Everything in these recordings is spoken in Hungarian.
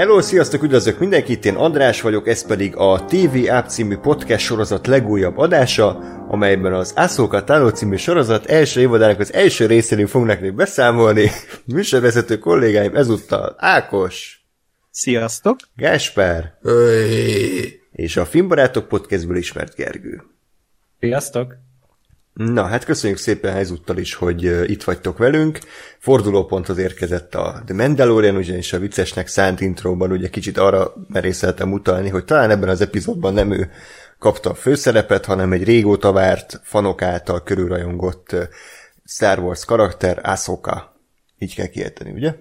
Hello, sziasztok, üdvözlök mindenkit, én András vagyok, ez pedig a TV App című podcast sorozat legújabb adása, amelyben az Ahsoka Tano című sorozat első évadának az első részéről fognak nektek beszámolni. Műsorvezető kollégáim ezúttal Ákos, Sziasztok! Gásper, és a Filmbarátok podcastből ismert Gergő. Sziasztok! Na, hát köszönjük szépen ezúttal is, hogy itt vagytok velünk. Fordulóponthoz érkezett a The Mandalorian, ugyanis a viccesnek szánt intróban ugye kicsit arra merészeltem utalni, hogy talán ebben az epizódban nem ő kapta a főszerepet, hanem egy régóta várt, fanok által körülrajongott Star Wars karakter, Ahsoka. Így kell kiejteni, ugye?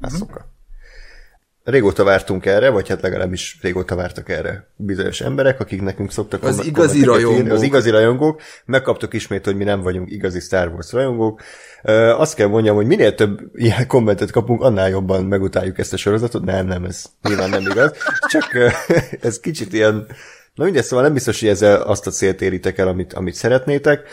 Ahsoka. Régóta vártunk erre, vagy hát legalábbis régóta vártak erre bizonyos emberek, akik nekünk szoktak Az igazi kommenteket írni. rajongók. Az igazi rajongók. Megkaptuk ismét, hogy mi nem vagyunk igazi Star Wars rajongók. Ö, azt kell mondjam, hogy minél több ilyen kommentet kapunk, annál jobban megutáljuk ezt a sorozatot. Nem, nem, ez nyilván nem igaz. Csak ez kicsit ilyen... Na mindegy, szóval nem biztos, hogy ezzel azt a célt éritek el, amit, amit szeretnétek.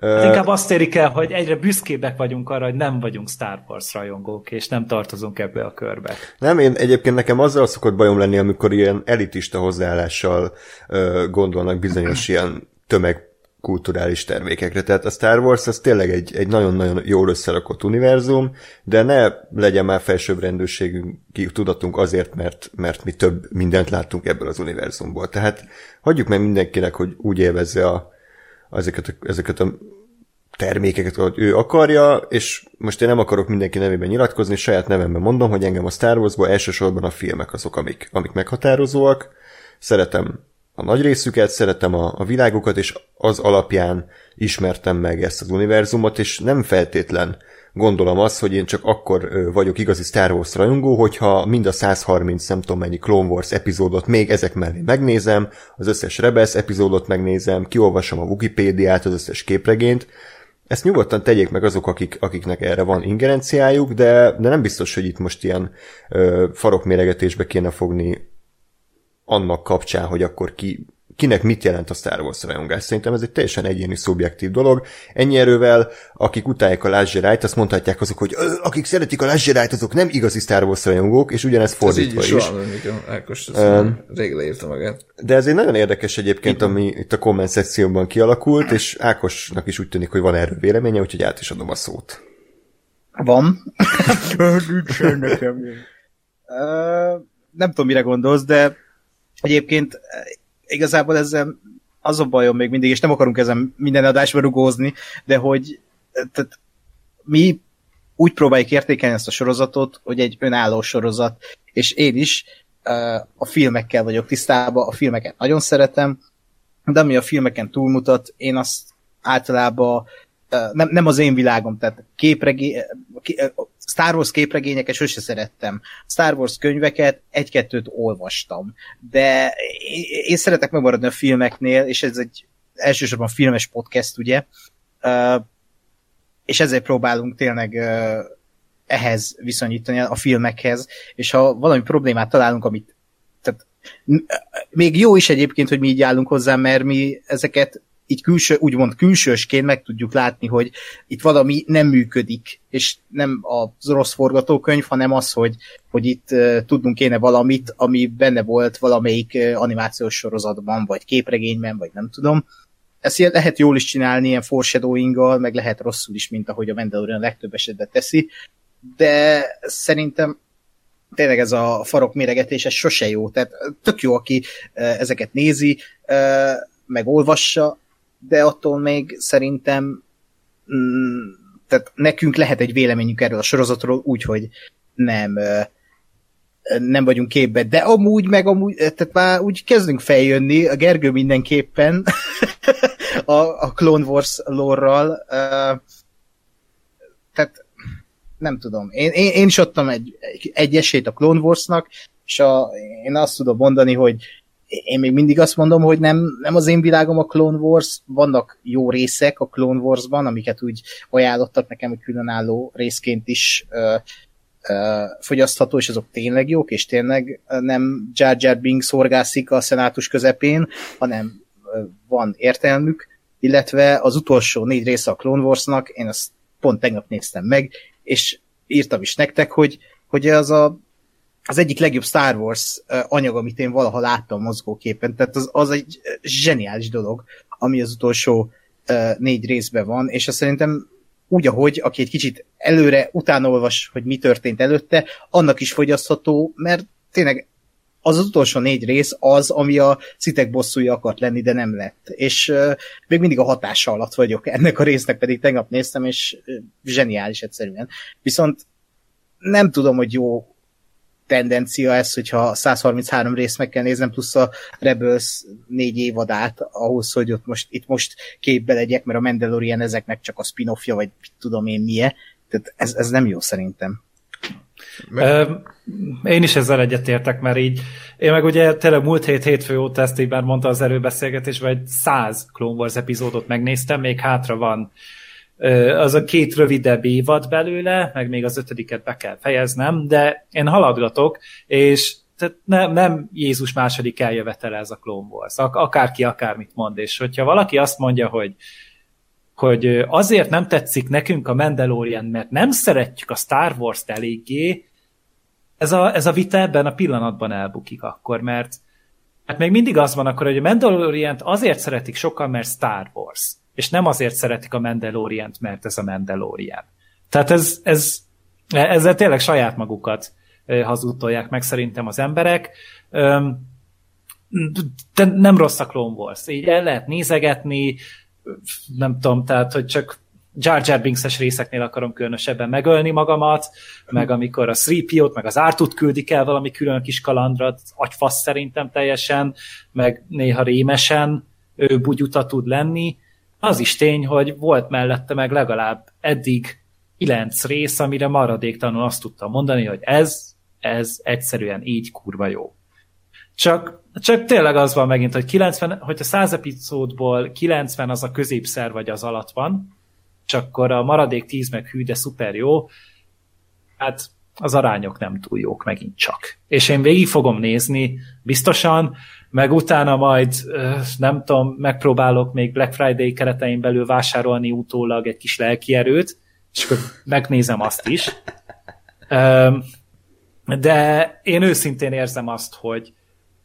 Hát inkább azt érik el, hogy egyre büszkébbek vagyunk arra, hogy nem vagyunk Star Wars rajongók, és nem tartozunk ebbe a körbe. Nem, én egyébként nekem azzal szokott bajom lenni, amikor ilyen elitista hozzáállással ö, gondolnak bizonyos ilyen tömegkulturális termékekre. Tehát a Star Wars az tényleg egy, egy nagyon-nagyon jól összerakott univerzum, de ne legyen már felsőbbrendűségünk ki tudatunk azért, mert, mert mi több mindent láttunk ebből az univerzumból. Tehát hagyjuk meg mindenkinek, hogy úgy élvezze a, ezeket, a, ezeket a termékeket, ahogy ő akarja, és most én nem akarok mindenki nevében nyilatkozni, saját nevemben mondom, hogy engem a Star Wars-ból elsősorban a filmek azok, amik, amik meghatározóak. Szeretem a nagy részüket, szeretem a, a világokat, és az alapján ismertem meg ezt az univerzumot, és nem feltétlen gondolom azt, hogy én csak akkor vagyok igazi Star Wars rajongó, hogyha mind a 130 nem tudom mennyi Clone Wars epizódot még ezek mellé megnézem, az összes Rebels epizódot megnézem, kiolvasom a Wikipédiát, az összes képregényt, ezt nyugodtan tegyék meg azok, akik, akiknek erre van ingerenciájuk, de, de nem biztos, hogy itt most ilyen ö, farokméregetésbe kéne fogni annak kapcsán, hogy akkor ki, kinek mit jelent a Star Wars rajongás. Szerintem ez egy teljesen egyéni, szubjektív dolog. Ennyi erővel, akik utálják a Last Jedi-t, azt mondhatják azok, hogy "Ö, akik szeretik a Last Jedi-t, azok nem igazi Star Wars rajongók, és ugyanez Ez így fordítva is is. van, Ákos, ezt rég leírta magát. De ez egy nagyon érdekes egyébként, ami itt a komment szekcióban kialakult, és Ákosnak is úgy tűnik, hogy van erről véleménye, úgyhogy át is adom a szót. Van. Nincsen nekem. Ö, Nem tudom, mire gondolsz, de egyébként igazából ezzel az a bajom még mindig, és nem akarunk ezen minden adásba rugózni, de hogy eh, tehát mi úgy próbáljuk értékelni ezt a sorozatot, hogy egy önálló sorozat, és én is eh, a filmekkel vagyok tisztában, a filmeket nagyon szeretem, de ami a filmeken túlmutat, én azt általában eh, nem, nem az én világom, tehát képregé, Star Wars képregényeket sose szerettem. Star Wars könyveket egy-kettőt olvastam. De én, szeretek megmaradni a filmeknél, és ez egy elsősorban filmes podcast, ugye? És ezért próbálunk tényleg ehhez viszonyítani a filmekhez, és ha valami problémát találunk, amit tehát, még jó is egyébként, hogy mi így állunk hozzá, mert mi ezeket így külső, úgymond külsősként meg tudjuk látni, hogy itt valami nem működik, és nem az rossz forgatókönyv, hanem az, hogy, hogy itt uh, tudnunk kéne valamit, ami benne volt valamelyik uh, animációs sorozatban, vagy képregényben, vagy nem tudom. Ezt ilyen lehet jól is csinálni, ilyen foreshadowing meg lehet rosszul is, mint ahogy a Mandalorian legtöbb esetben teszi, de szerintem tényleg ez a farok méregetés, ez sose jó. Tehát tök jó, aki ezeket nézi, meg olvassa, de attól még szerintem mm, tehát nekünk lehet egy véleményünk erről a sorozatról úgy, hogy nem nem vagyunk képbe, de amúgy meg amúgy, tehát már úgy kezdünk feljönni, a Gergő mindenképpen a, a Clone Wars lore-ral, uh, tehát nem tudom, én, én, én is adtam egy, egy esélyt a Clone Warsnak, és a, én azt tudom mondani, hogy én még mindig azt mondom, hogy nem, nem az én világom a Clone Wars, vannak jó részek a Clone Warsban, amiket úgy ajánlottak nekem, hogy különálló részként is ö, ö, fogyasztható, és azok tényleg jók, és tényleg nem Jar Jar Binks szorgászik a szenátus közepén, hanem van értelmük, illetve az utolsó négy része a Clone Warsnak, én azt pont tegnap néztem meg, és írtam is nektek, hogy, hogy az a az egyik legjobb Star Wars anyag, amit én valaha láttam mozgóképen, tehát az, az egy zseniális dolog, ami az utolsó négy részben van, és azt szerintem úgy, ahogy, aki egy kicsit előre, utána hogy mi történt előtte, annak is fogyasztható, mert tényleg az, az utolsó négy rész az, ami a szitek bosszúja akart lenni, de nem lett. És uh, még mindig a hatása alatt vagyok ennek a résznek, pedig tegnap néztem, és uh, zseniális egyszerűen. Viszont nem tudom, hogy jó tendencia ez, hogyha 133 részt meg kell néznem, plusz a Rebels négy évadát ahhoz, hogy ott most, itt most képbe legyek, mert a Mandalorian ezeknek csak a spin-offja, vagy tudom én milyen. Tehát ez, ez nem jó szerintem. Meg... Én is ezzel egyetértek, mert így én meg ugye tényleg múlt hét hétfő óta ezt így már mondta az erőbeszélgetésben, egy száz Clone Wars epizódot megnéztem, még hátra van az a két rövidebb évad belőle, meg még az ötödiket be kell fejeznem, de én haladgatok, és tehát nem, nem Jézus második eljövetele ez a Clone Wars. Akárki akármit mond, és hogyha valaki azt mondja, hogy hogy azért nem tetszik nekünk a Mandalorian, mert nem szeretjük a Star Wars-t eléggé, ez a, ez a vita ebben a pillanatban elbukik akkor, mert hát még mindig az van akkor, hogy a mandalorian azért szeretik sokan, mert Star Wars, és nem azért szeretik a mandalorian mert ez a Mandalorian. Tehát ez, ez, ezzel tényleg saját magukat hazudtolják meg szerintem az emberek. De nem rossz a Clone Wars. Így el lehet nézegetni, nem tudom, tehát, hogy csak Jar Jar Binks-es részeknél akarom különösebben megölni magamat, meg amikor a 3 meg az Ártut küldik el valami külön kis kalandra, agyfasz szerintem teljesen, meg néha rémesen bugyuta tud lenni. Az is tény, hogy volt mellette meg legalább eddig kilenc rész, amire maradéktalanul azt tudtam mondani, hogy ez, ez egyszerűen így kurva jó. Csak, csak tényleg az van megint, hogy 90, hogyha 100 epizódból 90 az a középszer vagy az alatt van, és akkor a maradék 10 meg hű, de szuper jó, hát az arányok nem túl jók megint csak. És én végig fogom nézni, biztosan, meg utána majd, nem tudom, megpróbálok még Black Friday keretein belül vásárolni utólag egy kis lelki erőt, és akkor megnézem azt is. De én őszintén érzem azt, hogy,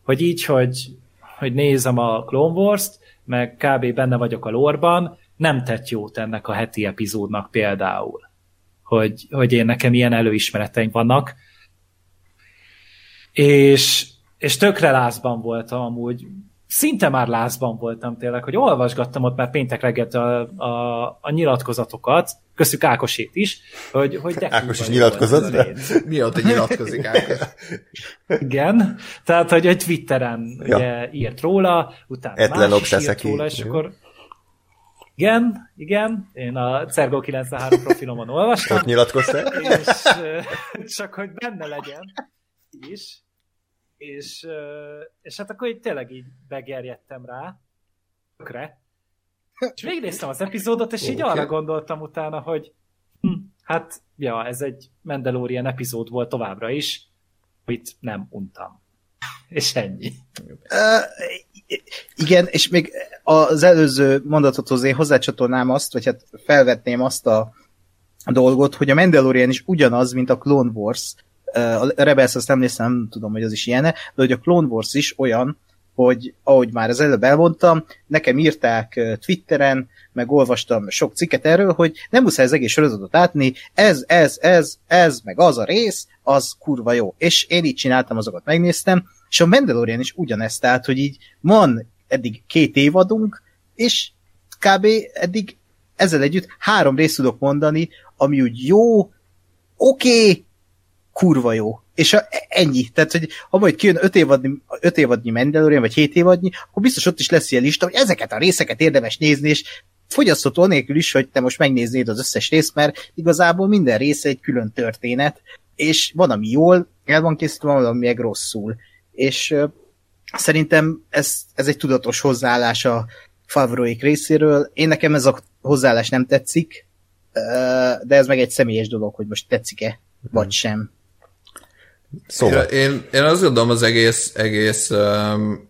hogy így, hogy, hogy nézem a Clone Wars-t, meg kb. benne vagyok a lorban, nem tett jót ennek a heti epizódnak például, hogy, hogy én nekem ilyen előismereteim vannak, és, és tökre lázban voltam amúgy, szinte már lázban voltam tényleg, hogy olvasgattam ott már péntek reggel a, a, a nyilatkozatokat, köszük Ákosét is, hogy, hogy de Ákos is nyilatkozott? De... Mióta nyilatkozik Ákos? Igen, tehát, hogy egy Twitteren ja. ugye, írt róla, utána Etlen más is írt róla, és akkor igen, igen, én a Cergo 93 profilomon olvastam. Ott nyilatkoztál? És csak hogy benne legyen is. És, és hát akkor így tényleg így begerjedtem rá. Tökre. És végignéztem az epizódot, és így arra gondoltam utána, hogy hm, hát, ja, ez egy Mandalorian epizód volt továbbra is, amit nem untam. És ennyi. Uh, igen, és még az előző mondatothoz én hozzácsatolnám azt, vagy hát felvetném azt a dolgot, hogy a Mandalorian is ugyanaz, mint a Clone Wars. A Rebels azt néztem, nem tudom, hogy az is ilyen, de hogy a Clone Wars is olyan, hogy ahogy már az előbb elmondtam, nekem írták Twitteren, meg olvastam sok cikket erről, hogy nem muszáj az egész sorozatot átni, ez, ez, ez, ez, meg az a rész, az kurva jó. És én így csináltam, azokat megnéztem, és a Mandalorian is ugyanezt, tehát, hogy így van eddig két évadunk, és kb. eddig ezzel együtt három részt tudok mondani, ami úgy jó, oké, okay, kurva jó. És a, ennyi. Tehát, hogy ha majd kijön öt évadnyi, öt évadnyi Mandalorian, vagy hét évadnyi, akkor biztos ott is lesz ilyen lista, hogy ezeket a részeket érdemes nézni, és fogyasztható nélkül is, hogy te most megnéznéd az összes részt, mert igazából minden része egy külön történet, és van, ami jól el van készítve, van, ami meg rosszul. És szerintem ez, ez egy tudatos hozzáállás a Favroik részéről. Én nekem ez a hozzáállás nem tetszik, de ez meg egy személyes dolog, hogy most tetszik-e, vagy mhm. sem. Szóval. Én, én azt gondolom az egész, egész um,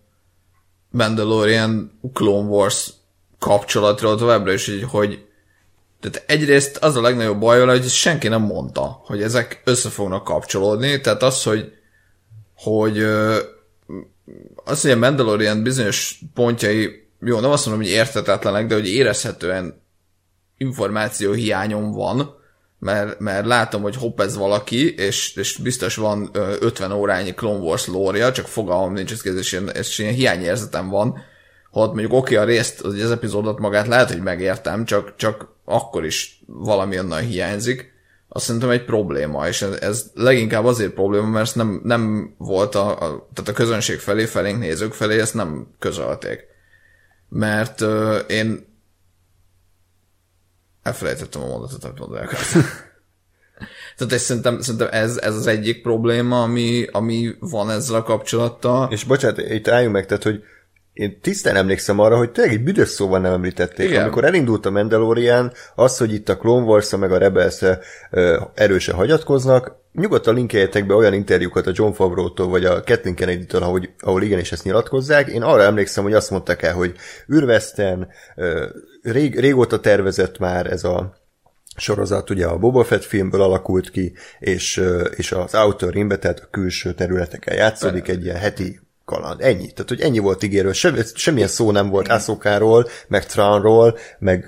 Mandalorian Clone Wars kapcsolatról továbbra is, hogy, hogy tehát egyrészt az a legnagyobb baj hogy senki nem mondta, hogy ezek össze fognak kapcsolódni, tehát az, hogy hogy az, hogy a Mandalorian bizonyos pontjai, jó, nem azt mondom, hogy értetetlenek, de hogy érezhetően információ hiányom van, mert, mert látom, hogy hopp ez valaki, és, és biztos van 50 órányi Clone Wars lória, csak fogalmam nincs, ez, és ilyen, és ilyen hiányérzetem van, ha ott mondjuk oké, okay, a részt, az, az epizódot magát lehet, hogy megértem, csak, csak akkor is valami onnan hiányzik, azt szerintem egy probléma, és ez, ez leginkább azért probléma, mert nem, nem volt a, a, tehát a közönség felé, felénk nézők felé, ezt nem közölték. Mert uh, én elfelejtettem a mondatot, amit mondani Tehát ez, szerintem, szerintem ez, ez az egyik probléma, ami, ami van ezzel a kapcsolattal. És bocsánat, itt álljunk meg, tehát, hogy én tisztán emlékszem arra, hogy tényleg egy büdös szóval nem említették. Igen. Amikor elindult a Mandalorian, az, hogy itt a Clone wars meg a rebels erősen hagyatkoznak, nyugodtan linkeljetek be olyan interjúkat a John Favreau-tól, vagy a Kathleen Kennedy-től, ahol, ahol igenis ezt nyilatkozzák. Én arra emlékszem, hogy azt mondták el, hogy űrveszten, rég, régóta tervezett már ez a sorozat ugye a Boba Fett filmből alakult ki, és, és az Outer Rimbe, tehát a külső területeken játszódik, egy ilyen heti kaland. Ennyi. Tehát, hogy ennyi volt ígérő. Sem, semmilyen szó nem volt Asokáról, meg Tranról, meg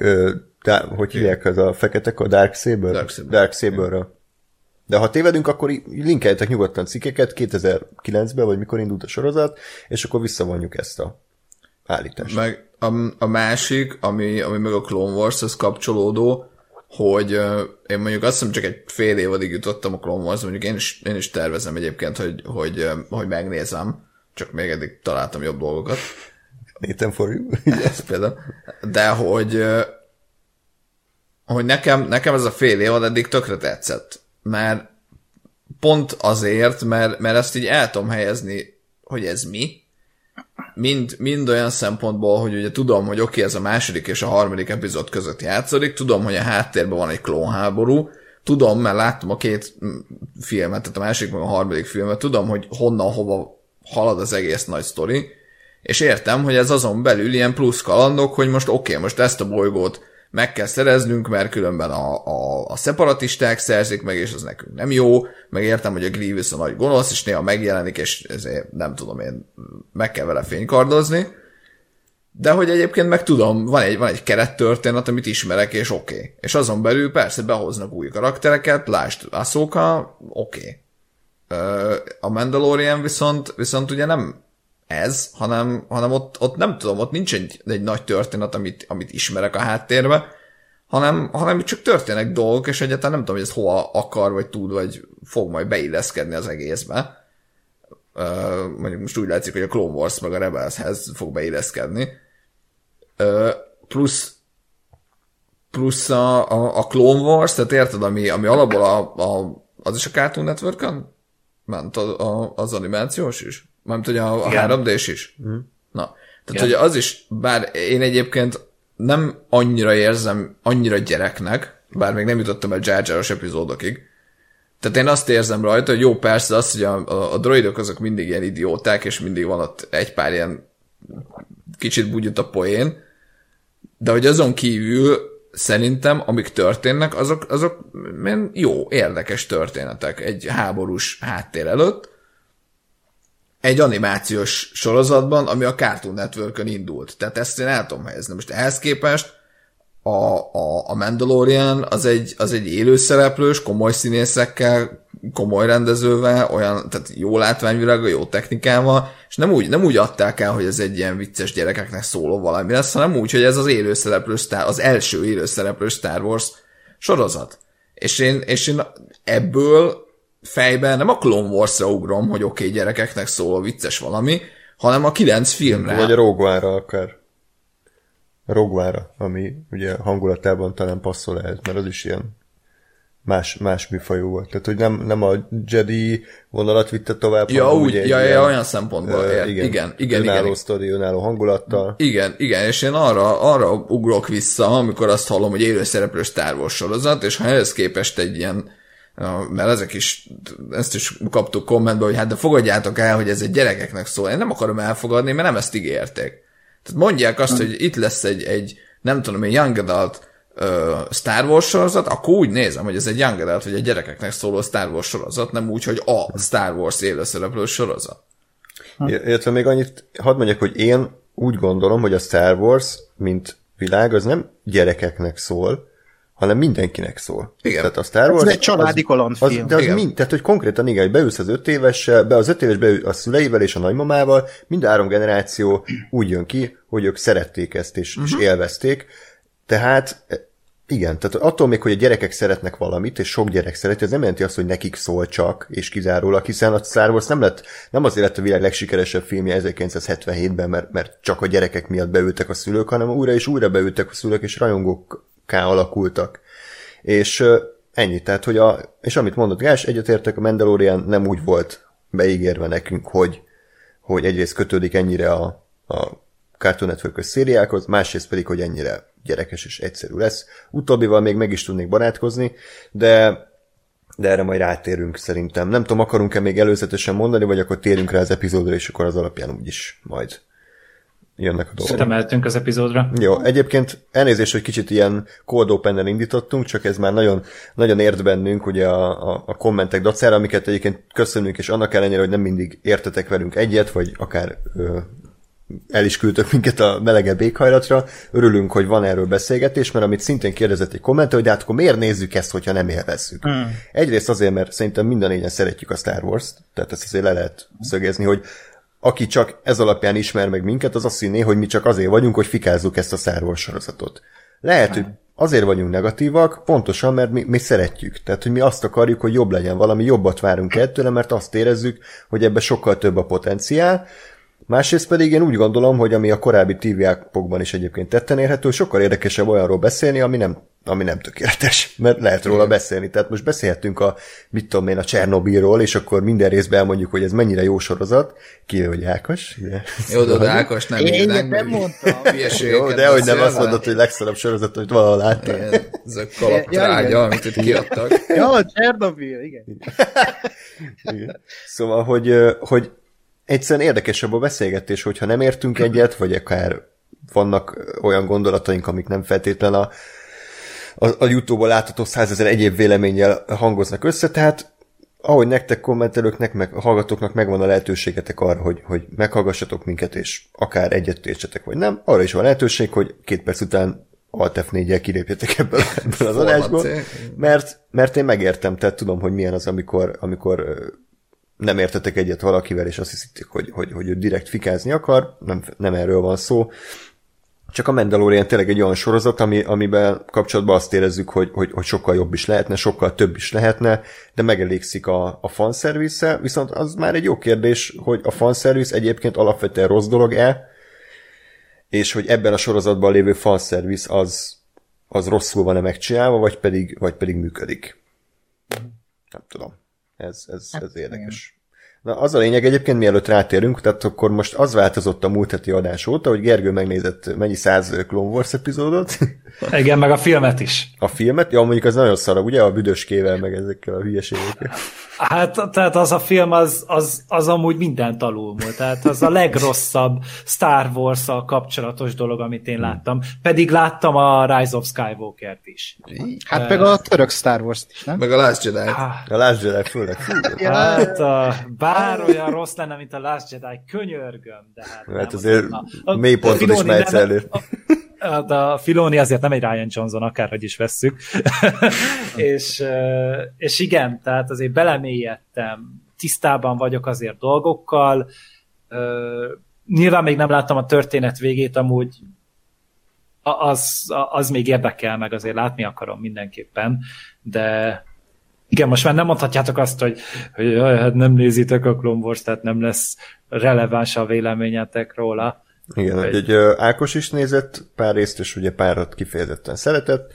de, hogy hívják az a feketek a Dark Saber? Dark Saber. Dark Saberről. De ha tévedünk, akkor linkeljetek nyugodtan cikkeket 2009-ben, vagy mikor indult a sorozat, és akkor visszavonjuk ezt a állítást. Meg a, a másik, ami, ami meg a Clone Wars-hoz kapcsolódó, hogy uh, én mondjuk azt hiszem csak egy fél évadig jutottam a Clone Wars, mondjuk én is, én is tervezem egyébként, hogy, hogy, uh, hogy megnézem, csak még eddig találtam jobb dolgokat. Nathan for you. ez például. De hogy, hogy nekem, nekem ez a fél évad eddig tökre tetszett. Mert pont azért, mert, mert ezt így el tudom helyezni, hogy ez mi. Mind, mind olyan szempontból, hogy ugye tudom, hogy oké, okay, ez a második és a harmadik epizód között játszódik, tudom, hogy a háttérben van egy klónháború, tudom, mert láttam a két filmet, tehát a másik meg a harmadik filmet, tudom, hogy honnan, hova halad az egész nagy sztori, és értem, hogy ez azon belül ilyen plusz kalandok, hogy most oké, okay, most ezt a bolygót meg kell szereznünk, mert különben a, a, a szeparatisták szerzik meg, és az nekünk nem jó, meg értem, hogy a Grievous a nagy gonosz, és néha megjelenik, és ezért nem tudom én, meg kell vele fénykardozni, de hogy egyébként meg tudom, van egy, van egy kerettörténet, amit ismerek, és oké. Okay. És azon belül persze behoznak új karaktereket, lásd Ahsoka, oké. Okay. A Mandalorian viszont, viszont ugye nem ez, hanem, hanem ott, ott nem tudom, ott nincs egy, egy nagy történet, amit, amit ismerek a háttérbe, hanem, hanem csak történnek dolgok, és egyáltalán nem tudom, hogy ez hova akar, vagy tud, vagy fog majd beilleszkedni az egészbe. Uh, mondjuk most úgy látszik, hogy a Clone Wars meg a Rebelshez fog beilleszkedni. Uh, plusz plusz a, a, a Clone Wars, tehát érted, ami, ami alapból a, a, az is a Cartoon Network-on ment a, a, az animációs is? Mármint, hogy a, a 3D-s is? Mm. Na, tehát, hogy az is, bár én egyébként nem annyira érzem, annyira gyereknek, bár még nem jutottam el Jar jar epizódokig, tehát én azt érzem rajta, hogy jó, persze az, hogy a, a, a droidok azok mindig ilyen idióták, és mindig van ott egy pár ilyen kicsit bugyut a poén, de hogy azon kívül szerintem, amik történnek, azok, azok jó, érdekes történetek egy háborús háttér előtt, egy animációs sorozatban, ami a Cartoon network indult. Tehát ezt én el tudom helyezni. Most ehhez képest a, a, a Mandalorian az egy, az egy élőszereplős, komoly színészekkel, komoly rendezővel, olyan, tehát jó látványvilága, jó technikával, és nem úgy, nem úgy adták el, hogy ez egy ilyen vicces gyerekeknek szóló valami lesz, hanem úgy, hogy ez az élőszereplő Star, az első élőszereplő Star Wars sorozat. És én, és én ebből fejben nem a Clone Wars-ra ugrom, hogy oké, okay, gyerekeknek szól vicces valami, hanem a kilenc filmre. Vagy a Rogue akár. A Rogue ami ugye hangulatában talán passzol ehhez, mert az is ilyen más, más műfajú volt. Tehát, hogy nem, nem a Jedi vonalat vitte tovább, ja, hanem úgy, ja, ilyen, ja, olyan szempontból. Uh, igen, igen, igen. Önálló igen, sztori, önálló hangulattal. Igen, igen, és én arra, arra ugrok vissza, amikor azt hallom, hogy élőszereplő Star Wars sorozat, és ha ehhez képest egy ilyen mert ezek is, ezt is kaptuk kommentbe, hogy hát de fogadjátok el, hogy ez egy gyerekeknek szól. Én nem akarom elfogadni, mert nem ezt ígérték. Tehát mondják azt, hogy itt lesz egy, egy nem tudom, egy young adult ö, Star Wars sorozat, akkor úgy nézem, hogy ez egy young adult, vagy egy gyerekeknek szóló Star Wars sorozat, nem úgy, hogy a Star Wars élőszereplő sorozat. Illetve még annyit hadd mondjak, hogy én úgy gondolom, hogy a Star Wars, mint világ, az nem gyerekeknek szól, hanem mindenkinek szól. Igen. Tehát a Star Wars... Ez egy családi az, kalandfilm. de az Igen. mind, tehát, hogy konkrétan igen, hogy beülsz az öt évessel, be az öt éves beül a szüleivel és a nagymamával, mind a három generáció úgy jön ki, hogy ők szerették ezt és, uh-huh. és élvezték. Tehát igen, tehát attól még, hogy a gyerekek szeretnek valamit, és sok gyerek szereti, ez nem jelenti azt, hogy nekik szól csak, és kizárólag, hiszen a Star Wars nem lett, nem azért lett a világ legsikeresebb filmje 1977-ben, mert, mert csak a gyerekek miatt beültek a szülők, hanem újra és újra beültek a szülők, és rajongókká alakultak. És ennyi, tehát, hogy a, és amit mondott Gás, egyetértek, a Mandalorian nem úgy volt beígérve nekünk, hogy, hogy egyrészt kötődik ennyire a, a Cartoon network szériákhoz, másrészt pedig, hogy ennyire gyerekes és egyszerű lesz. Utóbbival még meg is tudnék barátkozni, de, de erre majd rátérünk szerintem. Nem tudom, akarunk-e még előzetesen mondani, vagy akkor térjünk rá az epizódra, és akkor az alapján úgyis majd jönnek a dolgok. Szerintem az epizódra. Jó, egyébként elnézést, hogy kicsit ilyen cold open indítottunk, csak ez már nagyon, nagyon ért bennünk ugye a, a, a kommentek dacára, amiket egyébként köszönünk, és annak ellenére, hogy nem mindig értetek velünk egyet, vagy akár ö, el is küldtök minket a melegebb éghajlatra. Örülünk, hogy van erről beszélgetés, mert amit szintén kérdezett egy kommentő, hogy hát akkor miért nézzük ezt, hogyha nem élvezzük. Mm. Egyrészt azért, mert szerintem minden négyen szeretjük a Star Wars-t, tehát ezt azért le lehet szögezni, hogy aki csak ez alapján ismer meg minket, az azt hinné, hogy mi csak azért vagyunk, hogy fikázzuk ezt a Star Wars sorozatot. Lehet, hogy azért vagyunk negatívak, pontosan, mert mi, mi szeretjük. Tehát, hogy mi azt akarjuk, hogy jobb legyen valami, jobbat várunk ettől, mert azt érezzük, hogy ebbe sokkal több a potenciál, Másrészt pedig én úgy gondolom, hogy ami a korábbi TV-ápokban is egyébként tetten érhető, sokkal érdekesebb olyanról beszélni, ami nem, ami nem tökéletes, mert lehet róla beszélni. Tehát most beszélhetünk a, mit tudom én, a Csernobilról, és akkor minden részben elmondjuk, hogy ez mennyire jó sorozat. Ki hogy Ákos? Ugye? Jó, de, de Ákos nem Én ilyet nem mondtam. Jó, de hogy nem azt mondod, hogy legszarabb sorozat, hogy valahol láttam. Ez a Ja, kalaptrágya, igen. amit itt kiadtak. Ja, Csernobyl, igen. Igen. Szóval, hogy, hogy egyszerűen érdekesebb a beszélgetés, hogyha nem értünk egyet, vagy akár vannak olyan gondolataink, amik nem feltétlen a, a, a YouTube-on látható százezer egyéb véleménnyel hangoznak össze, tehát ahogy nektek kommentelőknek, meg a hallgatóknak megvan a lehetőségetek arra, hogy, hogy meghallgassatok minket, és akár egyet értsetek, vagy nem, arra is van lehetőség, hogy két perc után Alt F4-jel kilépjetek ebből, ebből az adásból, mert, mert én megértem, tehát tudom, hogy milyen az, amikor, amikor nem értetek egyet valakivel, és azt hiszitek, hogy, hogy, hogy ő direkt fikázni akar, nem, nem erről van szó. Csak a Mandalorian tényleg egy olyan sorozat, ami, amiben kapcsolatban azt érezzük, hogy, hogy, hogy sokkal jobb is lehetne, sokkal több is lehetne, de megelégszik a, a fanszervisze, viszont az már egy jó kérdés, hogy a fanszervisz egyébként alapvetően rossz dolog-e, és hogy ebben a sorozatban lévő fanszervisz az, az rosszul van-e megcsinálva, vagy pedig, vagy pedig működik. Nem tudom. Ez, ez, ez érdekes. Na, az a lényeg egyébként, mielőtt rátérünk, tehát akkor most az változott a múlt heti adás óta, hogy Gergő megnézett mennyi száz Clone Wars epizódot, Igen, meg a filmet is. a filmet, ja, mondjuk az nagyon szarab, ugye, a büdöskével, meg ezekkel a hülyeségekkel. Hát, tehát az a film az, az, az amúgy mindent alulmúlt. Tehát az a legrosszabb Star wars kapcsolatos dolog, amit én láttam. Pedig láttam a Rise of Skywalker-t is. Hát meg a török Star Wars-t is, nem? Meg a Last Jedi. Ah, A Last Jedi főleg. Fú, Hát, a, bár olyan rossz lenne, mint a Last Jedi, könyörgöm, de hát, Hát nem, azért Na, a- mély ponton Filoni is nem- elő. a- a Filoni azért nem egy Ryan Johnson, akárhogy is vesszük. és, és igen, tehát azért belemélyedtem, tisztában vagyok azért dolgokkal. Nyilván még nem láttam a történet végét, amúgy az, az még érdekel, meg azért látni akarom mindenképpen, de igen, most már nem mondhatjátok azt, hogy, hogy jaj, hát nem nézitek a Clone Wars, tehát nem lesz releváns a véleményetek róla. Igen, egy ö, Ákos is nézett pár részt, és ugye párat kifejezetten szeretett.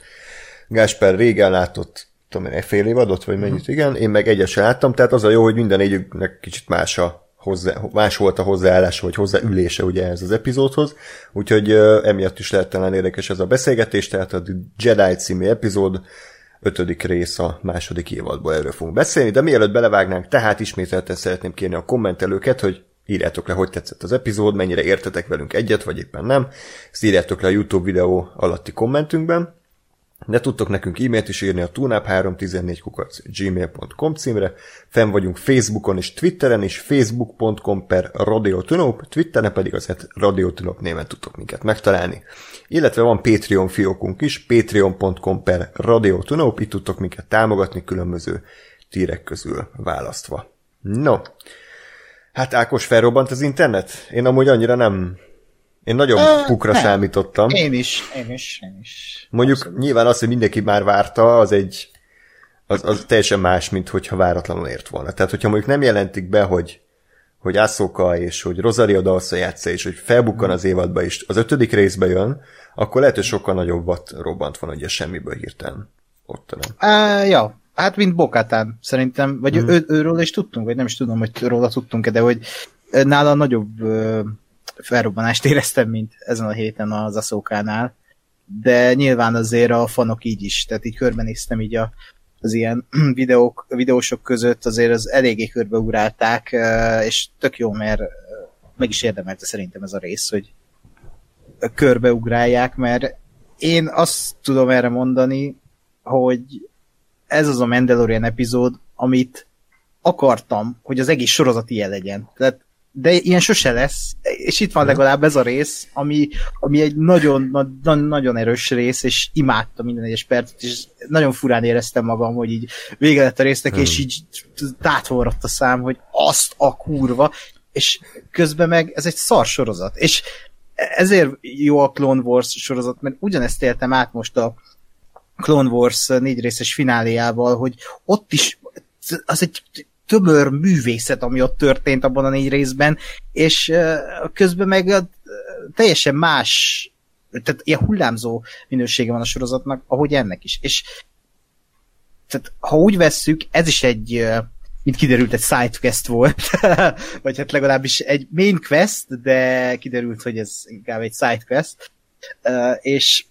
Gásper régen látott, tudom én, egy fél évadot, vagy mennyit, igen, én meg egyet láttam, tehát az a jó, hogy minden négyüknek kicsit más, a hozzá, más volt a hozzáállása, vagy hozzáülése ugye ez az epizódhoz, úgyhogy ö, emiatt is lehet talán érdekes ez a beszélgetés, tehát a Jedi című epizód ötödik rész a második évadból erről fogunk beszélni, de mielőtt belevágnánk, tehát ismételten szeretném kérni a kommentelőket, hogy írjátok le, hogy tetszett az epizód, mennyire értetek velünk egyet, vagy éppen nem. Ezt írjátok le a YouTube videó alatti kommentünkben. de tudtok nekünk e-mailt is írni a tunap314 kukac gmail.com címre. Fenn vagyunk Facebookon és Twitteren is, facebook.com per radiotunop, Twitteren pedig az radiotunop néven tudtok minket megtalálni. Illetve van Patreon fiókunk is, patreon.com per radiotunop, itt tudtok minket támogatni különböző tírek közül választva. No, hát Ákos felrobbant az internet? Én amúgy annyira nem én nagyon uh, pukra nem. számítottam. Én is, én is, én is. Mondjuk Abszolút. nyilván az, hogy mindenki már várta, az egy az, az teljesen más, mint hogyha váratlanul ért volna. Tehát, hogyha mondjuk nem jelentik be, hogy hogy Asuka és hogy Rosario Dawson játsza, és hogy felbukkan az évadba is, az ötödik részbe jön, akkor lehet, hogy sokkal nagyobbat robbant van, ugye semmiből hirtelen ott nem. Uh, ja, hát mint Bokatán szerintem, vagy hmm. ő, őről is tudtunk, vagy nem is tudom, hogy róla tudtunk-e, de hogy nála nagyobb felrobbanást éreztem, mint ezen a héten az Aszókánál, de nyilván azért a fanok így is, tehát így körbenéztem így a, az ilyen videók, videósok között azért az eléggé körbeugrálták, és tök jó, mert meg is érdemelte szerintem ez a rész, hogy körbeugrálják, mert én azt tudom erre mondani, hogy ez az a Mandalorian epizód, amit akartam, hogy az egész sorozat ilyen legyen. Tehát de ilyen sose lesz, és itt van legalább ez a rész, ami, ami egy nagyon, nagyon, nagyon erős rész, és imádtam minden egyes percet, és nagyon furán éreztem magam, hogy így vége lett a résznek, hmm. és így tátvorott a szám, hogy azt a kurva, és közben meg ez egy szar sorozat, és ezért jó a Clone Wars sorozat, mert ugyanezt éltem át most a Clone Wars négy részes fináléjával, hogy ott is az egy tömör művészet, ami ott történt abban a négy részben, és közben meg teljesen más, tehát ilyen hullámzó minősége van a sorozatnak, ahogy ennek is. És tehát, ha úgy vesszük, ez is egy, mint kiderült, egy side quest volt, vagy hát legalábbis egy main quest, de kiderült, hogy ez inkább egy side quest, és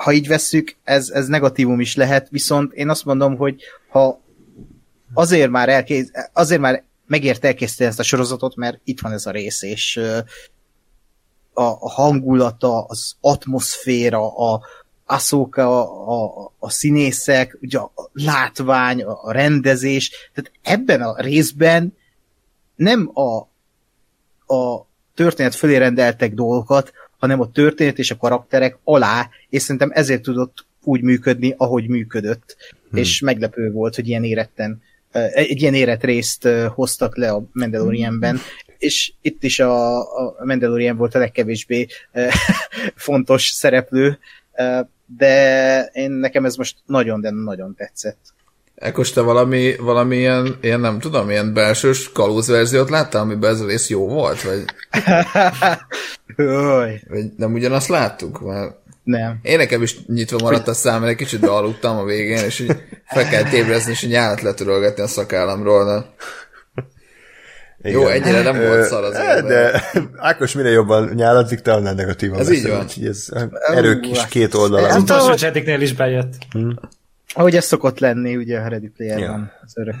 ha így vesszük, ez, ez negatívum is lehet, viszont én azt mondom, hogy ha azért már, elkész, azért már megért elkészíteni ezt a sorozatot, mert itt van ez a rész, és a, a hangulata, az atmoszféra, a Aszóka, a, a, a színészek, ugye a látvány, a, a rendezés, tehát ebben a részben nem a, a történet fölé rendeltek dolgokat, hanem a történet és a karakterek alá, és szerintem ezért tudott úgy működni, ahogy működött. Hmm. És meglepő volt, hogy ilyen éretten egy ilyen érett részt hoztak le a Mandalorianben, és itt is a, a Mandalorian volt a legkevésbé fontos szereplő, de én nekem ez most nagyon, de nagyon tetszett. Ekkos, te valami, valami ilyen, ilyen, nem tudom, ilyen belsős kalózverziót láttál, amiben ez a rész jó volt? Vagy, vagy nem ugyanazt láttuk? Mert nem. Én nekem is nyitva maradt a szám, mert egy kicsit aludtam a végén, és így fel kell ébrezni, és így nyálat letörölgetni a szakállamról. De... Igen. Jó, ennyire nem volt szar az De, de Ákos mire jobban nyáladzik, te annál negatívan. Ez így van. Ez erők is két oldal. Az utolsó Jediknél is bejött. Hmm. Ahogy ez szokott lenni, ugye a Ready Player-ban. Ja. Az örök.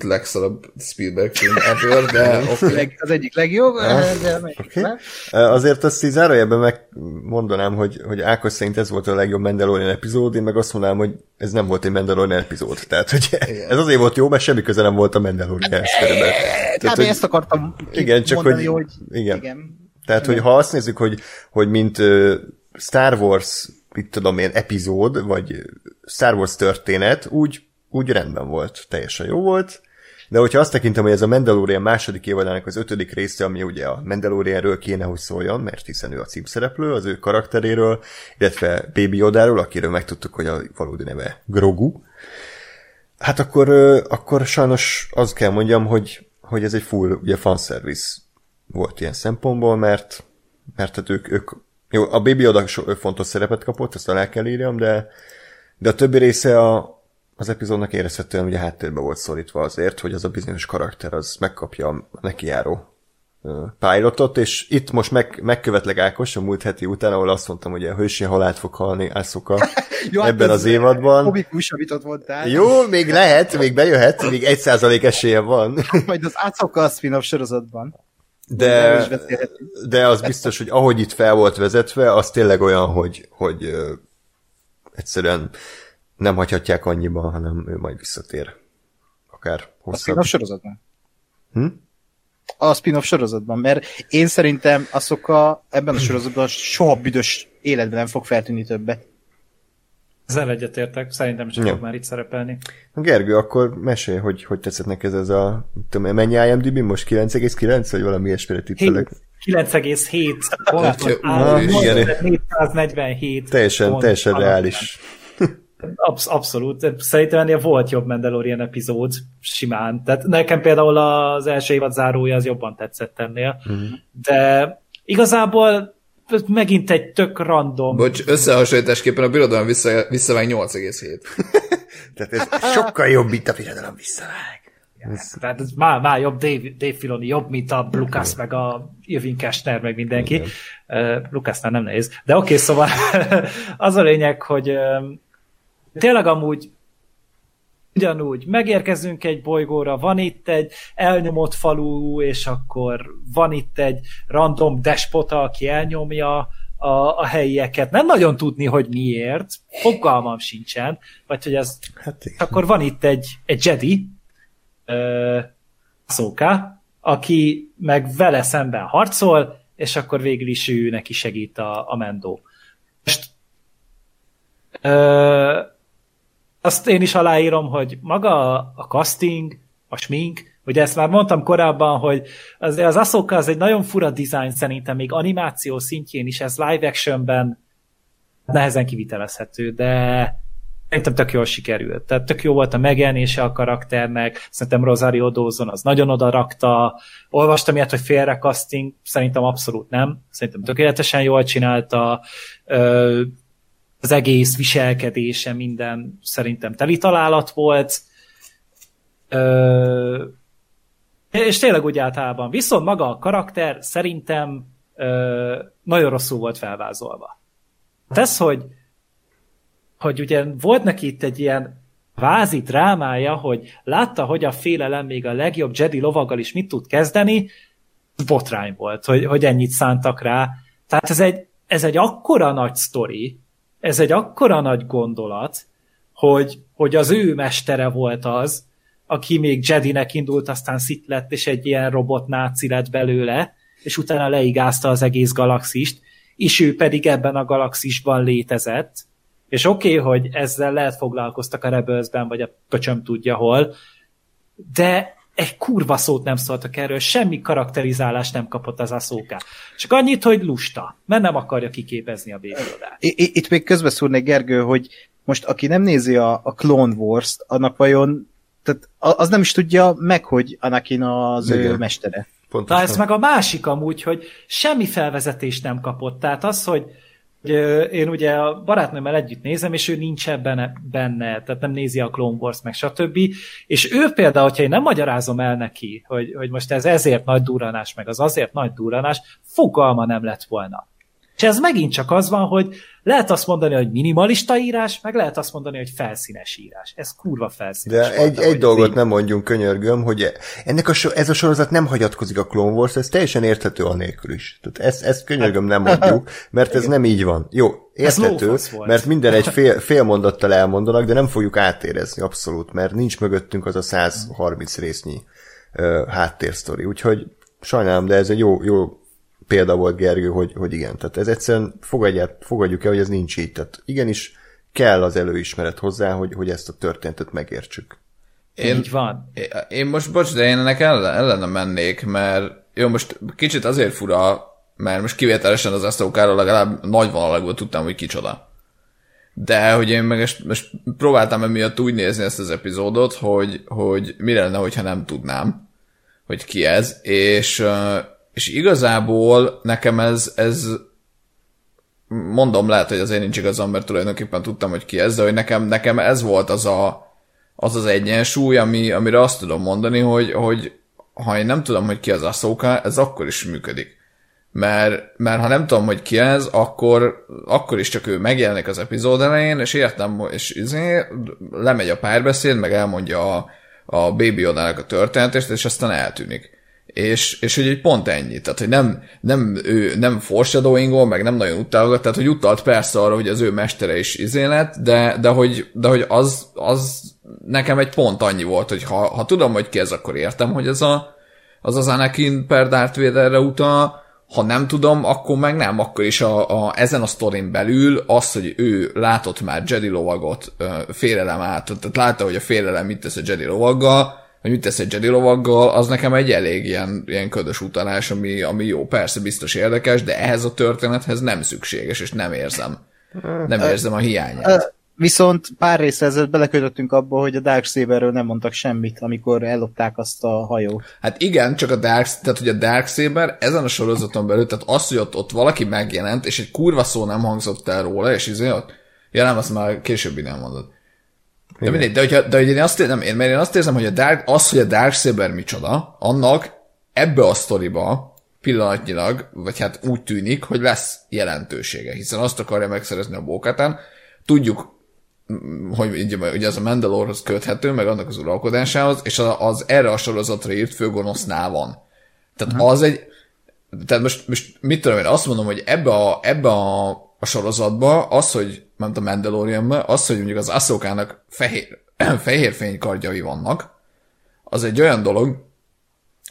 a legszarabb Spielberg film ever, de okay. Az egyik legjobb, de okay. Azért azt így zárójelben megmondanám, hogy, hogy Ákos szerint ez volt a legjobb Mandalorian epizód, én meg azt mondanám, hogy ez nem volt egy Mandalorian epizód. Tehát, hogy igen. ez azért volt jó, mert semmi köze nem volt a Mandalorian-hez körülbelül. Tehát, hogy, ezt akartam igen, csak mondani, hogy, hogy igen. igen. Tehát, igen. hogy ha azt nézzük, hogy, hogy mint uh, Star Wars mit tudom én, epizód, vagy Star Wars történet, úgy, úgy rendben volt, teljesen jó volt, de hogyha azt tekintem, hogy ez a Mandalorian második évadának az ötödik része, ami ugye a Mandalorianről kéne, hogy szóljon, mert hiszen ő a címszereplő, az ő karakteréről, illetve Baby Yodáról, akiről megtudtuk, hogy a valódi neve Grogu, hát akkor, akkor sajnos azt kell mondjam, hogy, hogy ez egy full ugye fanservice volt ilyen szempontból, mert, mert hát ők, ők jó, a Baby Yoda fontos szerepet kapott, ezt alá kell írjam, de, de a többi része a, az epizódnak érezhetően ugye háttérbe volt szorítva azért, hogy az a bizonyos karakter az megkapja a nekijáró pilotot, és itt most meg, megkövetlek Ákos a múlt heti után, ahol azt mondtam, hogy a hősi halált fog halni Ászoka Jó, hát ebben az évadban. Komikus, amit ott mondtál. Jó, még lehet, még bejöhet, még egy százalék esélye van. Majd az Ászoka a spin-off sorozatban. De, de az biztos, hogy ahogy itt fel volt vezetve, az tényleg olyan, hogy, hogy ö, egyszerűen nem hagyhatják annyiban, hanem ő majd visszatér. Akár hosszabb. A sorozatban? Hm? A spin-off sorozatban, mert én szerintem a ebben a sorozatban soha büdös életben nem fog feltűnni többet. Ezzel egyetértek, szerintem csak ja. fog már itt szerepelni. Gergő, akkor mesélj, hogy hogy tetszett neked ez a, tudom, mennyi IMDb most 9,9 vagy valami ilyesmire tippelek? 9,7 pontot áll, 447 Teljesen, pont teljesen reális. Absz- abszolút. Szerintem ennél volt jobb Mandalorian epizód, simán. Tehát nekem például az első évad zárója az jobban tetszett ennél. Uh-huh. De igazából megint egy tök random. Bocs, összehasonlításképpen a birodalom vissza, visszavág 8,7. Tehát ez sokkal jobb, mint a birodalom visszavág. Ez... Tehát ez már, már jobb, Dave, Dave Filoni jobb, mint a Lucas, meg a Irving Kestner, meg mindenki. Uh, Lucasnál nem nehéz. De oké, okay, szóval az a lényeg, hogy uh, tényleg amúgy ugyanúgy. Megérkezünk egy bolygóra, van itt egy elnyomott falu, és akkor van itt egy random despota, aki elnyomja a, a helyieket. Nem nagyon tudni, hogy miért, fogalmam sincsen, vagy hogy ez... Hát akkor van itt egy, egy Jedi, Szóka, aki meg vele szemben harcol, és akkor végül is ő neki segít a, a Mendó. Most uh, azt én is aláírom, hogy maga a casting, a smink, ugye ezt már mondtam korábban, hogy az, az Ahsoka az egy nagyon fura design szerintem, még animáció szintjén is, ez live actionben nehezen kivitelezhető, de szerintem tök jól sikerült. Tehát tök jó volt a megjelenése a karakternek, szerintem Rosario Dawson az nagyon oda rakta, olvastam ilyet, hogy félre casting, szerintem abszolút nem, szerintem tökéletesen jól csinálta, az egész viselkedése, minden szerintem teli találat volt. Ö, és tényleg úgy általában. Viszont maga a karakter szerintem ö, nagyon rosszul volt felvázolva. Ez, hogy, hogy ugye volt neki itt egy ilyen vázi drámája, hogy látta, hogy a félelem még a legjobb Jedi lovaggal is mit tud kezdeni, botrány volt, hogy, hogy ennyit szántak rá. Tehát ez egy, ez egy akkora nagy sztori, ez egy akkora nagy gondolat, hogy, hogy az ő mestere volt az, aki még Jedinek indult, aztán Sith lett, és egy ilyen robot náci lett belőle, és utána leigázta az egész galaxist, és ő pedig ebben a galaxisban létezett, és oké, okay, hogy ezzel lehet foglalkoztak a rebels vagy a köcsöm tudja hol, de egy kurva szót nem szóltak erről, semmi karakterizálást nem kapott az aszóká. Csak annyit, hogy lusta, mert nem akarja kiképezni a békrodát. Itt még közbeszúrnék, Gergő, hogy most aki nem nézi a, a Clone Wars-t, annak vajon tehát az nem is tudja meg, hogy Anakin az Igen. ő mestere. Pontosan. Na ez meg a másik amúgy, hogy semmi felvezetést nem kapott. Tehát az, hogy én ugye a barátnőmmel együtt nézem, és ő nincs ebben benne, tehát nem nézi a Clone Wars, meg stb. És ő például, hogyha én nem magyarázom el neki, hogy, hogy most ez ezért nagy duranás, meg az azért nagy duranás, fogalma nem lett volna. És ez megint csak az van, hogy lehet azt mondani, hogy minimalista írás, meg lehet azt mondani, hogy felszínes írás. Ez kurva felszínes. De egy, egy dolgot nem mondjunk, könyörgöm, hogy ennek a so, ez a sorozat nem hagyatkozik a Clone Wars, ez teljesen érthető anélkül is. Tehát ezt, ezt könyörgöm nem mondjuk, mert ez nem így van. Jó, érthető, mert minden egy fél, fél mondattal elmondanak, de nem fogjuk átérezni abszolút, mert nincs mögöttünk az a 130 résznyi uh, háttérsztori. Úgyhogy sajnálom, de ez egy jó, jó példa volt Gergő, hogy, hogy igen, tehát ez egyszerűen fogadjuk, fogadjuk el, hogy ez nincs így, tehát igenis kell az előismeret hozzá, hogy, hogy ezt a történetet megértsük. Én, így van. Én, én most, bocs, de én ennek ellen, ellene mennék, mert jó, most kicsit azért fura, mert most kivételesen az Esztókáról legalább nagy vonalakból tudtam, hogy kicsoda. De hogy én meg most, most próbáltam emiatt úgy nézni ezt az epizódot, hogy, hogy mi lenne, hogyha nem tudnám, hogy ki ez, és és igazából nekem ez, ez mondom, lehet, hogy azért nincs igazam, mert tulajdonképpen tudtam, hogy ki ez, de hogy nekem, nekem ez volt az a, az, az egyensúly, ami, amire azt tudom mondani, hogy, hogy ha én nem tudom, hogy ki az Ahsoka, ez akkor is működik. Mert, mert ha nem tudom, hogy ki ez, akkor, akkor is csak ő megjelenik az epizód elején, és értem, és izé, lemegy a párbeszéd, meg elmondja a, a Baby Yoda-nak a történetést, és aztán eltűnik és, és hogy pont ennyi. Tehát, hogy nem, nem, ő nem foreshadowing meg nem nagyon utálogat, tehát, hogy utalt persze arra, hogy az ő mestere is izé lett, de, de, hogy, de hogy az, az nekem egy pont annyi volt, hogy ha, ha tudom, hogy ki ez, akkor értem, hogy ez a, az az Anakin per Darth Vaderre utal, ha nem tudom, akkor meg nem, akkor is a, a, ezen a sztorin belül az, hogy ő látott már Jedi lovagot félelem át, tehát látta, hogy a félelem mit tesz a Jedi lovaggal, hogy mit tesz egy Jedi lovaggal, az nekem egy elég ilyen, ilyen ködös utalás, ami, ami jó, persze biztos érdekes, de ehhez a történethez nem szükséges, és nem érzem. Nem érzem a hiányát. Viszont pár részre ezzel belekötöttünk abba, hogy a Darksaberről nem mondtak semmit, amikor ellopták azt a hajót. Hát igen, csak a Dark, tehát hogy a Darksaber ezen a sorozaton belül, tehát az, hogy ott, ott valaki megjelent, és egy kurva szó nem hangzott el róla, és izé ott, ja nem, azt már későbbi nem mondod. De mindegy, de, hogyha, de hogy én azt érzem, én, mert én azt érzem, hogy a Dark, az, hogy a Darksaber micsoda, annak ebbe a sztoriba pillanatnyilag, vagy hát úgy tűnik, hogy lesz jelentősége, hiszen azt akarja megszerezni a bókátán. Tudjuk, hogy ugye az a Mandalorhoz köthető, meg annak az uralkodásához, és az, az erre a sorozatra írt főgonosznál van. Tehát uh-huh. az egy, tehát most, most mit tudom én, azt mondom, hogy ebbe a, ebbe a, a sorozatba az, hogy, ment a Mandalorianban, az, hogy mondjuk az Asszókának fehér, fehér fénykardjai vannak, az egy olyan dolog,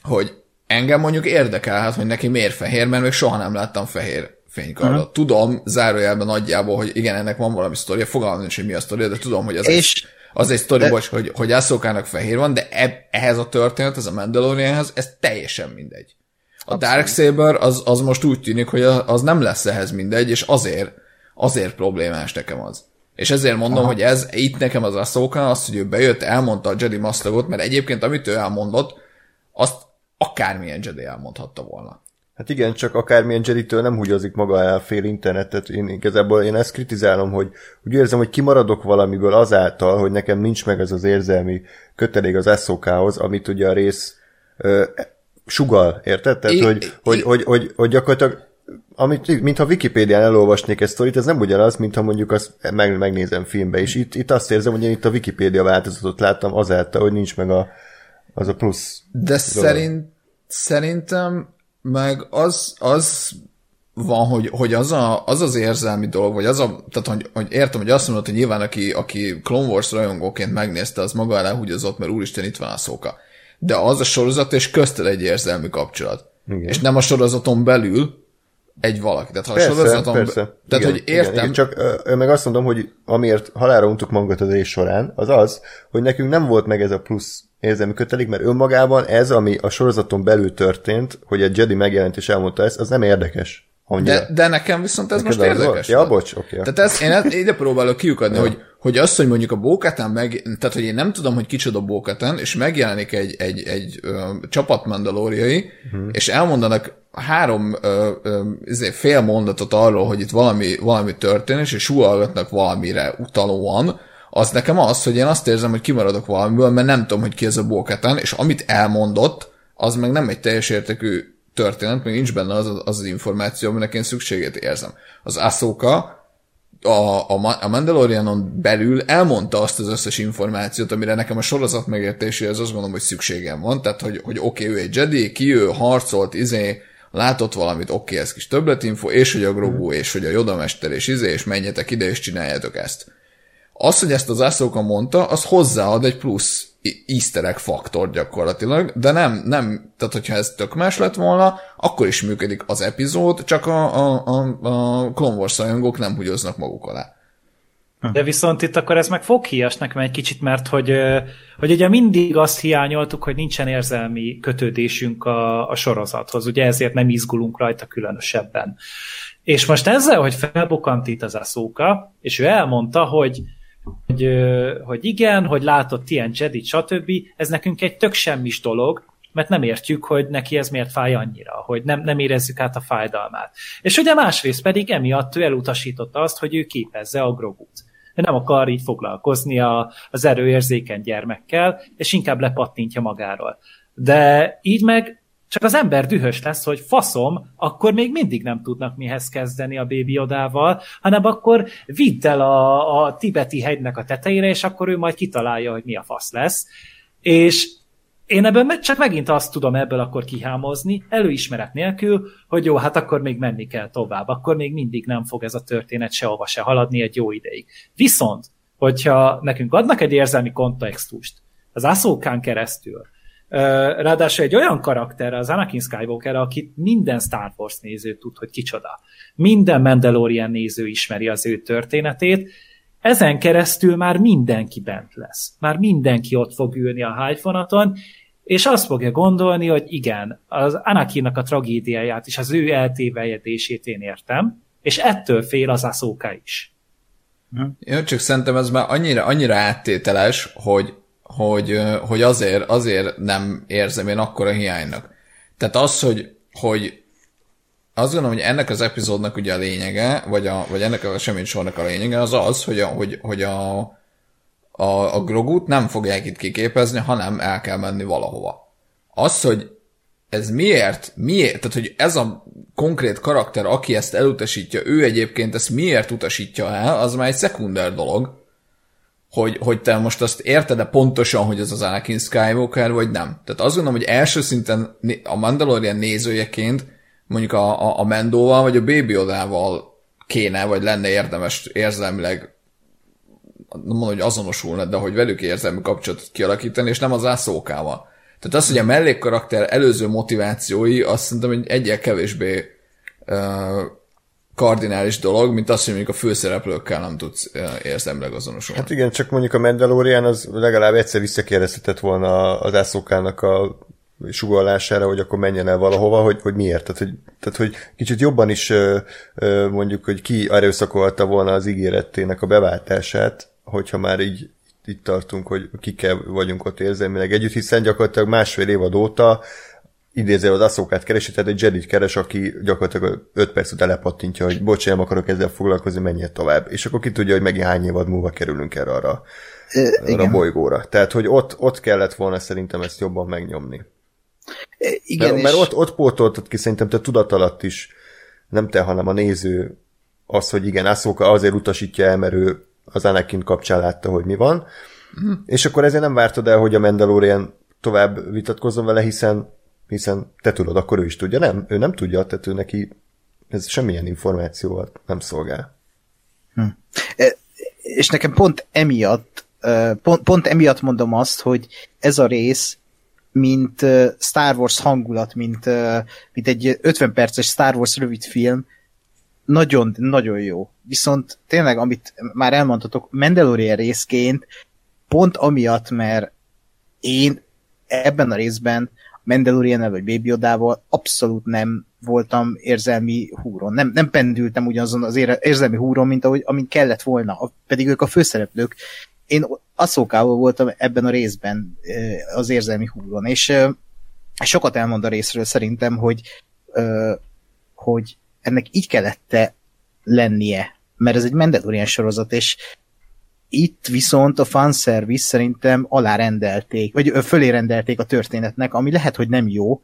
hogy engem mondjuk érdekelhet, hogy neki miért fehér, mert még soha nem láttam fehér fénykardot. Uh-huh. Tudom, zárójelben nagyjából, hogy igen, ennek van valami sztoria, fogalmam nincs, hogy mi a sztoria, de tudom, hogy az, és, egy, az egy sztori, de... bocs, hogy, hogy Asszókának fehér van, de e, ehhez a történet, ez a Mandalorianhez, ez teljesen mindegy. A Abszolút. Darksaber az, az most úgy tűnik, hogy az nem lesz ehhez mindegy, és azért, azért problémás nekem az. És ezért mondom, Aha. hogy ez itt nekem az Ahsoka, az, hogy ő bejött, elmondta a Jedi maszlagot, mert egyébként amit ő elmondott, azt akármilyen Jedi elmondhatta volna. Hát igen, csak akármilyen Jedi-től nem húgyozik maga el fél internetet. Én igazából én ezt kritizálom, hogy úgy érzem, hogy kimaradok valamiből azáltal, hogy nekem nincs meg ez az érzelmi kötelék az eszókához, amit ugye a rész ö, sugal, érted? Tehát, I, hogy, I, hogy, hogy, hogy, hogy gyakorlatilag amit, mintha Wikipédián elolvasnék ezt sztorit, ez nem ugyanaz, mintha mondjuk azt meg, megnézem filmbe is. Itt, itt azt érzem, hogy én itt a Wikipédia változatot láttam azáltal, hogy nincs meg a, az a plusz. De szerint, szerintem meg az, az van, hogy, hogy az, a, az az érzelmi dolog, vagy az a, tehát hogy, hogy értem, hogy azt mondod, hogy nyilván aki, aki Clone Wars rajongóként megnézte, az maga alá húgyozott, mert úristen itt van a szóka. De az a sorozat, és közted egy érzelmi kapcsolat. Igen. És nem a sorozaton belül, egy valaki. Tehát ha persze, a sorozaton... Persze. Tehát, igen, hogy értem... Igen, igen. Csak ö, meg azt mondom, hogy amiért halára untuk magunkat az rész során, az az, hogy nekünk nem volt meg ez a plusz érzelmi kötelék, mert önmagában ez, ami a sorozaton belül történt, hogy egy Jedi megjelent és elmondta ezt, az nem érdekes. De, de nekem viszont ez Neked most érdekes. Ja, bocs, oké. Okay. Tehát ez, én ide próbálok kiukadni, ja. hogy, hogy azt, hogy mondjuk a Bókatán meg, tehát hogy én nem tudom, hogy kicsoda Bókatán, és megjelenik egy, egy, egy ö, csapat mandalóriai, uh-huh. és elmondanak három ö, ö, izé, fél mondatot arról, hogy itt valami, valami történik, és suhallgatnak valamire utalóan, az nekem az, hogy én azt érzem, hogy kimaradok valamiből, mert nem tudom, hogy ki ez a Bókatán, és amit elmondott, az meg nem egy teljes értékű történet, még nincs benne az az, az információ, aminek én szükségét érzem. Az Ahsoka a, a, a Mandalorianon belül elmondta azt az összes információt, amire nekem a sorozat megértéséhez azt gondolom, hogy szükségem van. Tehát, hogy, hogy oké, okay, ő egy Jedi, ki ő, harcolt, izé, látott valamit, oké, okay, ez kis többletinfo, és hogy a Grogu, és hogy a Yoda mester, és izé, és menjetek ide, és csináljátok ezt. Az, hogy ezt az Ahsoka mondta, az hozzáad egy plusz easter egg faktor gyakorlatilag, de nem, nem, tehát hogyha ez tök más lett volna, akkor is működik az epizód, csak a, a, a, a Clone Wars nem húgyoznak maguk alá. De viszont itt akkor ez meg foghíjas nekem egy kicsit, mert hogy, hogy ugye mindig azt hiányoltuk, hogy nincsen érzelmi kötődésünk a, a sorozathoz, ugye ezért nem izgulunk rajta különösebben. És most ezzel, hogy felbukant itt az Aszóka, és ő elmondta, hogy hogy, hogy igen, hogy látott ilyen Jedi, stb. Ez nekünk egy tök semmis dolog, mert nem értjük, hogy neki ez miért fáj annyira, hogy nem, nem érezzük át a fájdalmát. És ugye másrészt pedig emiatt ő elutasította azt, hogy ő képezze a grogut. Ő nem akar így foglalkozni a, az erőérzékeny gyermekkel, és inkább lepattintja magáról. De így meg csak az ember dühös lesz, hogy faszom, akkor még mindig nem tudnak mihez kezdeni a bébi odával, hanem akkor vidd el a, a tibeti hegynek a tetejére, és akkor ő majd kitalálja, hogy mi a fasz lesz. És én ebben csak megint azt tudom ebből akkor kihámozni, előismeret nélkül, hogy jó, hát akkor még menni kell tovább, akkor még mindig nem fog ez a történet sehova se haladni egy jó ideig. Viszont, hogyha nekünk adnak egy érzelmi kontextust, az Ahsoka keresztül, Ráadásul egy olyan karakter, az Anakin Skywalker, akit minden Star Wars néző tud, hogy kicsoda. Minden Mandalorian néző ismeri az ő történetét, ezen keresztül már mindenki bent lesz. Már mindenki ott fog ülni a hájfonaton, és azt fogja gondolni, hogy igen, az Anakinnak a tragédiáját és az ő eltévejedését én értem, és ettől fél az Ahsoka is. Jó, csak szerintem ez már annyira, annyira áttételes, hogy hogy, hogy azért, azért nem érzem én akkora hiánynak. Tehát az, hogy, hogy azt gondolom, hogy ennek az epizódnak ugye a lényege, vagy, a, vagy ennek a semmi sornak a lényege az az, hogy a, hogy, hogy a, a, a grogut nem fogják itt kiképezni, hanem el kell menni valahova. Az, hogy ez miért, miért, tehát hogy ez a konkrét karakter, aki ezt elutasítja, ő egyébként ezt miért utasítja el, az már egy szekunder dolog, hogy, hogy te most azt érted-e pontosan, hogy ez az Anakin Skywalker, vagy nem. Tehát azt gondolom, hogy első szinten a Mandalorian nézőjeként mondjuk a, a, a Mendóval, vagy a Baby Odával kéne, vagy lenne érdemes érzelmileg mondom, hogy azonosulna, de hogy velük érzelmi kapcsolatot kialakítani, és nem az ászókával. Tehát az, hogy a mellékkarakter előző motivációi, azt szerintem egy egyel kevésbé uh, kardinális dolog, mint azt, hogy mondjuk a főszereplőkkel nem tudsz érzelmileg azonosulni. Hát igen, csak mondjuk a Mandalorian az legalább egyszer visszakérdeztetett volna az ászókának a sugallására, hogy akkor menjen el valahova, hogy, hogy miért. Tehát hogy, tehát, hogy kicsit jobban is mondjuk, hogy ki erőszakolta volna az ígéretének a beváltását, hogyha már így itt tartunk, hogy kikkel vagyunk ott érzelmileg együtt, hiszen gyakorlatilag másfél évad óta idéző az asszókát keresi, tehát egy Jedi keres, aki gyakorlatilag 5 perc után lepattintja, hogy bocs, nem akarok ezzel foglalkozni, menjél tovább. És akkor ki tudja, hogy megint hány évad múlva kerülünk erre arra, arra a bolygóra. Tehát, hogy ott, ott kellett volna szerintem ezt jobban megnyomni. Igen, mert, és... mert ott, ott pótoltad ki szerintem te tudat alatt is, nem te, hanem a néző az, hogy igen, Ahsoka azért utasítja el, mert ő az Anakin kapcsán látta, hogy mi van, hm. és akkor ezért nem vártad el, hogy a Mandalorian tovább vitatkozzon vele, hiszen hiszen te tudod, akkor ő is tudja. Nem, ő nem tudja, tehát ő neki ez semmilyen információval nem szolgál. Hm. E, és nekem pont emiatt, e, pont, pont emiatt mondom azt, hogy ez a rész, mint Star Wars hangulat, mint, mint egy 50 perces Star Wars rövid film, nagyon, nagyon jó. Viszont tényleg, amit már elmondhatok, Mandalorian részként, pont amiatt, mert én ebben a részben mandalorian vagy Baby Odával abszolút nem voltam érzelmi húron. Nem, nem pendültem ugyanazon az érzelmi húron, mint ahogy, amint kellett volna, pedig ők a főszereplők. Én asszókával voltam ebben a részben az érzelmi húron, és sokat elmond a részről szerintem, hogy, hogy ennek így kellett lennie, mert ez egy Mandalorian sorozat, és itt viszont a fanservice szerintem alárendelték, vagy fölé rendelték a történetnek, ami lehet, hogy nem jó,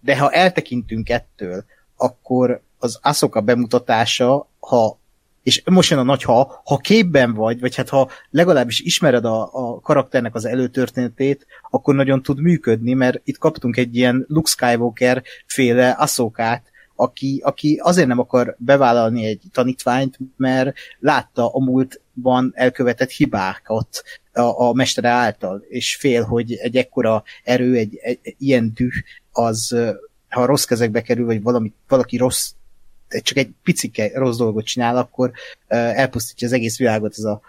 de ha eltekintünk ettől, akkor az Asoka bemutatása, ha és most jön a nagy ha, ha képben vagy, vagy hát ha legalábbis ismered a, a karakternek az előtörténetét, akkor nagyon tud működni, mert itt kaptunk egy ilyen Luke Skywalker féle Asokát, aki, aki azért nem akar bevállalni egy tanítványt, mert látta a múltban elkövetett hibákat a, a mestere által, és fél, hogy egy ekkora erő, egy, egy, egy ilyen düh, az ha rossz kezekbe kerül, vagy valami, valaki rossz csak egy picike rossz dolgot csinál, akkor elpusztítja az egész világot ez a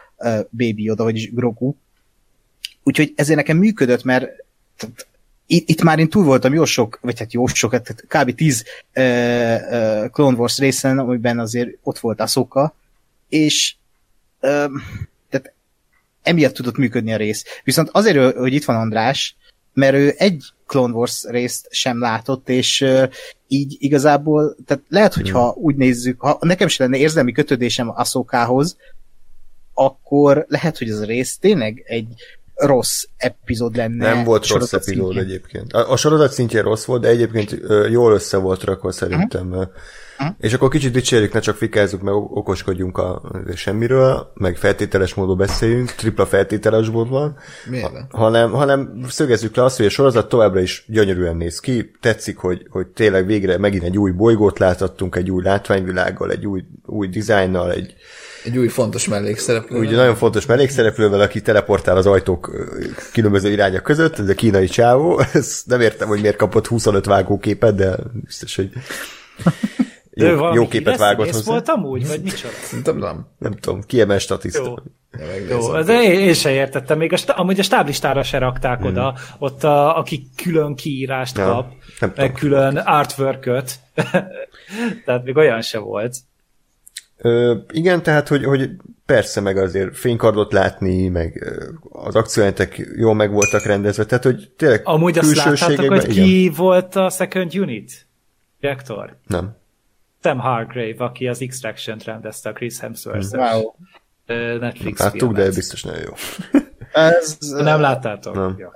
Baby Yoda, vagyis Grogu. Úgyhogy ezért nekem működött, mert itt, itt már én túl voltam jó sok, vagy hát jó sok, hát kb. 10 uh, uh, Clone Wars részen, amiben azért ott volt Ahsoka, és uh, tehát emiatt tudott működni a rész. Viszont azért, hogy itt van András, mert ő egy Clone Wars részt sem látott, és így igazából, tehát lehet, hogyha úgy nézzük, ha nekem sem lenne érzelmi kötődésem Ahsokához, akkor lehet, hogy ez a rész tényleg egy rossz epizód lenne. Nem volt rossz epizód szintjén. egyébként. A, a sorozat szintjén rossz volt, de egyébként jól össze volt rakva szerintem. Uh-huh. Uh-huh. És akkor kicsit dicsérjük, ne csak fikázzuk, meg okoskodjunk a semmiről, meg feltételes módon beszéljünk, tripla feltételes mód van. Miért? Ha, hanem, hanem szögezzük le azt, hogy a sorozat továbbra is gyönyörűen néz ki, tetszik, hogy, hogy tényleg végre megint egy új bolygót láthattunk, egy új látványvilággal, egy új, új dizájnnal, egy, egy új fontos mellékszereplő. Úgy nagyon fontos mellékszereplővel, aki teleportál az ajtók különböző irányok között, ez a kínai csávó. Ezt nem értem, hogy miért kapott 25 vágóképet, de biztos, hogy jó, jó, jó képet vágott hozzá. volt amúgy, vagy micsoda? Szerintem nem. Nem tudom, kiemel statiszta. Jó. jó, de én, én sem értettem, még a, amúgy a stáblistára se rakták hmm. oda, ott a, aki külön kiírást ja, kap, meg tudom. külön artwork tehát még olyan se volt. Ö, igen, tehát, hogy, hogy persze meg azért fénykardot látni, meg az akcióentek jól meg voltak rendezve, tehát, hogy tényleg Amúgy azt láttátok, hogy ki igen. volt a second unit? Reaktor? Nem. Sam Hargrave, aki az Extraction-t rendezte a Chris hemsworth wow. Netflix Láttuk, filmet. de biztos nagyon jó. Ez, nem láttátok? Nem. Ja.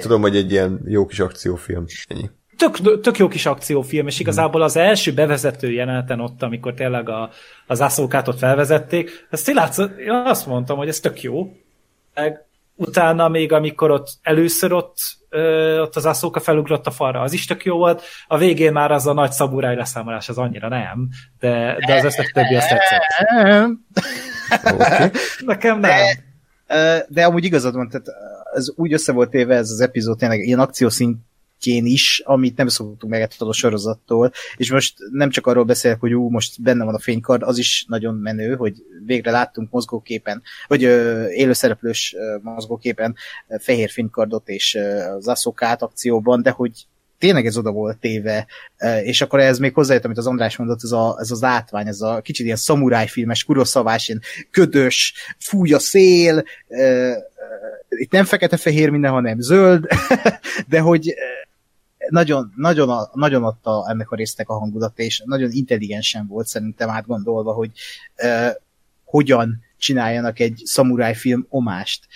Tudom, hogy egy ilyen jó kis akciófilm. Ennyi tök, tök jó kis akciófilm, és igazából az első bevezető jeleneten ott, amikor tényleg a, az ászókát ott felvezették, ezt látszott, én azt mondtam, hogy ez tök jó. Meg utána még, amikor ott először ott, ö, ott az ászóka felugrott a falra, az is tök jó volt. A végén már az a nagy szaburáj leszámolás az annyira nem, de, de az összes többi azt tetszett. okay. Nekem nem. De, de amúgy igazad van, tehát ez úgy össze volt éve ez az epizód, tényleg ilyen akciószint szintjén is, amit nem szoktunk meg a sorozattól, és most nem csak arról beszélek, hogy ú, most benne van a fénykard, az is nagyon menő, hogy végre láttunk mozgóképen, vagy ö, élőszereplős ö, mozgóképen ö, fehér fénykardot és ö, az aszokát akcióban, de hogy tényleg ez oda volt téve, és akkor ez még hozzájött, amit az András mondott, ez, a, ez az átvány, ez a kicsit ilyen szamurájfilmes, kuroszavás, ilyen ködös, fúj a szél, itt nem fekete-fehér minden, hanem zöld, de hogy nagyon, nagyon, nagyon adta ennek a résznek a hangulat, és nagyon intelligensen volt szerintem átgondolva, hogy uh, hogyan csináljanak egy szamuráj film omást.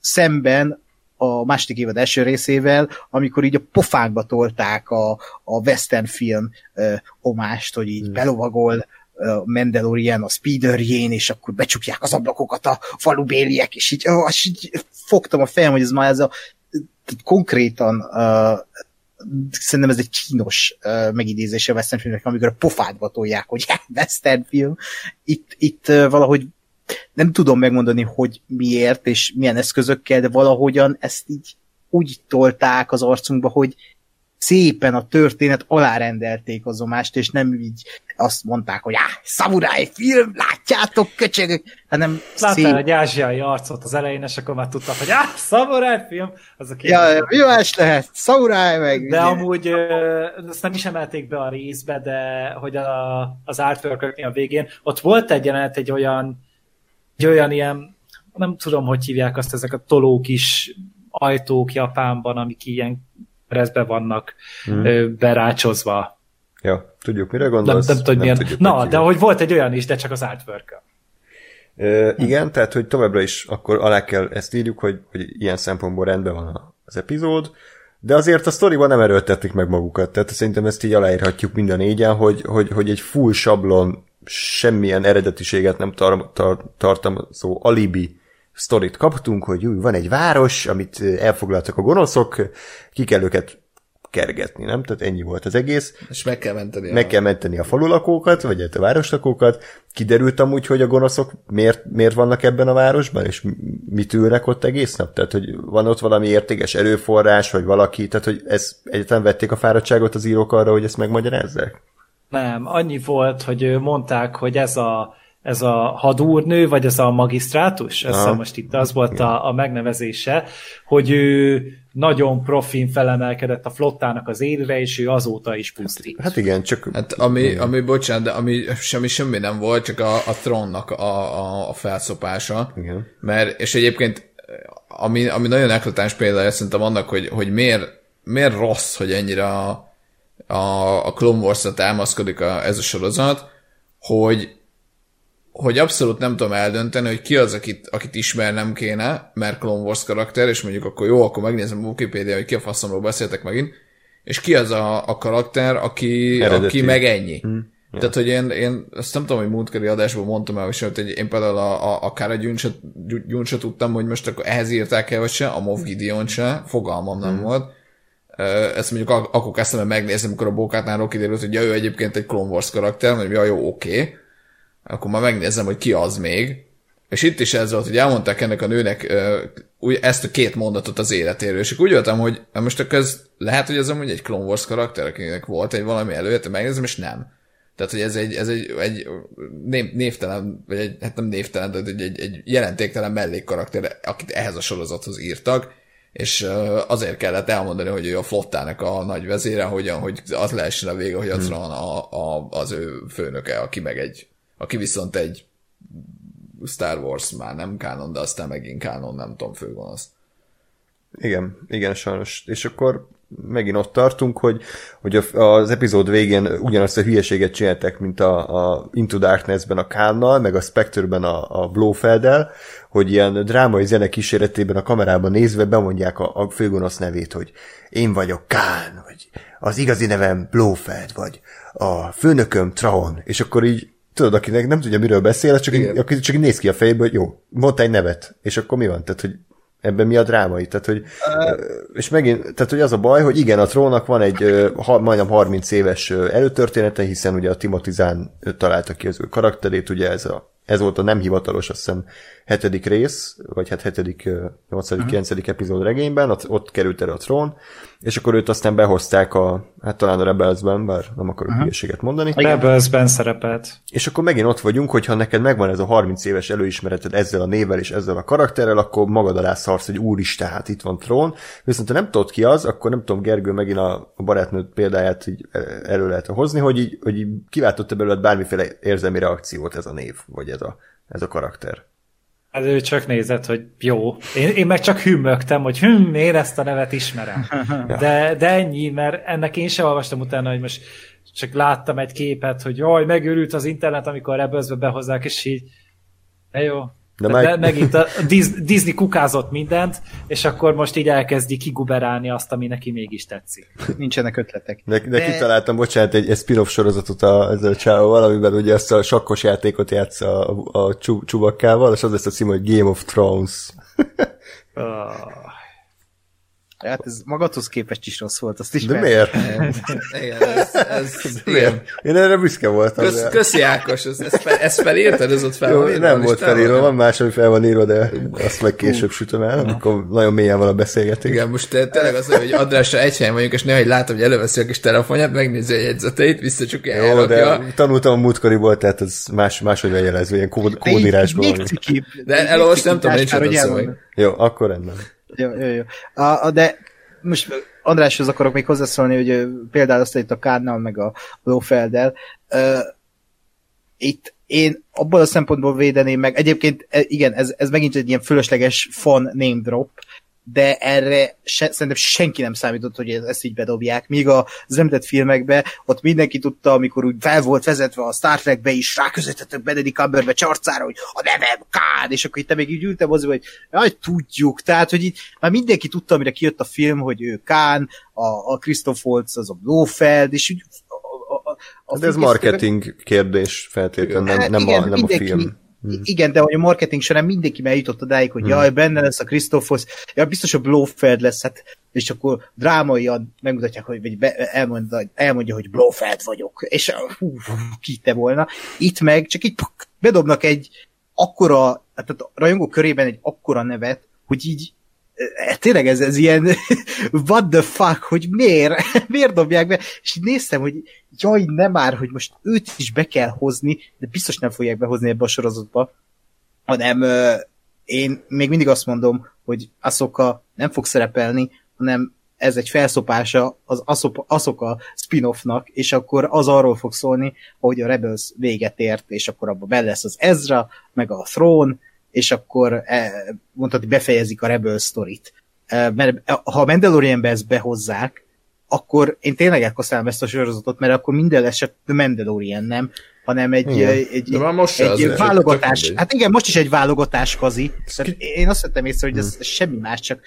Szemben a második évad első részével, amikor így a pofákba tolták a, a western film uh, omást, hogy így mm. belovagol a Mandalorian, a Speederjén, és akkor becsukják az ablakokat a falubéliek, és így, oh, és így fogtam a fejem, hogy ez már ez a konkrétan uh, szerintem ez egy kínos uh, megidézése a western filmnek, amikor a pofádba tolják, hogy hát, western film. Itt, itt valahogy nem tudom megmondani, hogy miért és milyen eszközökkel, de valahogyan ezt így úgy tolták az arcunkba, hogy szépen a történet alárendelték az omást, és nem így azt mondták, hogy áh, szamuráj film, látjátok, köcsögök, hanem Láttál szép... egy ázsiai arcot az elején, és akkor már tudtak, hogy áh, szamuráj film, az a kérdés. Ja, mi más lehet? Szamuráj meg. De ugye? amúgy ezt nem is emelték be a részbe, de hogy a, az artwork a végén, ott volt egy jelenet, egy olyan, egy olyan ilyen, nem tudom, hogy hívják azt, ezek a tolók is ajtók Japánban, amik ilyen keresztbe vannak hmm. berácsozva. Ja, tudjuk, mire gondolsz. Nem, nem tudom, milyen. Tudjuk, Na, de hogy volt egy olyan is, de csak az artwork igen, tehát, hogy továbbra is akkor alá kell ezt írjuk, hogy, hogy ilyen szempontból rendben van az epizód, de azért a sztoriban nem erőltetik meg magukat, tehát szerintem ezt így aláírhatjuk minden négyen, hogy, hogy, hogy egy full sablon, semmilyen eredetiséget nem tar- tar- tartalmazó alibi sztorit kaptunk, hogy új, van egy város, amit elfoglaltak a gonoszok, ki kell őket kergetni, nem? Tehát ennyi volt az egész. És meg kell menteni. Meg a... kell menteni a falulakókat, vagy a városlakókat. Kiderült amúgy, hogy a gonoszok miért, miért vannak ebben a városban, és mit ülnek ott egész nap? Tehát, hogy van ott valami értékes erőforrás, vagy valaki, tehát, hogy ez egyáltalán vették a fáradtságot az írók arra, hogy ezt megmagyarázzák? Nem, annyi volt, hogy mondták, hogy ez a ez a hadúrnő, vagy ez a magisztrátus, ez ah, most itt az volt a, a megnevezése, hogy ő nagyon profin felemelkedett a flottának az élre, és ő azóta is pusztít. Hát igen, csak... Hát ami, ami bocsánat, de ami semmi, semmi nem volt, csak a, a trónnak a, a, a felszopása. Igen. Mert, és egyébként ami, ami nagyon eklatáns példája szerintem annak, hogy, hogy miért, miért rossz, hogy ennyire a, a, a Clone Wars-ra támaszkodik a, ez a sorozat, hogy hogy abszolút nem tudom eldönteni, hogy ki az, akit, akit ismernem kéne, mert Clone Wars karakter, és mondjuk akkor jó, akkor megnézem a Wikipedia, hogy ki a faszomról beszéltek megint, és ki az a, a karakter, aki, aki meg ennyi. Hmm. Ja. Tehát, hogy én, én azt nem tudom, hogy múltkori adásban mondtam el, hogy én például a, a, a Kara Gyun se tudtam, hogy most akkor ehhez írták el, vagy se, a Moff Gideon se, fogalmam nem hmm. volt. Ezt mondjuk ak- akkor kezdtem el megnézni, amikor a Bókátnál kiderült, hogy ja, ő egyébként egy Clone Wars karakter, mondjuk, ja, jó, oké. Okay. Akkor már megnézem, hogy ki az még. És itt is ez volt, hogy elmondták ennek a nőnek úgy ezt a két mondatot az életéről, és úgy voltam, hogy most akkor ez lehet, hogy ez amúgy egy Clone Wars karakter, akinek volt egy valami előtte, megnézem, és nem. Tehát, hogy ez egy, ez egy, egy név, névtelen, vagy egy, hát nem névtelen, de egy, egy, egy jelentéktelen mellékkarakter, akit ehhez a sorozathoz írtak, és azért kellett elmondani, hogy ő a flottának a nagy vezére, hogyan, hogy az lehessen a vége, hogy az hmm. van a, a, az ő főnöke, aki meg egy, aki viszont egy Star Wars már nem kánon, de aztán megint kánon, nem tudom, főgonosz. Igen, igen, sajnos. És akkor megint ott tartunk, hogy, hogy az epizód végén ugyanazt a hülyeséget csináltak, mint a, a Into Darkness-ben a Kánnal, meg a Spectre-ben a, a Blofeld-el, hogy ilyen drámai zene kíséretében a kamerában nézve bemondják a, a főgonosz nevét, hogy én vagyok Kán, vagy az igazi nevem Blofeld, vagy a főnököm Traon, és akkor így tudod, akinek nem tudja, miről beszél, csak, így, aki csak néz ki a fejéből, hogy jó, mondta egy nevet, és akkor mi van? Tehát, hogy ebben mi a drámai? Tehát, hogy, uh, és megint, tehát, hogy az a baj, hogy igen, a trónak van egy ha, majdnem 30 éves előtörténete, hiszen ugye a Timothy Zahn találta ki az ő karakterét, ugye ez, a, ez volt a nem hivatalos, azt hiszem, hetedik rész, vagy hát hetedik, nyolcadik, uh-huh. kilencedik epizód regényben, ott, került erre a trón, és akkor őt aztán behozták a, hát talán a Rebelsben, bár nem akarok uh-huh. hülyeséget mondani. A Rebelsben szerepelt. És akkor megint ott vagyunk, hogyha neked megvan ez a 30 éves előismereted ezzel a névvel és ezzel a karakterrel, akkor magad alá szarsz, hogy úristen, hát itt van trón. Viszont ha nem tudod ki az, akkor nem tudom, Gergő megint a, a barátnőd példáját így e, elő lehet hozni, hogy így, hogy így kiváltotta belőled bármiféle érzelmi reakciót ez a név, vagy ez a, ez a karakter. Hát ő csak nézett, hogy jó. Én, én meg csak hümmögtem, hogy hm, én ezt a nevet ismerem. De, de ennyi, mert ennek én sem olvastam utána, hogy most csak láttam egy képet, hogy jaj, megőrült az internet, amikor Rebelsbe behozzák, és így, de jó, de meg... De megint a Disney kukázott mindent, és akkor most így elkezdi kiguberálni azt, ami neki mégis tetszik. Nincsenek ötletek. De, de, de... kitaláltam, bocsánat, egy, egy spin-off sorozatot a, ezzel a csávóval, amiben ugye ezt a sakkos játékot játsz a, a csubakkával, és az lesz a cím, hogy Game of Thrones. oh. Hát ez magadhoz képest is rossz volt, azt is De miért? igen, ez, ez, igen. Én erre büszke voltam. Kösz, köszi Ákos, ezt, ezt, fel, ezt felírtad, ez ott fel Jó, Nem volt felírva, van más, ami fel van írva, de azt meg később sütöm el, amikor nagyon mélyen van a beszélgetés. Igen, most tényleg az, hogy Andrásra egy helyen vagyunk, és néha, hogy látom, hogy előveszi a kis telefonját, megnézi a jegyzeteit, csak Jó, de tanultam a múltkoriból, tehát ez más, máshogy van jelezve, ilyen kód, kódírásban. De elolvasni nem tudom, nincs Jó, akkor rendben. Jó, jó, jó. A, a, de most Andráshoz akarok még hozzászólni, hogy például azt itt a Kárnal, meg a Blófelddel. Uh, itt én abból a szempontból védeném meg, egyébként e, igen, ez, ez megint egy ilyen fölösleges fun name drop, de erre se, szerintem senki nem számított, hogy ezt így bedobják. Míg az említett filmekbe ott mindenki tudta, amikor úgy fel volt vezetve a Star Trekbe is, ráközöttetek Benedict Cumberbatch csarcára, hogy a nevem Kán, és akkor itt még így ültem hozzá, hogy jaj, tudjuk. Tehát, hogy itt már mindenki tudta, amire kijött a film, hogy ő Kán, a, a Christoph Waltz az a Blofeld, és úgy a, a, a De ez marketing kérdés feltétlenül, nem, hát nem, igen, a, nem a film Hmm. Igen, de hogy a marketing során mindenki eljutott odáig, hogy hmm. jaj, benne lesz a Krisztófosz, ja, biztos a Blofeld lesz, hát, és akkor drámaian megmutatják, hogy vagy be, elmondja, elmondja, hogy Blofeld vagyok, és hú, te volna. Itt meg csak így bedobnak egy akkora, tehát a rajongó körében egy akkora nevet, hogy így tényleg ez, ez ilyen what the fuck, hogy miért? miért dobják be? És így néztem, hogy jaj, nem már, hogy most őt is be kell hozni, de biztos nem fogják behozni ebbe a sorozatba, hanem én még mindig azt mondom, hogy Asoka nem fog szerepelni, hanem ez egy felszopása az Asoka spin-offnak, és akkor az arról fog szólni, hogy a Rebels véget ért, és akkor abban be lesz az Ezra, meg a Throne, és akkor e, mondhatni befejezik a Rebels sztorit. E, mert ha a Mandalorianbe ezt behozzák, akkor én tényleg elkaszálom ezt a sorozatot, mert akkor minden lesz The Mandalorian, nem? Hanem egy, igen. egy, egy, most egy, egy válogatás. Hát igen, most is egy válogatás kazi. Én azt vettem észre, hogy ez hmm. semmi más, csak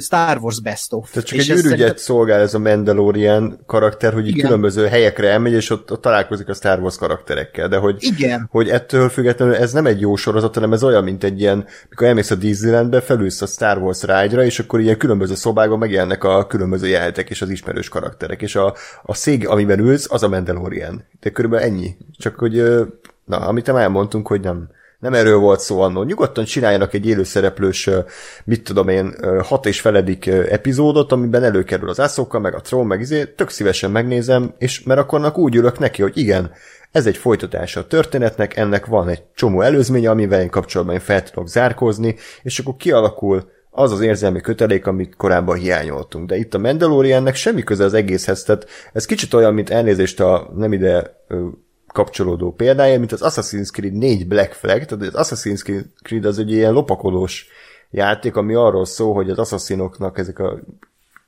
Star Wars best of. Tehát csak és egy ürügyet szerint... szolgál ez a Mandalorian karakter, hogy így különböző helyekre elmegy, és ott, ott találkozik a Star Wars karakterekkel, de hogy, igen. hogy ettől függetlenül ez nem egy jó sorozat, hanem ez olyan, mint egy ilyen, mikor elmész a Disneylandbe, felülsz a Star Wars ride és akkor ilyen különböző szobákban megjelennek a különböző jelentek és az ismerős karakterek, és a, a szég, amiben ülsz, az a Mandalorian. De körülbelül ennyi. Csak hogy, na, amit nem elmondtunk, hogy nem, nem erről volt szó annól. Nyugodtan csináljanak egy élőszereplős, mit tudom én, hat és feledik epizódot, amiben előkerül az Ahsoka, meg a Tron, meg izé, tök szívesen megnézem, és mert akkor úgy ülök neki, hogy igen, ez egy folytatása a történetnek, ennek van egy csomó előzménye, amivel én kapcsolatban én fel tudok zárkózni, és akkor kialakul az az érzelmi kötelék, amit korábban hiányoltunk. De itt a Mandaloriannek semmi köze az egészhez, tehát ez kicsit olyan, mint elnézést a nem ide kapcsolódó példája, mint az Assassin's Creed 4 Black Flag, tehát az Assassin's Creed az egy ilyen lopakodós játék, ami arról szól, hogy az asszaszinoknak ezek a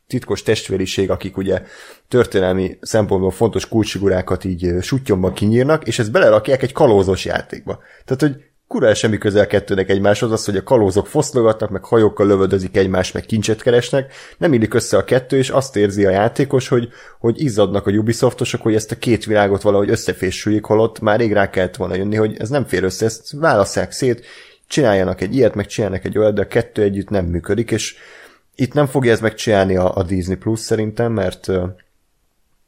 titkos testvériség, akik ugye történelmi szempontból fontos kulcsfigurákat így sutyomba kinyírnak, és ezt belerakják egy kalózos játékba. Tehát, hogy kura semmi közel kettőnek egymáshoz, az, hogy a kalózok foszlogatnak, meg hajókkal lövöldözik egymást, meg kincset keresnek, nem illik össze a kettő, és azt érzi a játékos, hogy, hogy izzadnak a Ubisoftosok, hogy ezt a két világot valahogy összefésüljék, holott már rég rá kellett volna jönni, hogy ez nem fér össze, ezt válasszák szét, csináljanak egy ilyet, meg csinálnak egy olyat, de a kettő együtt nem működik, és itt nem fogja ez megcsinálni a, a Disney Plus szerintem, mert,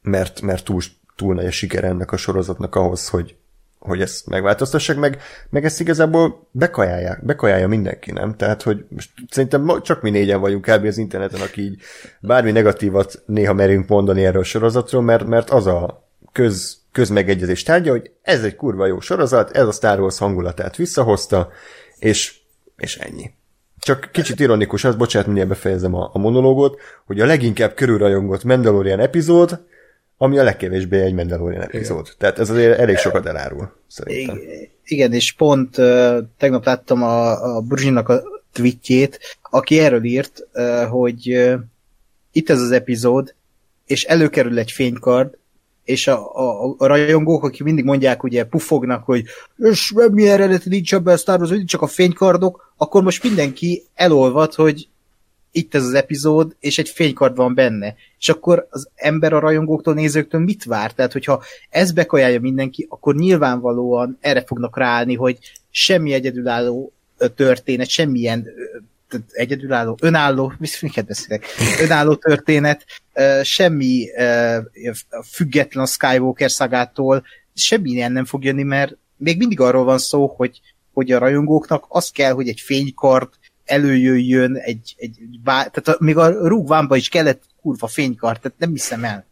mert, mert túl, túl nagy a siker ennek a sorozatnak ahhoz, hogy, hogy ezt megváltoztassák, meg, meg ezt igazából bekajálják, bekajálja mindenki, nem? Tehát, hogy most szerintem csak mi négyen vagyunk kb. az interneten, aki így bármi negatívat néha merünk mondani erről a sorozatról, mert, mert az a köz, közmegegyezés tárgya, hogy ez egy kurva jó sorozat, ez a Star Wars hangulatát visszahozta, és, és ennyi. Csak kicsit ironikus az, bocsánat, mindjárt befejezem a, a monológot, hogy a leginkább körülrajongott Mandalorian epizód, ami a legkevésbé egy Mandalorian epizód. Igen. Tehát ez azért elég sokat elárul, szerintem. Igen, és pont uh, tegnap láttam a, a Burzsinak a tweetjét, aki erről írt, uh, hogy uh, itt ez az epizód, és előkerül egy fénykard, és a, a, a rajongók, akik mindig mondják, ugye pufognak, hogy semmi eredeti nincs ebben a Star Wars, csak a fénykardok, akkor most mindenki elolvad, hogy itt ez az epizód, és egy fénykard van benne. És akkor az ember a rajongóktól, nézőktől mit vár? Tehát, hogyha ez bekajálja mindenki, akkor nyilvánvalóan erre fognak ráállni, hogy semmi egyedülálló történet, semmilyen egyedülálló, önálló, miket beszélek, önálló történet, semmi független a Skywalker szagától, semmi ilyen nem fog jönni, mert még mindig arról van szó, hogy, hogy a rajongóknak az kell, hogy egy fénykard előjöjjön, egy, egy, egy bá... tehát még a rúgvámba is kellett kurva fénykard, tehát nem hiszem el.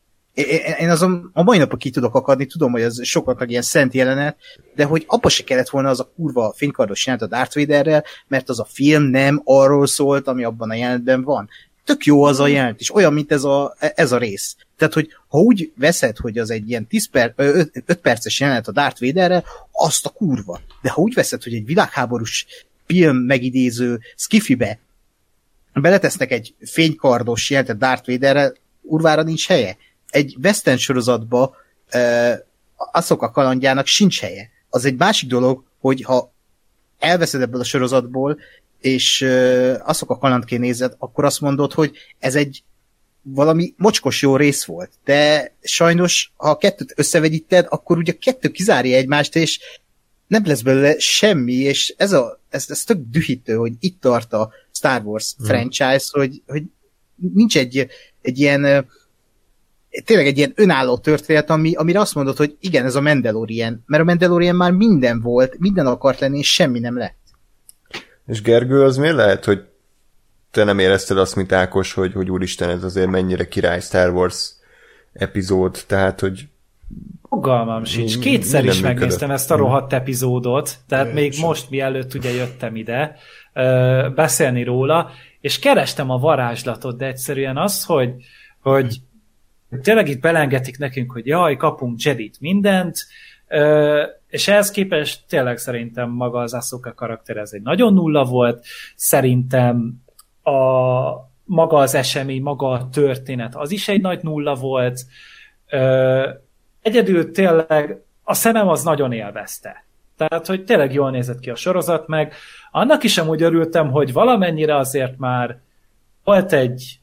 Én azon a mai napon ki tudok akadni, tudom, hogy ez sokaknak ilyen szent jelenet, de hogy abba se kellett volna az a kurva fénykardos jelent a Darth Vaderrel, mert az a film nem arról szólt, ami abban a jelentben van. Tök jó az a jelent, és olyan, mint ez a, ez a rész. Tehát, hogy ha úgy veszed, hogy az egy ilyen 10 per, 5, 5 perces jelenet a Darth Vaderrel, azt a kurva. De ha úgy veszed, hogy egy világháborús film megidéző skifibe beletesznek egy fénykardos jelentet Darth Vaderre, urvára nincs helye egy western sorozatba uh, azok a kalandjának sincs helye. Az egy másik dolog, hogy ha elveszed ebből a sorozatból, és uh, azok a kalandként nézed, akkor azt mondod, hogy ez egy valami mocskos jó rész volt. De sajnos, ha a kettőt összevegyíted, akkor ugye a kettő kizárja egymást, és nem lesz belőle semmi, és ez, a, ez, ez tök dühítő, hogy itt tart a Star Wars mm. franchise, hogy, hogy nincs egy, egy ilyen tényleg egy ilyen önálló történet, ami, amire azt mondod, hogy igen, ez a Mandalorian, mert a Mandalorian már minden volt, minden akart lenni, és semmi nem lett. És Gergő, az miért lehet, hogy te nem érezted azt, mint Ákos, hogy, hogy úristen, ez azért mennyire király Star Wars epizód, tehát, hogy Fogalmam sincs. Kétszer is megnéztem működött. ezt a rohadt epizódot, tehát Én még sem. most, mielőtt ugye jöttem ide beszélni róla, és kerestem a varázslatot, de egyszerűen az, hogy, hogy tényleg itt belengetik nekünk, hogy jaj, kapunk Jedit mindent, és ehhez képest tényleg szerintem maga az Asuka karakter ez egy nagyon nulla volt, szerintem a maga az esemény, maga a történet, az is egy nagy nulla volt. Egyedül tényleg a szemem az nagyon élvezte. Tehát, hogy tényleg jól nézett ki a sorozat, meg annak is amúgy örültem, hogy valamennyire azért már volt egy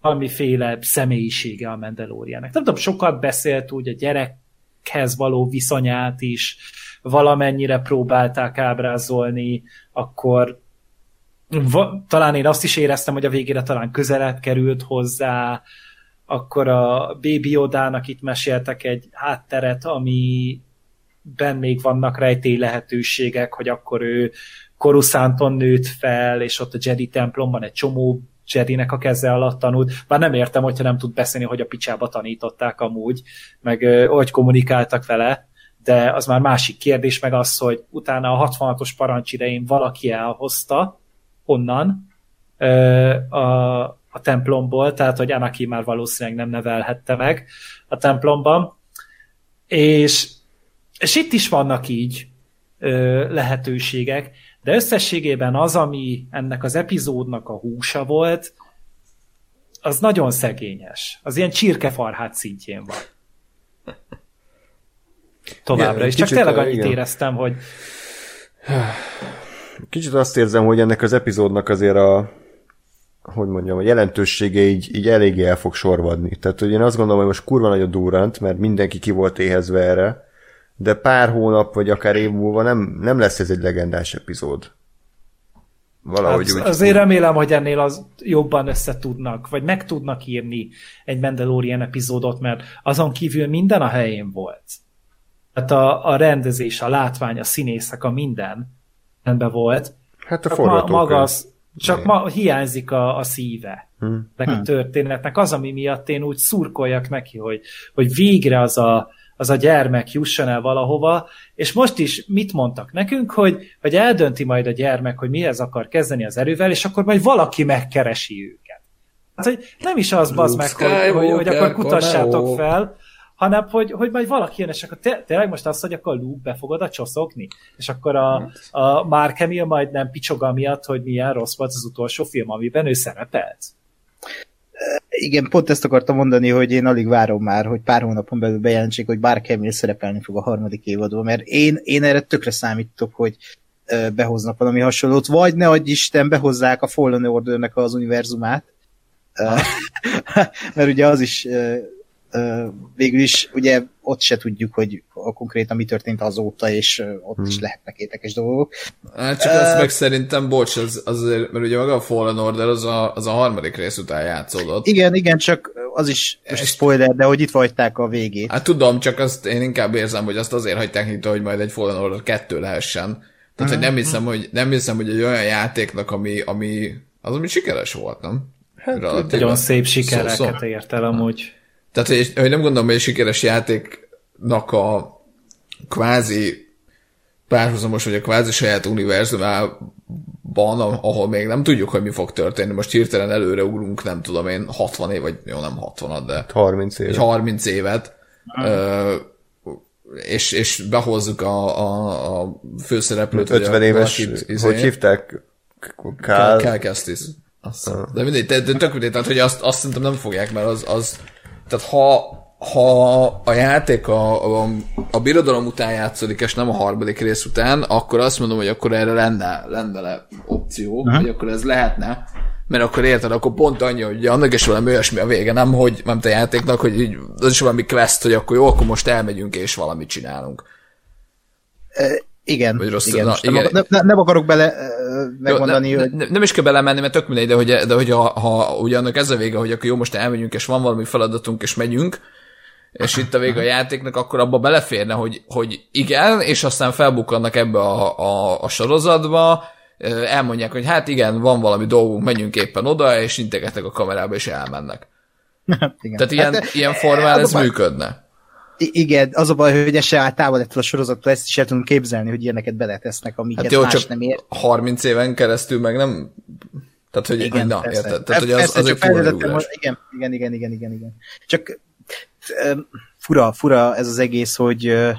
valamiféle személyisége a Mandalorianek. Nem tudom, sokat beszélt úgy a gyerekhez való viszonyát is, valamennyire próbálták ábrázolni, akkor va, talán én azt is éreztem, hogy a végére talán közelebb került hozzá, akkor a Baby Odának itt meséltek egy hátteret, ami ben még vannak rejtély lehetőségek, hogy akkor ő Koruszánton nőtt fel, és ott a Jedi templomban egy csomó Jedinek a keze alatt tanult. Bár nem értem, hogyha nem tud beszélni, hogy a picsába tanították amúgy, meg ö, hogy kommunikáltak vele, de az már másik kérdés, meg az, hogy utána a 66-os parancs idején valaki elhozta onnan a, a templomból, tehát hogy Anaki már valószínűleg nem nevelhette meg a templomban, és és itt is vannak így ö, lehetőségek, de összességében az, ami ennek az epizódnak a húsa volt, az nagyon szegényes. Az ilyen csirkefarhát szintjén van. Továbbra igen, is. Csak tényleg annyit igen. éreztem, hogy Kicsit azt érzem, hogy ennek az epizódnak azért a hogy mondjam, a jelentősége így, így eléggé el fog sorvadni. Tehát, hogy én azt gondolom, hogy most kurva nagy a durant, mert mindenki ki volt éhezve erre, de pár hónap, vagy akár év múlva nem, nem lesz ez egy legendás epizód. Valahogy hát úgy. Azért remélem, hogy ennél az jobban össze tudnak, vagy meg tudnak írni egy Mandalorian epizódot, mert azon kívül minden a helyén volt. Tehát a, a rendezés, a látvány, a színészek, a minden rendben volt. Hát a forgatókönyv. Ma, maga az, csak ma hiányzik a, a szíve hmm. a hmm. történetnek. Az, ami miatt én úgy szurkoljak neki, hogy, hogy végre az a, az a gyermek jusson el valahova, és most is mit mondtak nekünk, hogy, hogy eldönti majd a gyermek, hogy mihez akar kezdeni az erővel, és akkor majd valaki megkeresi őket. Hát, hogy nem is az bazd meg, hogy, hogy, hogy akkor kutassátok fel, hanem hogy, hogy majd valaki jön, és akkor te, tényleg most azt, hogy akkor Luke be fogod a csoszogni, és akkor a, a Mark Hamill majd nem picsoga miatt, hogy milyen rossz volt az utolsó film, amiben ő szerepelt. Igen, pont ezt akartam mondani, hogy én alig várom már, hogy pár hónapon belül bejelentsék, hogy bár Kemil szerepelni fog a harmadik évadban, mert én, én erre tökre számítok, hogy behoznak valami hasonlót, vagy ne adj Isten, behozzák a Fallen Ordernek az univerzumát, mert ugye az is végül is ugye ott se tudjuk, hogy a konkrétan mi történt azóta, és ott hmm. is lehetnek érdekes dolgok. Hát csak uh, azt meg szerintem, bocs, az, azért, mert ugye maga a Fallen Order az a, az a harmadik rész után játszódott. Igen, igen, csak az is most spoiler, de hogy itt hagyták a végét. Hát tudom, csak azt én inkább érzem, hogy azt azért hagyták nyitva, hogy majd egy Fallen Order kettő lehessen. Tehát, hogy nem hmm. hiszem, hogy, nem hiszem, hogy egy olyan játéknak, ami, ami az, ami sikeres volt, nem? Hát, nagyon szép sikereket szó, szó. ért el amúgy. Tehát, hogy, hogy nem gondolom, hogy egy sikeres játéknak a kvázi párhuzamos, vagy a kvázi saját univerzumában, ahol még nem tudjuk, hogy mi fog történni. Most hirtelen előre ugrunk, nem tudom én, 60 év, vagy jó, nem 60 de 30 évet. 30 évet. Ö, és, és behozzuk a, a, a főszereplőt. 50 éves, valakit, izé, hogy hívták? Kál... Kál Kestis. De mindegy, de, de tök mindegy, tehát hogy azt, azt szerintem nem fogják, mert az, az tehát ha, ha a játék a, a, a birodalom után játszódik, és nem a harmadik rész után, akkor azt mondom, hogy akkor erre lenne, lenne le opció, uh-huh. hogy akkor ez lehetne, mert akkor érted, akkor pont annyi, hogy annak is valami olyasmi a vége, nem hogy nem te játéknak, hogy így, az is valami quest, hogy akkor jó, akkor most elmegyünk és valamit csinálunk. Igen, Vagy rossz, igen. Na, igen. Nem, nem, nem akarok bele megmondani, jó, ne, hogy... Ne, nem is kell belemenni, mert tök mindegy, de hogy, de hogy ha, ha ugye annak ez a vége, hogy akkor jó, most elmegyünk, és van valami feladatunk, és megyünk, és itt a vége a játéknak, akkor abba beleférne, hogy, hogy igen, és aztán felbukkannak ebbe a, a, a sorozatba, elmondják, hogy hát igen, van valami dolgunk, menjünk éppen oda, és integetnek a kamerába, és elmennek. Hát, igen. Tehát ilyen, hát, ilyen formán ez működne igen, az a baj, hogy ez se áll távol ettől a sorozattól, ezt is el tudom képzelni, hogy ilyeneket beletesznek, amiket hát jó, más csak nem ér. 30 éven keresztül meg nem... Tehát, hogy igen, na, persze. érted? Tehát, hogy az, persze, az csak igen, igen, igen, igen, igen, igen. Csak fura, fura ez az egész, hogy uh,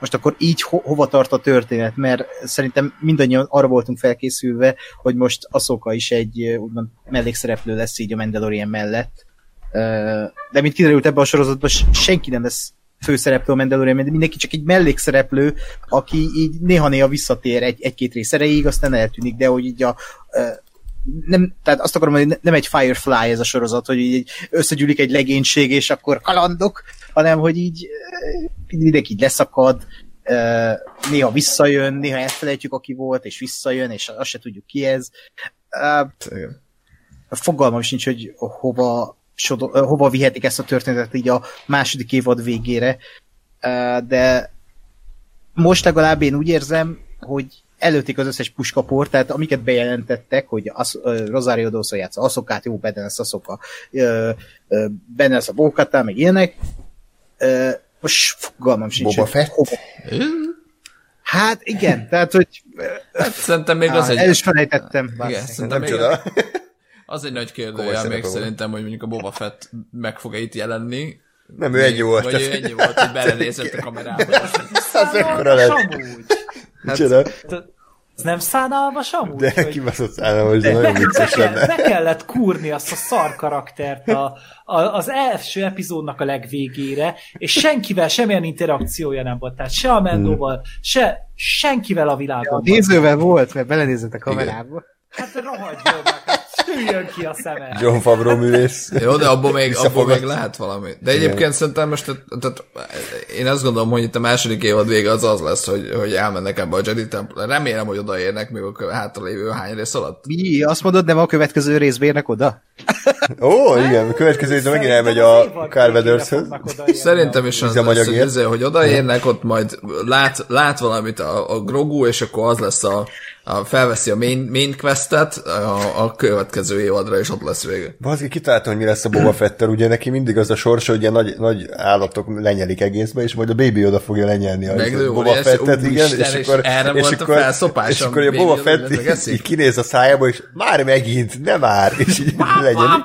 most akkor így ho- hova tart a történet, mert szerintem mindannyian arra voltunk felkészülve, hogy most Aszoka is egy úgymond mellékszereplő lesz így a Mandalorian mellett, de mint kiderült ebben a sorozatban, senki nem lesz főszereplő a Mandalorian, mert mindenki csak egy mellékszereplő, aki így néha-néha visszatér egy, egy-két rész erejéig, aztán eltűnik, de hogy így a, nem, tehát azt akarom, hogy nem egy Firefly ez a sorozat, hogy így összegyűlik egy legénység, és akkor kalandok, hanem hogy így mindenki így leszakad, néha visszajön, néha elfelejtjük, aki volt, és visszajön, és azt se tudjuk ki ez. Fogalmam sincs, hogy hova, hova vihetik ezt a történetet így a második évad végére, de most legalább én úgy érzem, hogy előtték az összes puskapor, tehát amiket bejelentettek, hogy az, uh, Rosario Dawson játsza Aszokát, jó, benne lesz Aszoka, benne lesz a Bókata, meg ilyenek. Most fogalmam sincs. Boba Fett? Hova... Hát igen, tehát, hogy... Hát, szerintem még az egy... El is felejtettem. Igen, szerintem még az egy nagy kérdőjel még szerintem, hogy mondjuk a Boba Fett meg fog-e itt jelenni. Nem, ő ennyi volt. Vagy ő ennyi volt, hogy belenézett a kamerába. Az ekkora lett. Hát, ez nem szánalmas amúgy? De hogy... kibaszott szánalmas, de nagyon vicces lenne. Be kellett kúrni azt a szar karaktert a, a, az első epizódnak a legvégére, és senkivel semmilyen interakciója nem volt. Tehát se a Mendóval, hmm. se senkivel a világon. Ja, a nézővel volt, mert belenézett a kamerába. Igen. Hát rohadt meg Üljön ki a szeme. John Favreau művész. Jó, de abból még, abból még lehet valami. De egyébként Igen. szerintem most, tehát, tehát, én azt gondolom, hogy itt a második évad vége az az lesz, hogy, hogy elmennek ebbe a Jedi temple. Remélem, hogy odaérnek még a hátralévő hány rész alatt. Mi? Azt mondod, nem a következő részbe érnek oda? Ó, igen, a következő részben megint elmegy a Carveders-höz. Szerintem is az lesz, hogy, ezzel, hogy odaérnek, ott majd lát, lát valamit a, a Grogu, és akkor az lesz a, a felveszi a main, main questet, a, a következő évadra, és ott lesz vége. Bazgi, kitaláltam, hogy mi lesz a Boba Fettel, ugye neki mindig az a sorsa, hogy ilyen nagy, nagy állatok lenyelik egészbe, és majd a baby oda fogja lenyelni a Meg, Boba Fettet, igen, és, és, akkor, erre és volt akkor, a és akkor a Boba Fett így, így kinéz a szájába, és már megint, nem már, és így legyen.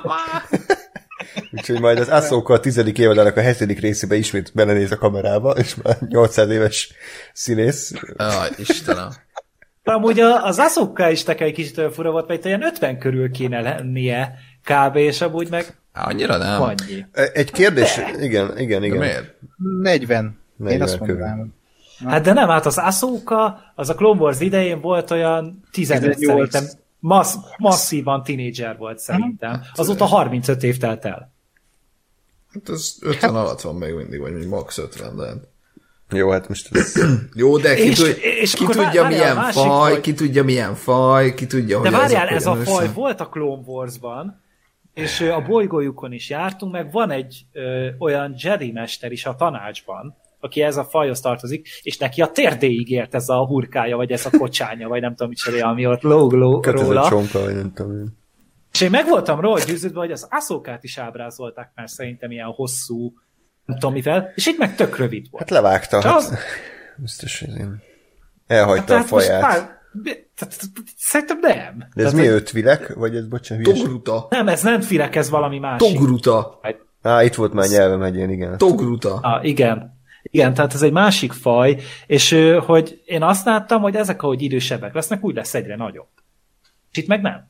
Úgyhogy majd az Ahsoka a tizedik évadának a hetedik részébe ismét belenéz a kamerába, és már 800 éves színész. Ah, Istenem. Amúgy az Asuka is nekem egy kicsit olyan fura volt, mert olyan 50 körül kéne lennie kb. és amúgy meg Annyira nem. Annyi. Egy kérdés, de. igen, igen, igen. De miért? 40. 40 Én azt mondanám. Hát de nem, hát az Asuka, az a Clone Wars idején volt olyan 15 szerintem. Massz, masszívan tinédzser volt szerintem. Hát, Azóta 35 év telt el. Hát az 50 alatt van még mindig, vagy max 50, de... Jó, hát most ez... Jó, de ki, és, tud, és ki tudja várjál, milyen faj, faj, ki tudja milyen faj, ki tudja, hogy De várjál, ez a faj össze... volt a Clone Wars-ban, és a bolygójukon is jártunk, meg van egy ö, olyan Jedi mester is a tanácsban, aki ez a fajhoz tartozik, és neki a térdéig ért ez a hurkája, vagy ez a kocsánya, vagy nem tudom micsoda, ami ott lóg, lóg róla. Csonka, vagy nem tudom. És én meg voltam róla győződve, hogy az aszókát is ábrázolták, mert szerintem ilyen hosszú nem tudom mivel, és itt meg tök rövid volt. Hát levágta. Hát, az... Biztos, hogy én elhagyta hát, a faját. Már... Szerintem nem. De ez Tehát, mi ötvilek? Vagy ez, bocsánat, Togruta. Nem, ez nem filek, ez valami másik. Togruta. Á, itt volt már nyelvem egy ilyen, igen. Togruta. Ah, igen. Igen, tehát ez egy másik faj, és hogy én azt láttam, hogy ezek, ahogy idősebbek lesznek, úgy lesz egyre nagyobb. És itt meg nem.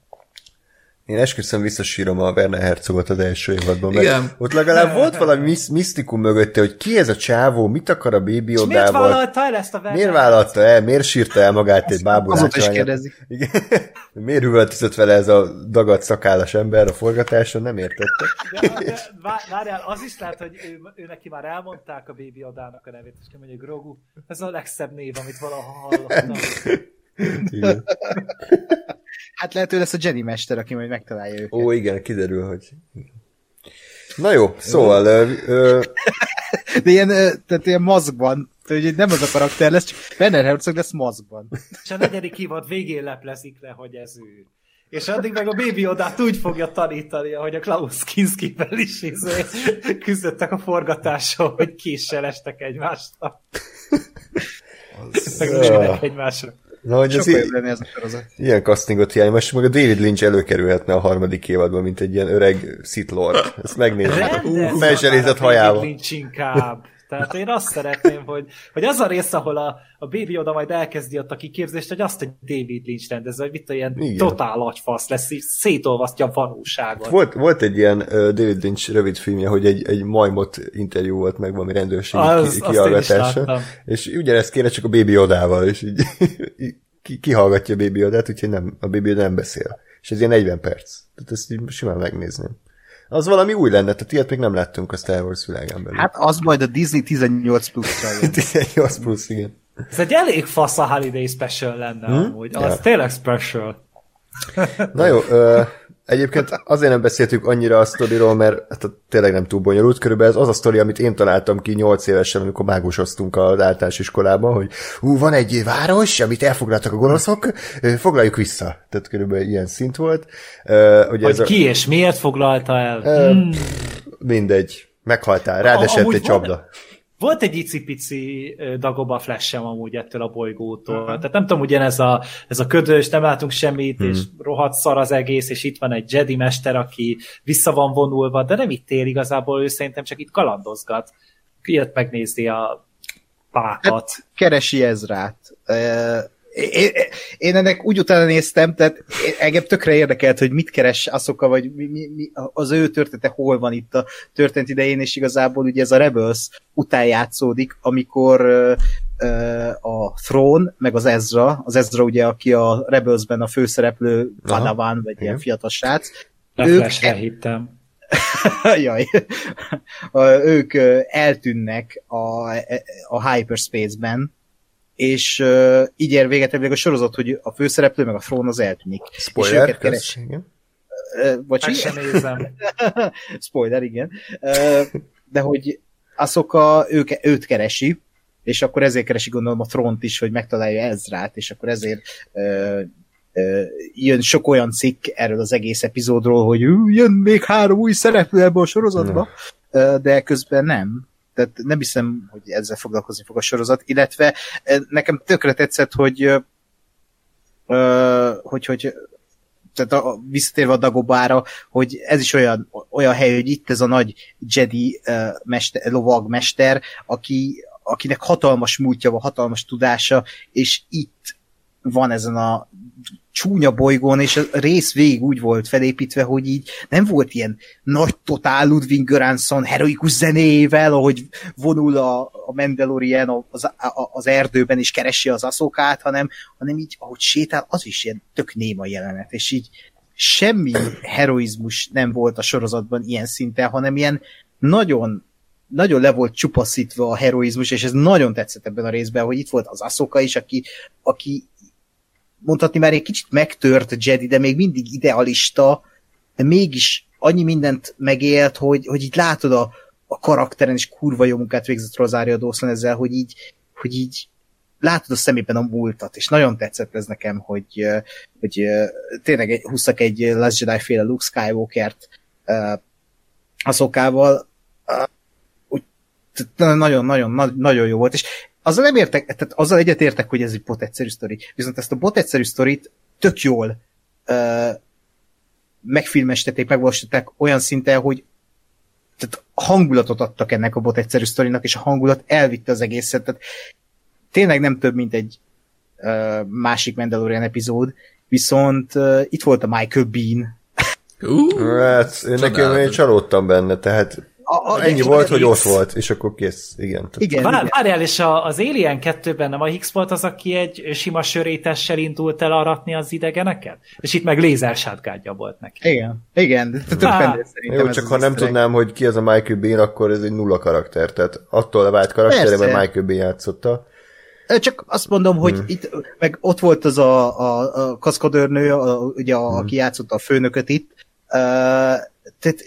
Én esküszöm visszasírom a Werner Herzogot az első évadban, mert Igen. ott legalább volt valami misztikum mögötte, hogy ki ez a csávó, mit akar a bébi odával. Miért vállalta el ezt a Werner Miért vállalta el, miért sírta el magát egy bábulát? is kérdezik. Igen. miért üvöltözött vele ez a dagat szakállas ember a forgatáson, nem értette. De, de, várjál, az is lehet, hogy ő, ő neki már elmondták a bébi odának a nevét, és mondja, Grogu, ez a legszebb név, amit valaha hallottam. Igen. Hát lehet, hogy lesz a Jenny mester, aki majd megtalálja őket. Ó, igen, kiderül, hogy... Na jó, szóval... Ö, ö... De ilyen, tehát ilyen maszkban, hogy nem az a karakter lesz, csak Werner Herzog lesz maszkban. És a negyedik évad végén leplezik le, hogy ez ő. És addig meg a Baby Odát úgy fogja tanítani, ahogy a Klaus Kinski-vel is izé, küzdöttek a forgatáson, hogy késsel estek egymásra. meg egymásra. Na, hogy ez, í- ez a sorozat. Ilyen castingot hiány. Most meg a David Lynch előkerülhetne a harmadik évadban, mint egy ilyen öreg Sith Lord. Ezt megnézem. Uh, felzselézett hajával. David Lynch inkább. Tehát én azt szeretném, hogy, hogy az a rész, ahol a, a Baby oda majd elkezdi ott a kiképzést, hogy azt, hogy David Lynch rendezze, hogy mit ilyen Igen. totál agyfasz lesz, így szétolvasztja a valóságot. Volt, volt egy ilyen uh, David Lynch rövid filmje, hogy egy, egy majmot interjú volt meg valami rendőrség az, kihallgatása, és ugyanezt kéne csak a Baby odával, és így ki, kihallgatja a Baby odát, úgyhogy nem, a Baby nem beszél. És ez ilyen 40 perc. Tehát ezt így simán megnézném. Az valami új lenne, tehát ilyet még nem láttunk a Star Wars világán belül. Hát az majd a Disney 18 plus 18 plusz, igen. Ez egy elég fasz a Holiday Special lenne hmm? amúgy. Az ja. tényleg special. Na jó, ö, Egyébként azért nem beszéltük annyira a sztoriról, mert hát, tényleg nem túl bonyolult. Körülbelül ez az a sztori, amit én találtam ki 8 évesen, amikor mágusoztunk az általános iskolában, hogy hú, van egy város, amit elfoglaltak a gonoszok, foglaljuk vissza. Tehát körülbelül ilyen szint volt. Uh, hogy ez ki a... és miért foglalta el? Uh, hmm. Mindegy. Meghaltál, rád esett egy csapda. Volt egy icipici Dagoba flash amúgy ettől a bolygótól. Uh-huh. Tehát nem tudom, ugyan ez a, ez a ködös, nem látunk semmit, uh-huh. és rohadt szar az egész, és itt van egy Jedi mester, aki vissza van vonulva, de nem itt él igazából, ő szerintem csak itt kalandozgat. Jött megnézni a pápat. Hát, keresi Ezrát én, én ennek úgy utána néztem, tehát engem tökre érdekelt, hogy mit keres Asoka, vagy mi, mi, mi, az ő története hol van itt a történet idején, és igazából ugye ez a Rebels után játszódik, amikor a Throne, meg az Ezra, az Ezra ugye, aki a Rebelsben a főszereplő Padawan, vagy ilyen fiatal srác. Ők, e- hittem. Jaj. ők eltűnnek a, a hyperspace-ben, és uh, így ér véget a sorozat, hogy a főszereplő meg a frón az eltűnik. Spoiler, és őket keres... igen. Uh, bocs, sem nézem. Spoiler, igen. Uh, de hogy Asoka ők, őt keresi, és akkor ezért keresi gondolom a front is, hogy megtalálja Ezrát, és akkor ezért uh, uh, jön sok olyan cikk erről az egész epizódról, hogy jön még három új szereplő ebbe a sorozatba, uh, de közben nem tehát nem hiszem, hogy ezzel foglalkozni fog a sorozat, illetve eh, nekem tökre tetszett, hogy hogy, hogy tehát a, visszatérve a Dagobára, hogy ez is olyan, olyan hely, hogy itt ez a nagy Jedi uh, mester, lovagmester, aki, akinek hatalmas múltja van, hatalmas tudása, és itt van ezen a csúnya bolygón, és a rész végig úgy volt felépítve, hogy így nem volt ilyen nagy totál Ludwig Göransson heroikus zenével, ahogy vonul a, a Mandalorian az, a, az erdőben, és keresi az aszokát, hanem, hanem így, ahogy sétál, az is ilyen tök néma jelenet, és így semmi heroizmus nem volt a sorozatban ilyen szinten, hanem ilyen nagyon nagyon le volt csupaszítva a heroizmus, és ez nagyon tetszett ebben a részben, hogy itt volt az Aszoka is, aki, aki mondhatni már egy kicsit megtört Jedi, de még mindig idealista, de mégis annyi mindent megélt, hogy, hogy így látod a, a karakteren, és kurva jó munkát végzett Rosario Dawson ezzel, hogy így, hogy így látod a szemében a múltat, és nagyon tetszett ez nekem, hogy, hogy tényleg húztak egy Last Jedi féle Luke Skywalker-t a szokával, nagyon-nagyon nagyon jó volt, és azzal nem értek, tehát azzal egyetértek, hogy ez egy bot egyszerű sztori. Viszont ezt a bot egyszerű sztorit tök jól uh, megfilmesítették, megvalósították olyan szinten, hogy tehát hangulatot adtak ennek a bot egyszerű sztorinak, és a hangulat elvitte az egészet. Tehát tényleg nem több, mint egy uh, másik Mandalorian epizód, viszont uh, itt volt a Michael Bean. Uh, hát, én nekem én csalódtam benne, tehát a, a, Ennyi volt, hogy ott volt, és akkor kész. Igen. igen, Vár, igen. Várjál, és a, az Alien 2-ben nem a Higgs volt az, aki egy sima sörétessel indult el aratni az idegeneket? És itt meg lézersátgádja volt neki. Igen, igen. Jó, csak ha nem tudnám, hogy ki az a Michael Bean, akkor ez egy nulla karakter. Tehát attól vált karaktere, mert Michael Bean játszotta. Csak azt mondom, hogy hmm. itt, meg ott volt az a, a, a kaszkadőrnő, a, ugye, a, hmm. aki játszotta a főnököt itt, uh, tehát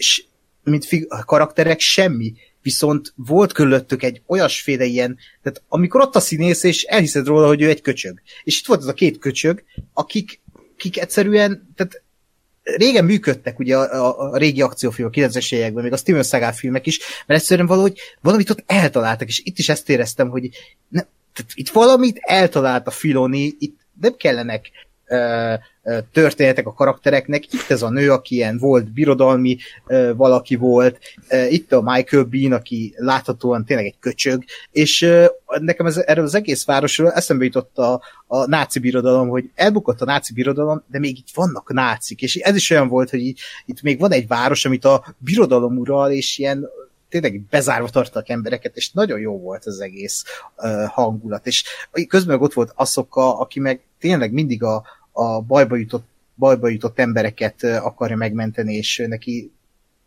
mint fig- karakterek semmi, viszont volt körülöttük egy olyasféle ilyen, tehát amikor ott a színész, és elhiszed róla, hogy ő egy köcsög. És itt volt az a két köcsög, akik, akik egyszerűen, tehát régen működtek ugye a, a, a régi akciófilmek, a 90-es években, még a Steven Seagal filmek is, mert egyszerűen valahogy valamit ott eltaláltak, és itt is ezt éreztem, hogy ne, tehát itt valamit eltalált a Filoni, itt nem kellenek történetek a karaktereknek. Itt ez a nő, aki ilyen volt, birodalmi valaki volt, itt a Michael Bean, aki láthatóan tényleg egy köcsög, és nekem ez, erről az egész városról eszembe jutott a, a náci birodalom, hogy elbukott a náci birodalom, de még itt vannak nácik, és ez is olyan volt, hogy itt, még van egy város, amit a birodalom ural, és ilyen tényleg bezárva tartottak embereket, és nagyon jó volt az egész uh, hangulat, és közben ott volt Aszoka, aki meg tényleg mindig a, a bajba jutott, bajba jutott embereket akarja megmenteni, és neki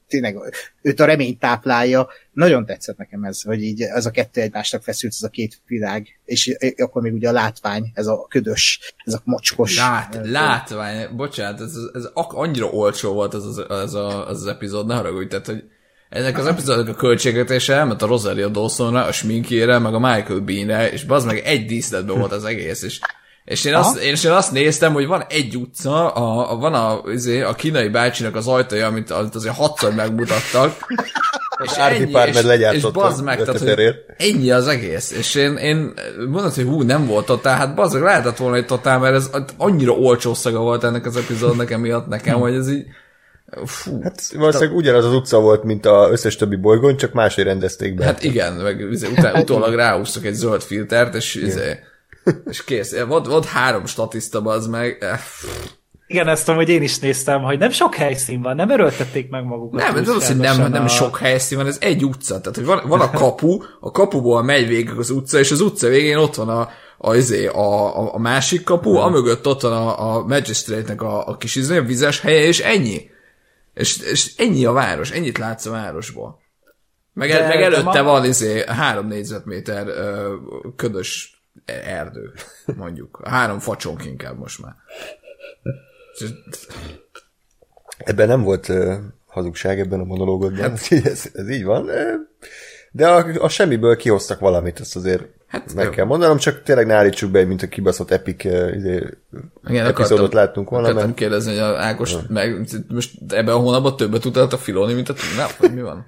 tényleg őt a remény táplálja. Nagyon tetszett nekem ez, hogy így ez a kettő egymásnak feszült, ez a két világ, és akkor még ugye a látvány, ez a ködös, ez a mocskos. Lát, látvány, bocsánat, ez, ez annyira olcsó volt ez az, ez a, az, az epizód, ne haragudj, tehát, hogy ennek az epizódok a költségvetése elment a Rosario Dawsonra, a sminkjére, meg a Michael Beanre, és az meg egy díszletben volt az egész, és és én azt, én, és én azt néztem, hogy van egy utca, a, a, van a, izé, a kínai bácsinak az ajtaja, amit, amit azért hatszor megmutattak. és ennyi, és, és bazd meg, tehát, hogy ennyi az egész. És én, én mondod, hogy hú, nem volt totál, hát bazd meg lehetett volna egy totál, mert ez annyira olcsó szaga volt ennek az epizódnak emiatt nekem, hogy ez így Fú, hát valószínűleg ugyanaz az utca volt, mint az összes többi bolygón, csak máshogy rendezték be. Hát igen, meg izé, utá, utólag ráhúztak egy zöld filtert, és, izé, és kész. Volt, volt három statiszta, az meg. Igen, ezt hogy én is néztem, hogy nem sok helyszín van, nem erőltették meg magukat. Nem, ez az, hogy nem, nem a... sok helyszín van, ez egy utca. Tehát, hogy van, van a kapu, a kapuból megy végig az utca, és az utca végén ott van a, a, izé, a, a, a másik kapu, hmm. amögött ott van a, a Magistrate-nek a, a kis izé, a vizes helye, és ennyi. És, és ennyi a város, ennyit látsz a városból. Meg, de, meg előtte ma... van izé, három négyzetméter ö, ködös erdő, mondjuk. Három facsonk inkább most már. Ebben nem volt uh, hazugság ebben a monológodban, hát, ez, ez így van. De a, a semmiből kihoztak valamit, ezt azért Hát, meg jó. kell mondanom, csak tényleg ne állítsuk be, mint a kibaszott epic izé, Igen, epizódot láttunk volna. Akartam mert... kérdezni, hogy a Ákos ja. meg, most ebben a hónapban többet tudott a filóni, mint a Nem, mi van?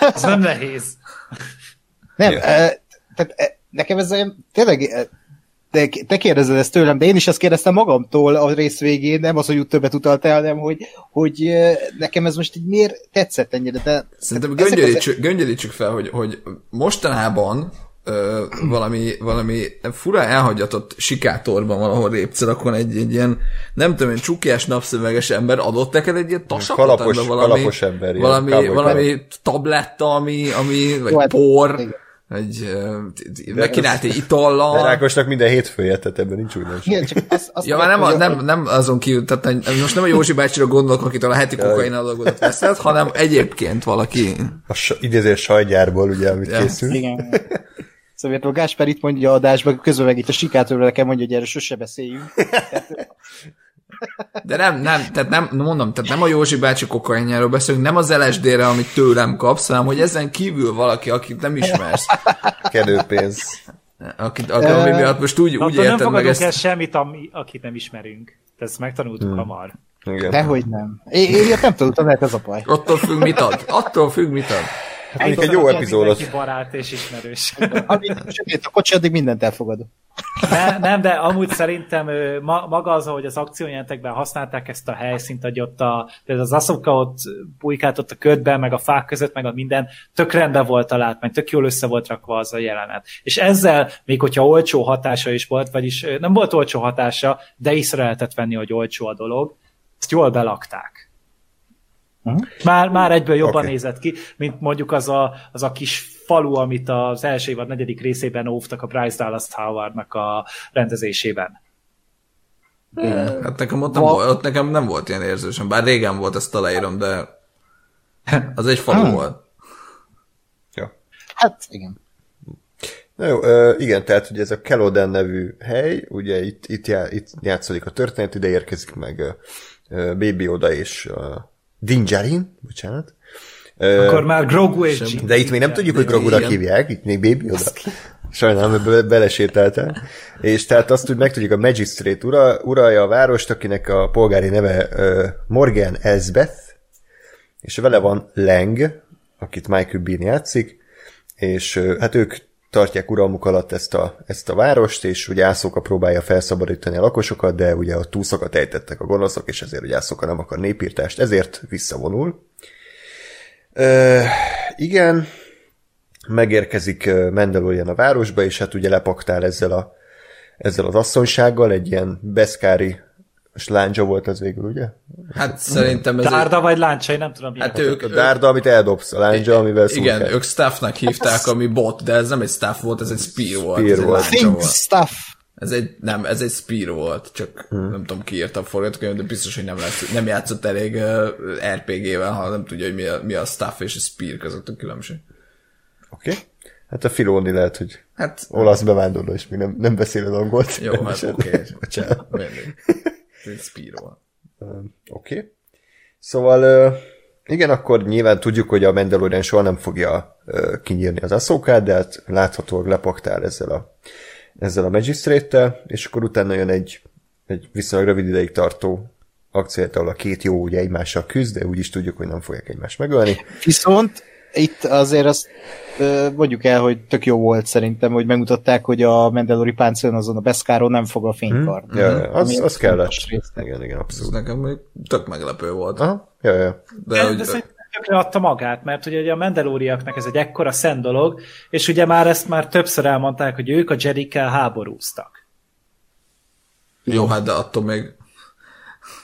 Ez nem nehéz. Nem, ja. e, tehát e, nekem ez tényleg e, te, te kérdezed ezt tőlem, de én is ezt kérdeztem magamtól a rész végén, nem az, hogy úgy többet utaltál, hanem hogy, hogy nekem ez most így miért tetszett ennyire. De, Szerintem göngyölítsük, az... göngyölítsük fel, hogy, hogy mostanában ö, valami, valami fura elhagyatott sikátorban valahol répcerakon egy, egy ilyen, nem tudom én, csukjás napszöveges ember adott neked egy ilyen tasakot, kalapos, valami, kalapos ember, valami, valami tabletta, ami, ami vagy Jó, hát, por. Igen egy, megkínált egy itallal. De Rákosnak minden hétfője, tehát ebben nincs úgy Igen, csak az, az ja, már nem, a, nem, nem azon kívül, tehát most nem a Józsi bácsira gondolok, akitől a heti kokain dolgozott veszed, hanem egyébként valaki. A idéző sajgyárból, ugye, amit ja. készül. Igen. Szóval a Gásper itt mondja a adásban, közben meg itt a sikátról nekem mondja, hogy erről sose beszéljünk. De nem, nem, tehát nem, mondom, tehát nem a Józsi bácsi kokainjáról beszélünk, nem az LSD-re, amit tőlem kapsz, hanem hogy ezen kívül valaki, akit nem ismersz. Kedőpénz. Akit, akit, ami miatt most úgy, úgy érted nem meg ezt... el semmit, ami, akit nem ismerünk. Ezt megtanultuk hmm. hamar. Igen. Dehogy nem. Én, én nem tudtam, lehet ez a baj. Attól függ, mit ad. Attól függ, mit ad. Hát egy jó epizódot. barát és ismerős. Amíg a kocsi, addig mindent elfogadok. Ne, nem, de amúgy szerintem ma, maga az, hogy az akciójelentekben használták ezt a helyszínt, hogy ott a, az Asuka ott bujkált ott a ködben, meg a fák között, meg a minden, tök rendben volt a látmány, tök jól össze volt rakva az a jelenet. És ezzel, még hogyha olcsó hatása is volt, vagyis nem volt olcsó hatása, de észre lehetett venni, hogy olcsó a dolog, ezt jól belakták. Uh-huh. Már, már egyből jobban okay. nézett ki, mint mondjuk az a, az a kis falu, amit az első évad negyedik részében óvtak a Bryce Dallas Howardnak a rendezésében. Igen. Hát nekem ott, nem, volt, ott nekem nem volt ilyen érzősem, bár régen volt, ezt aláírom, de az egy falu hmm. volt. Ja. Hát, igen. Na jó, igen, tehát ugye ez a Keloden nevű hely, ugye itt, itt, já, itt játszódik a történet, ide érkezik meg Baby Oda és Dinjarin, bocsánat. Akkor uh, már Grogu és De itt még nem tudjuk, hogy Grogu-ra hívják, itt még Baby oda. Sajnálom, be, belesétáltál. És tehát azt úgy megtudjuk, a Magistrate ura, uralja a várost, akinek a polgári neve uh, Morgan Elsbeth, és vele van Lang, akit Michael Bean játszik, és uh, hát ők tartják uralmuk alatt ezt a, ezt a várost, és ugye Ászóka próbálja felszabadítani a lakosokat, de ugye a túszokat ejtettek a gonoszok, és ezért ugye Ászóka nem akar népírtást, ezért visszavonul. Ö, igen, megérkezik Mandalorian a városba, és hát ugye lepaktál ezzel, a, ezzel az asszonysággal, egy ilyen beszkári és láncsa volt az végül, ugye? Hát szerintem ez Dárda egy... vagy láncsa, én nem tudom. Hát ők, a dárda, amit eldobsz, a láncsa, amivel Igen, ők staffnak hívták, ami bot, de ez nem egy staff volt, ez egy spear volt. Spear volt. Think volt. stuff. Ez egy, nem, ez egy spear volt, csak hmm. nem tudom ki írta a forgatókönyvet, de biztos, hogy nem, lesz, nem játszott elég uh, RPG-vel, ha nem tudja, hogy mi a, mi a staff és a spear között a különbség. Oké. Okay. Hát a Filóni lehet, hogy hát, olasz bevándorló, és még nem, nem beszél az angolt. Jó, hát oké. Okay. Spiro. Oké. Okay. Szóval igen, akkor nyilván tudjuk, hogy a Mandalorian soha nem fogja kinyírni az aszókát, de hát láthatóan lepaktál ezzel a, ezzel a magistrate és akkor utána jön egy, egy viszonylag rövid ideig tartó akciót, ahol a két jó ugye egymással küzd, de úgyis tudjuk, hogy nem fogják egymást megölni. Viszont itt azért azt mondjuk el, hogy tök jó volt szerintem, hogy megmutatták, hogy a Mandalori páncélon azon a Beszkáron nem fog a fénykard. Hmm. Ja, ja, az, az kellett. Igen, igen, abszolút. Ez nekem még tök meglepő volt. Aha, ja, ja. De, de, hogy... de tökre adta magát, mert ugye, ugye a Mandaloriaknak ez egy ekkora szent dolog, és ugye már ezt már többször elmondták, hogy ők a Jedikkel háborúztak. Jó, hát de attól még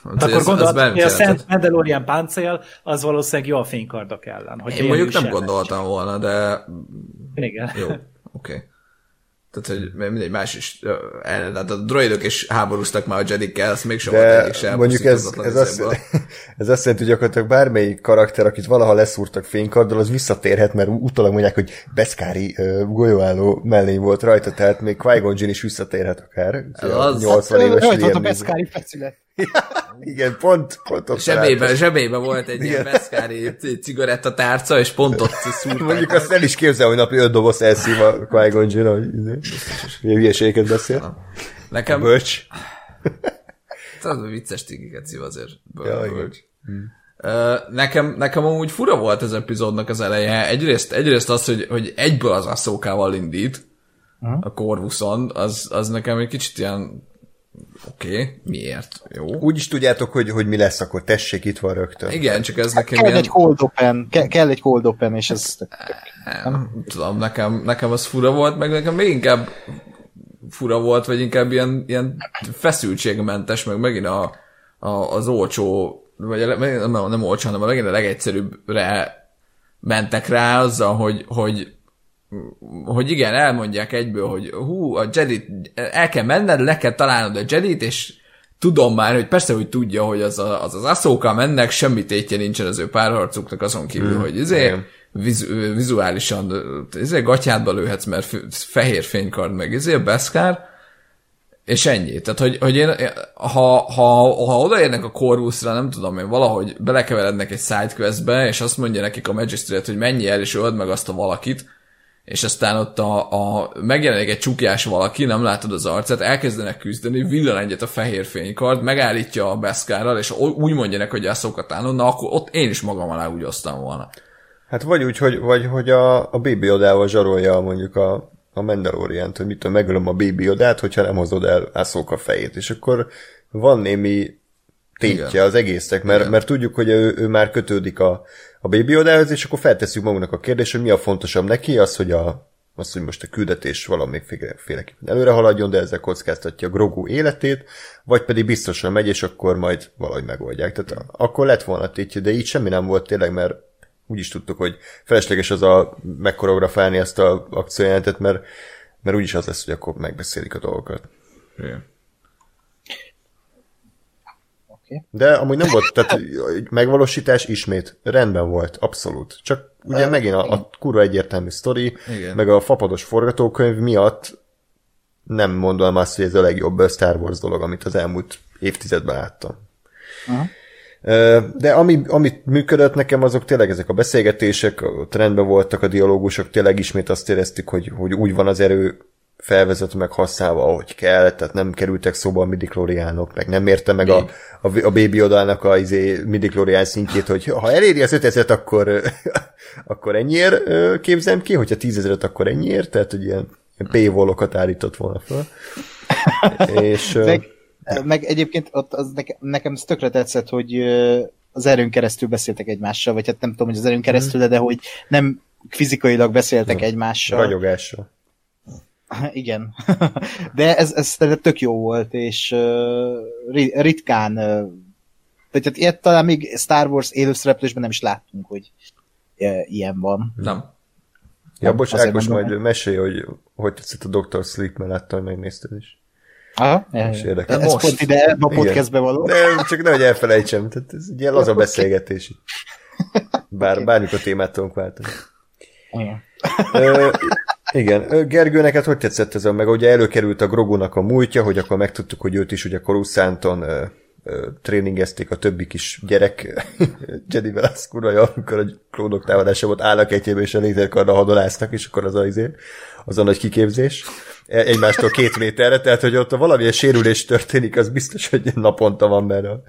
Hát akkor gondolod, hogy a Szent Mandalorian páncél az valószínűleg jó a fénykardok ellen. Hogy Én mondjuk nem gondoltam volna, de... Igen. Jó, oké. Okay. Tehát, hogy mindegy más is, tehát a droidok is háborúztak már a Jedikkel, ezt még soha volt egyik sem. Mondjuk ez, ez, azt, ez azt jelenti, hogy gyakorlatilag bármelyik karakter, akit valaha leszúrtak fénykarddal, az visszatérhet, mert utólag mondják, hogy Beszkári uh, golyóálló mellény volt rajta, tehát még qui is visszatérhet akár. Az, 80 az, éves Rajta a Beszkári feszület. Igen, pont, pont ott zsebébe, zsebébe volt egy Igen. ilyen veszkári cigarettatárca, és pont ott szúrták. Mondjuk azt el is képzel, hogy napi öt doboz elszív a Qui-Gon Jinn, hogy izé, milyen hülyeségeket beszél. Nekem... Bölcs. Tudod, vicces tigiket szív azért. Bölcs. Ja, bölcs. Hmm. nekem, nekem amúgy fura volt az epizódnak az eleje. Egyrészt, egyrészt az, hogy, hogy egyből az asszókával indít, uh-huh. a Corvuson, az, az nekem egy kicsit ilyen Oké, okay, miért? Jó. Úgy is tudjátok, hogy, hogy mi lesz, akkor tessék, itt van rögtön. Igen, csak ez nekem Kell ilyen... egy cold open, ke- kell egy cold open, és ez... Nem, nem tudom, nekem, nekem az fura volt, meg nekem még inkább fura volt, vagy inkább ilyen, ilyen feszültségmentes, meg megint a, a, az olcsó, vagy a, nem, nem olcsó, hanem a megint a legegyszerűbbre mentek rá azzal, hogy, hogy hogy igen, elmondják egyből, hogy hú, a Jedi, el kell menned, le kell találnod a Jedit, és tudom már, hogy persze, hogy tudja, hogy az a, az, az Aszóka mennek, semmi tétje nincsen az ő párharcuknak azon kívül, mm, hogy izé, vizu, vizuálisan izé, gatyádba lőhetsz, mert fehér fénykard meg izé, Beszkár, és ennyi. Tehát, hogy, hogy én, ha, ha, ha odaérnek a Corvusra, nem tudom én, valahogy belekeverednek egy sidequestbe, és azt mondja nekik a Magistrate, hogy menj el, és öld meg azt a valakit, és aztán ott a, a megjelenik egy csukjás valaki, nem látod az arcát, elkezdenek küzdeni, villan egyet a fehér fénykard, megállítja a Beszkárral, és úgy mondja neki, hogy Eszokatán, na akkor ott én is magam alá úgy osztam volna. Hát vagy úgy, hogy, vagy, hogy a, a Baby Odával zsarolja mondjuk a, a Mandalorian-t, hogy mitől megölöm a Baby Odát, hogyha nem hozod el a fejét, és akkor van némi tétje Igen. az egésznek, mert, mert tudjuk, hogy ő, ő már kötődik a, a Baby Yodához, és akkor feltesszük magunknak a kérdést, hogy mi a fontosabb neki, az, hogy a az, hogy most a küldetés valamiféleképpen előre haladjon, de ezzel kockáztatja a Grogu életét, vagy pedig biztosan megy, és akkor majd valahogy megoldják. Tehát akkor lett volna tétje, de így semmi nem volt tényleg, mert úgy is tudtuk, hogy felesleges az a megkoreografálni ezt a akciójelentet, mert, mert úgyis az lesz, hogy akkor megbeszélik a dolgokat. Igen. Okay. De amúgy nem volt, tehát megvalósítás ismét rendben volt, abszolút. Csak ugye megint a, a kurva egyértelmű sztori, Igen. meg a fapados forgatókönyv miatt nem mondom azt, hogy ez a legjobb Star Wars dolog, amit az elmúlt évtizedben láttam. Uh-huh. De ami, amit működött nekem, azok tényleg ezek a beszélgetések, a trendben voltak a dialógusok, tényleg ismét azt éreztük, hogy, hogy úgy van az erő felvezetve, meg használva, ahogy kell, tehát nem kerültek szóba a midiklóriánok, meg nem érte meg a, a, a Baby Odának a izé, midiklórián szintjét, hogy ha eléri az 5000 akkor, akkor ennyiért képzem ki, hogyha 10 ezeret, akkor ennyiért, tehát hogy ilyen, ilyen paywallokat állított volna fel. És, meg, meg egyébként ott az nekem, nekem ez tökre tetszett, hogy az erőn keresztül beszéltek egymással, vagy hát nem tudom, hogy az erőn keresztül, de hogy nem fizikailag beszéltek ja, egymással. Ragyogással. Igen. De ez, ez tök jó volt, és ritkán tehát ilyet talán még Star Wars élőszereplésben nem is láttunk, hogy ilyen van. Nem. Ja, bocs, Ákos, majd mesélj, hogy hogy tetszett a Dr. Sleep, mert láttam, hogy megnézted is. Aha, és érdekel. Ez most. pont ide a podcastbe való. Nem, csak nehogy elfelejtsem, tehát ez egy ilyen laza beszélgetés. Bár, bármikor témát tudunk váltani. Igen. Igen, Gergő, neked hogy tetszett ez a, meg ugye előkerült a Grogunak a múltja, hogy akkor megtudtuk, hogy őt is ugye Coruscanton tréningezték a többi kis gyerek Jedi az kurva amikor a klónok támadása volt állnak egyébe, és a lézerkarra hadoláztak, és akkor az a, izé, az a nagy kiképzés e, egymástól két méterre, tehát hogy ott valamilyen sérülés történik, az biztos, hogy naponta van, mert a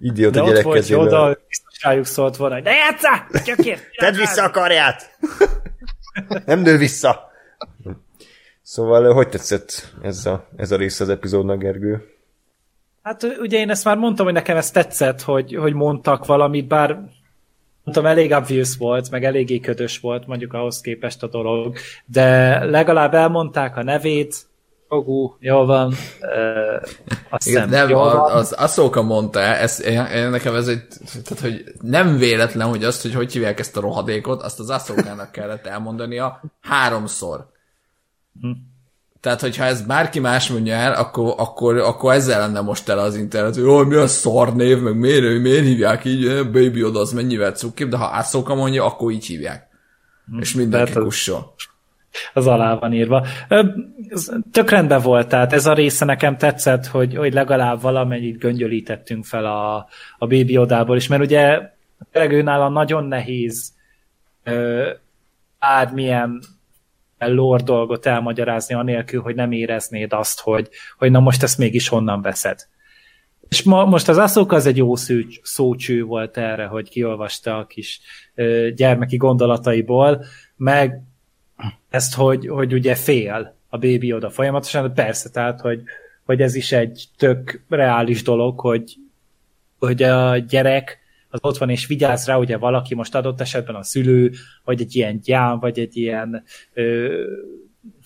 idióta gyerek kezében. De ott volt biztos rájuk szólt volna, hogy de játszá! Tedd vissza a karját! Nem nő vissza! Szóval hogy tetszett ez a, ez a rész az epizódnak, Gergő? Hát ugye én ezt már mondtam, hogy nekem ez tetszett, hogy, hogy mondtak valamit, bár mondtam, elég obvious volt, meg eléggé ködös volt mondjuk ahhoz képest a dolog, de legalább elmondták a nevét, Ogú, jó van. Uh, azt Igen, nem, jól van. az Aszóka mondta, ez, én, nekem ez egy, tehát, hogy nem véletlen, hogy azt, hogy hogy hívják ezt a rohadékot, azt az Aszókának kellett elmondania háromszor. Hm. Tehát, hogyha ez bárki más mondja el, akkor, akkor, akkor ezzel lenne most el az internet, hogy jó, mi a szar név, meg miért, miért hívják így, eh, Baby oda az mennyivel cukkibb, de ha Aszóka mondja, akkor így hívják. Hm. És mindenki kusson az alá van írva. Tök rendben volt, tehát ez a része nekem tetszett, hogy, hogy legalább valamennyit göngyölítettünk fel a, a Baby odából is, mert ugye tényleg őnála nagyon nehéz bármilyen lore dolgot elmagyarázni anélkül, hogy nem éreznéd azt, hogy, hogy na most ezt mégis honnan veszed. És ma, most az Aszók az egy jó szű, szócső volt erre, hogy kiolvasta a kis ö, gyermeki gondolataiból, meg ezt, hogy, hogy ugye fél a bébi oda folyamatosan, de persze, tehát, hogy, hogy ez is egy tök reális dolog, hogy, hogy a gyerek az ott van és vigyáz rá, ugye valaki most adott esetben a szülő, vagy egy ilyen gyám, vagy egy ilyen ö,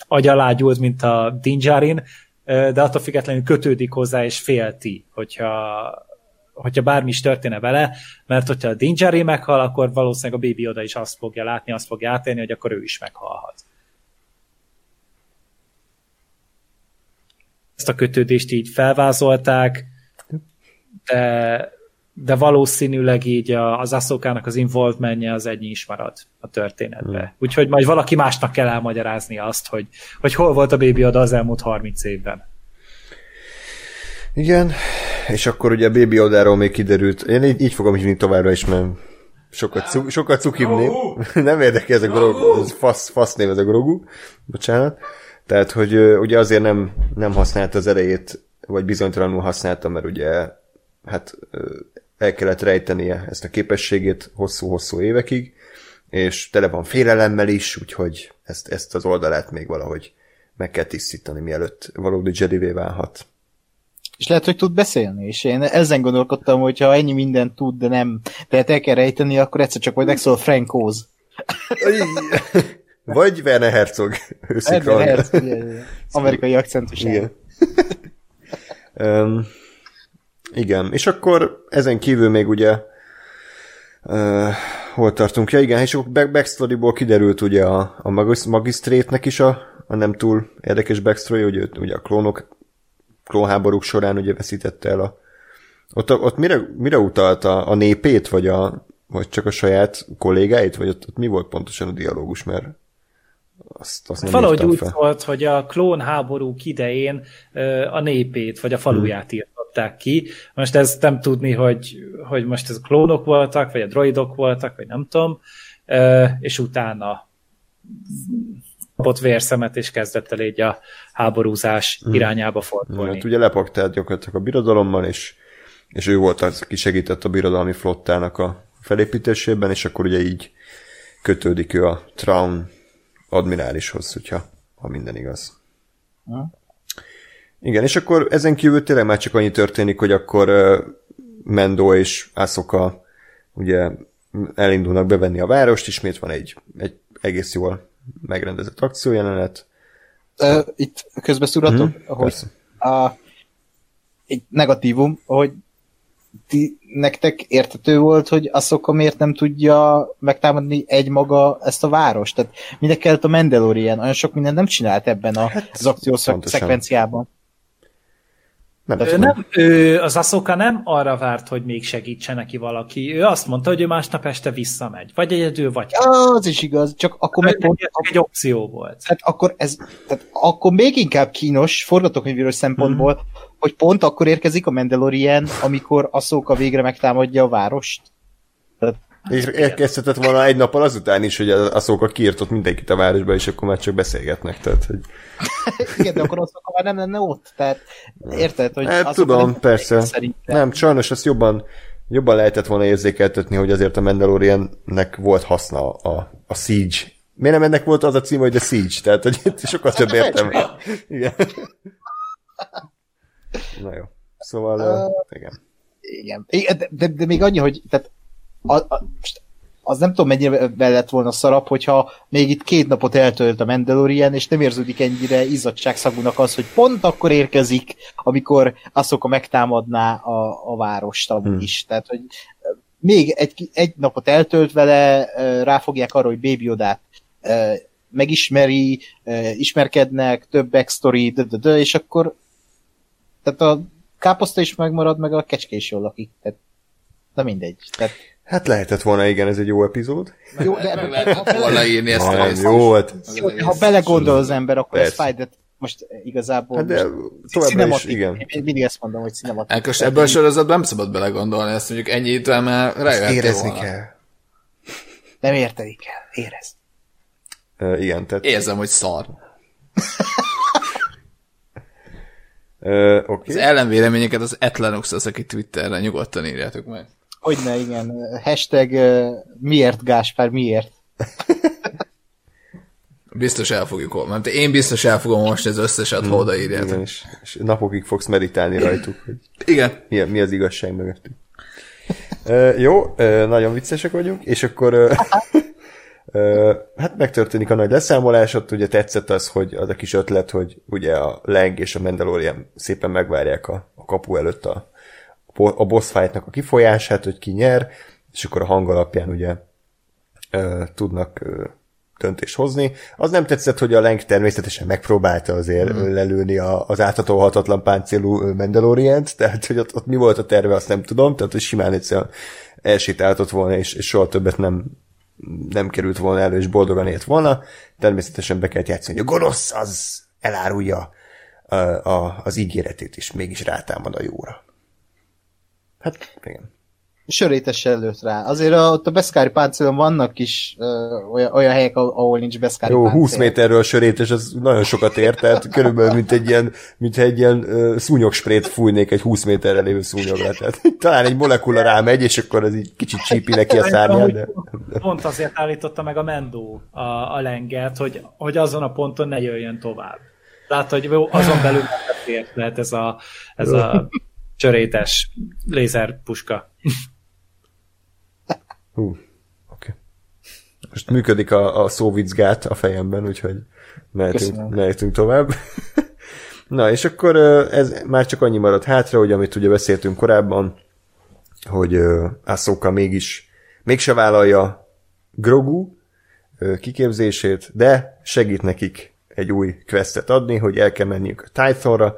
agyalágyult, mint a Dinjarin, de attól függetlenül kötődik hozzá, és félti, hogyha, hogyha bármi is történne vele, mert hogyha a Dinjari meghal, akkor valószínűleg a Baby oda is azt fogja látni, azt fogja átélni, hogy akkor ő is meghalhat. Ezt a kötődést így felvázolták, de, de valószínűleg így az Aszokának az involvementje az ennyi is marad a történetbe. Hmm. Úgyhogy majd valaki másnak kell elmagyarázni azt, hogy, hogy hol volt a Baby oda az elmúlt 30 évben. Igen, és akkor ugye a Baby Odáról még kiderült, én így, így fogom hívni továbbra is, mert sokat, cu, sokat cukibb név. Nem érdekel ez a grogu, ez fasz, fasz név ez a grogu, bocsánat. Tehát, hogy ugye azért nem, nem használta az erejét, vagy bizonytalanul használta, mert ugye hát el kellett rejtenie ezt a képességét hosszú-hosszú évekig, és tele van félelemmel is, úgyhogy ezt, ezt az oldalát még valahogy meg kell tisztítani, mielőtt valódi Jedi válhat. És lehet, hogy tud beszélni, és én ezen gondolkodtam, hogy ha ennyi mindent tud, de nem tehát el kell rejteni, akkor egyszer csak majd megszól Frank Oz. Vagy Werner Herzog. Werner Herzog, amerikai akcentus. Igen. um, igen, és akkor ezen kívül még ugye uh, hol tartunk? Ja igen, és akkor backstoryból kiderült ugye a, a magisztrétnek is a, a nem túl érdekes backstory, ugye, ugye a klónok klónháborúk során ugye veszítette el a... Ott, ott mire, mire utalta? A népét, vagy, a, vagy csak a saját kollégáit, vagy ott, ott mi volt pontosan a dialógus, mert azt, azt nem Valahogy úgy fel. volt, hogy a klónháborúk idején a népét, vagy a faluját hmm. Írtották ki. Most ez nem tudni, hogy, hogy most ez a klónok voltak, vagy a droidok voltak, vagy nem tudom, és utána kapott vérszemet, és kezdett el így a háborúzás mm. irányába fordulni. Hát ugye lepaktált gyakorlatilag a birodalommal, és, és ő volt az, aki segített a birodalmi flottának a felépítésében, és akkor ugye így kötődik ő a Traun admirálishoz, hogyha ha minden igaz. Mm. Igen, és akkor ezen kívül tényleg már csak annyi történik, hogy akkor Mendo és Asoka ugye elindulnak bevenni a várost, ismét van egy, egy egész jól megrendezett akciójelenet. Itt közbeszúratok, mm, hogy a, egy negatívum, hogy ti, nektek értető volt, hogy Asoka miért nem tudja megtámadni egymaga ezt a várost? Tehát minek kellett a Mandalorian? Olyan sok mindent nem csinált ebben a, hát, az akciós szekvenciában. Nem, ő nem, ő, az Aszoka nem arra várt, hogy még segítsen neki valaki. Ő azt mondta, hogy ő másnap este visszamegy. Vagy egyedül, vagy... Ja, az is igaz, csak akkor meg pont... Egy opció volt. Hát akkor ez, tehát akkor még inkább kínos, forgatókönyvíros szempontból, hmm. hogy pont akkor érkezik a Mandalorian, amikor Aszoka végre megtámadja a várost. És elkezdhetett volna egy nappal azután is, hogy a szóka kiirtott mindenkit a városba, és akkor már csak beszélgetnek. Tehát, hogy... Igen, de akkor az már nem lenne ott. Tehát érted, hogy hát, tudom, persze. Szerintem. Nem, sajnos ezt jobban, jobban lehetett volna érzékeltetni, hogy azért a Mandaloriannek volt haszna a, a Siege. Miért nem ennek volt az a cím, hogy a Siege? Tehát, hogy itt sokat több értem. Igen. Na jó. Szóval, uh, igen. Igen. De, de, de, még annyi, hogy tehát a, a, az nem tudom mennyire lett volna szarap, hogyha még itt két napot eltölt a Mandalorian, és nem érződik ennyire izzadságszagúnak az, hogy pont akkor érkezik, amikor Asoka megtámadná a, a várost amúgy hmm. is. Tehát, hogy még egy, egy napot eltölt vele, ráfogják arra, hogy Baby Odát megismeri, ismerkednek, több backstory, és akkor tehát a káposzta is megmarad, meg a kecske is jól lakik. Tehát, na mindegy. Tehát, Hát lehetett volna, igen, ez egy jó epizód. Jó, de ebben lehetett volna írni ezt a részt. Jó volt. Ha belegondol az ember, akkor Persze. ez fáj, de most igazából hát de továbbra is, igen. Én mindig ezt mondom, hogy cinematik. Elkös, ebből a sorozatban nem szabad belegondolni, ezt mondjuk ennyi idővel már rájöttél Érezni volna. kell. Nem érteni kell, érez. Uh, igen, tehát... Érzem, hogy szar. uh, okay. Az ellenvéleményeket az Etlanux az, aki Twitterre nyugodtan írjátok meg. Hogyne, igen. Hashtag miért Gáspár, miért? Biztos el fogjuk olvasni. Én biztos el fogom most az összeset, ha odaírjátok. Igen, és, és napokig fogsz meditálni rajtuk, hogy igen. Mi, mi az igazság mögöttük. uh, jó, uh, nagyon viccesek vagyunk, és akkor uh, uh, hát megtörténik a nagy leszámolás, ott ugye tetszett az, hogy az a kis ötlet, hogy ugye a Leng és a Mandalorian szépen megvárják a, a kapu előtt a, a boss fightnak a kifolyását, hogy ki nyer, és akkor a hang alapján ugye ö, tudnak ö, döntést hozni. Az nem tetszett, hogy a Lenk természetesen megpróbálta azért mm. lelőni a, az áthatóhatatlan páncélú Mandalorient, tehát hogy ott, ott mi volt a terve, azt nem tudom, tehát hogy simán egyszerűen elsétáltott volna, és, és soha többet nem, nem került volna elő, és boldogan élt volna. Természetesen be kellett játszani, hogy a gonosz az elárulja a, a, az ígéretét, és mégis rátámad a jóra. Hát, igen. Sörétes előtt rá. Azért a, ott a beszkári páncélon vannak is uh, olyan, olyan helyek, ahol nincs beszkári Jó, páncél. 20 méterről sörétes, az nagyon sokat ér, tehát körülbelül mint egy ilyen, mint egy ilyen uh, szúnyogsprét fújnék egy 20 méterre lévő szúnyogra. Tehát talán egy molekula rámegy, és akkor az így kicsit csípi neki a szárnyát. De... Pont azért állította meg a Mendó a, a lenget, hogy, hogy azon a ponton ne jöjjön tovább. Tehát, hogy azon belül lehet ez a, ez a csörétes lézerpuska. Hú, oké. Okay. Most működik a, a szóvicgát a fejemben, úgyhogy mehetünk, mehetünk tovább. Na, és akkor ez már csak annyi maradt hátra, hogy amit ugye beszéltünk korábban, hogy Ahsoka mégis mégse vállalja Grogu kiképzését, de segít nekik egy új questet adni, hogy el kell menniük a Tythonra,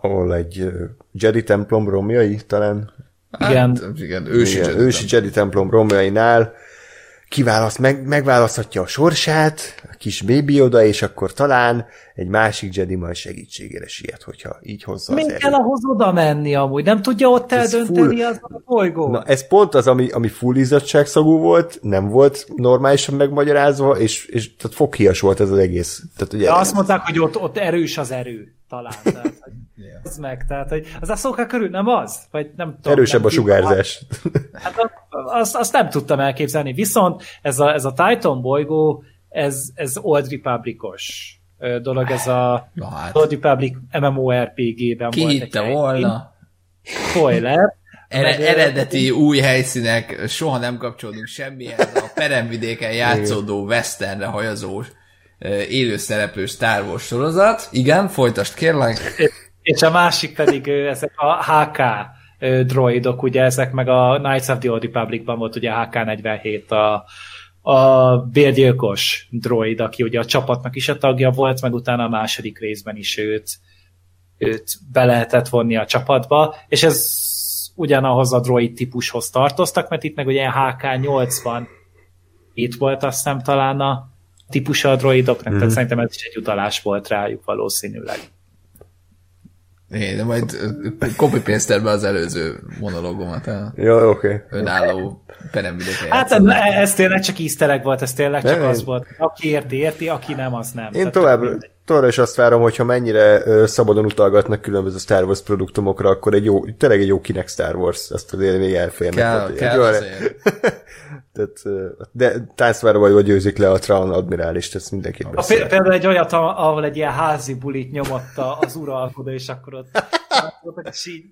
ahol egy Jedi templom romjai talán. Igen. Hát, igen, ősi, igen, Jedi, ősi Jedi templom romjainál kiválaszt, meg, megválaszthatja a sorsát, a kis bébi oda, és akkor talán egy másik Jedi majd segítségére siet, hogyha így hozza Mi az kell ahhoz oda menni amúgy? Nem tudja ott Ez eldönteni full- az a bolygó? Na, ez pont az, ami, ami full izzadságszagú volt, nem volt normálisan megmagyarázva, és, és tehát foghias volt ez az egész. Tehát, ugye, De azt mondták, hogy ott, ott erős az erő, talán. Tehát, az meg, tehát, hogy az a körül nem az? Vagy nem tudom. erősebb nem a sugárzás. Hát azt, azt nem tudtam elképzelni. Viszont ez a, ez a Titan bolygó, ez, ez Old Republicos dolog, ez a Na hát, Old Republic MMORPG-ben ki volt. hitte egy volna? Spoiler. Ere, eredeti új helyszínek, soha nem kapcsolódunk semmihez, a peremvidéken játszódó westernre hajazó élőszereplő Star Wars sorozat. Igen, folytasd kérlek. És a másik pedig ezek a HK droidok, ugye ezek meg a Knights of the Old Republicban volt ugye a HK-47 a, a bérgyilkos droid, aki ugye a csapatnak is a tagja volt, meg utána a második részben is őt, őt be lehetett vonni a csapatba, és ez ugyanahoz a droid típushoz tartoztak, mert itt meg ugye HK-80 itt volt azt hiszem talán a típusa a droidoknak, mm-hmm. tehát szerintem ez is egy utalás volt rájuk valószínűleg. Én majd copy paste be az előző monológomat, Jó, oké. Okay. önálló peremvidéken Hát ez, tényleg csak easter egg volt, ez tényleg csak Nem, az én- volt. Aki érti, érti, aki nem, az nem. Én Tehát tovább. Továbbra is azt várom, hogyha mennyire szabadon utalgatnak különböző Star Wars produktumokra, akkor egy jó, tényleg egy jó kinek Star Wars, azt azért még elférnek. Kell, Tehát, kell olyan-. Tehát, de táncvára vagy, hogy győzik le a Traun admirálist, ezt mindenképp A, beszél. pé- például egy olyat, ahol egy ilyen házi bulit nyomott a- az uralkodó, és akkor ott ott és így,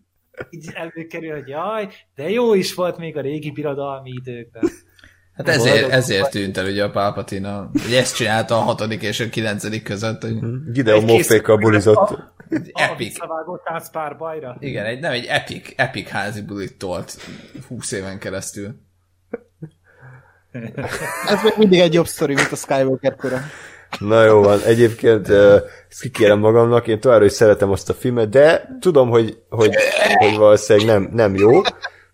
így előkerül, hogy jaj, de jó is volt még a régi birodalmi időkben. Hát ezért, ezért tűnt el ugye a Palpatine, hogy ezt csinálta a hatodik és a kilencedik között, hogy Gideon Egy kész- Moffékkal bulizott. A, a epic. pár bajra. Igen, egy, nem egy epic, epic házi bulit tolt 20 éven keresztül. Ez még mindig egy jobb sztori, mint a Skywalker kora. Na jó van, egyébként ezt kikérem magamnak, én továbbra is szeretem azt a filmet, de tudom, hogy, hogy, hogy valószínűleg nem, nem jó,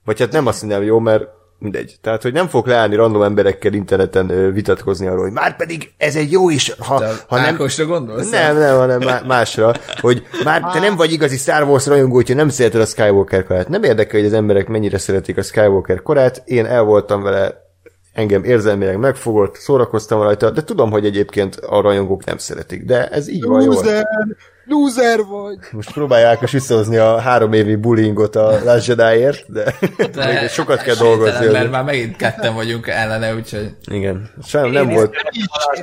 vagy hát nem azt mondom, jó, mert mindegy. Tehát, hogy nem fog leállni random emberekkel interneten vitatkozni arról, hogy már pedig ez egy jó is, ha, Te ha nem... Ákosra gondolsz? Nem, nem, hanem má- másra, hogy már te nem vagy igazi Star Wars rajongó, hogyha nem szereted a Skywalker korát. Nem érdekel, hogy az emberek mennyire szeretik a Skywalker korát, én el voltam vele, engem érzelmileg megfogott, szórakoztam rajta, de tudom, hogy egyébként a rajongók nem szeretik, de ez így van jól. Loser! Vagy! Most próbálja Ákos visszahozni a három évi bullyingot a Last Jedi-ért, de, De még sokat kell dolgozni. Mert már megint ketten vagyunk ellene, úgyhogy... Igen, sajnos nem volt.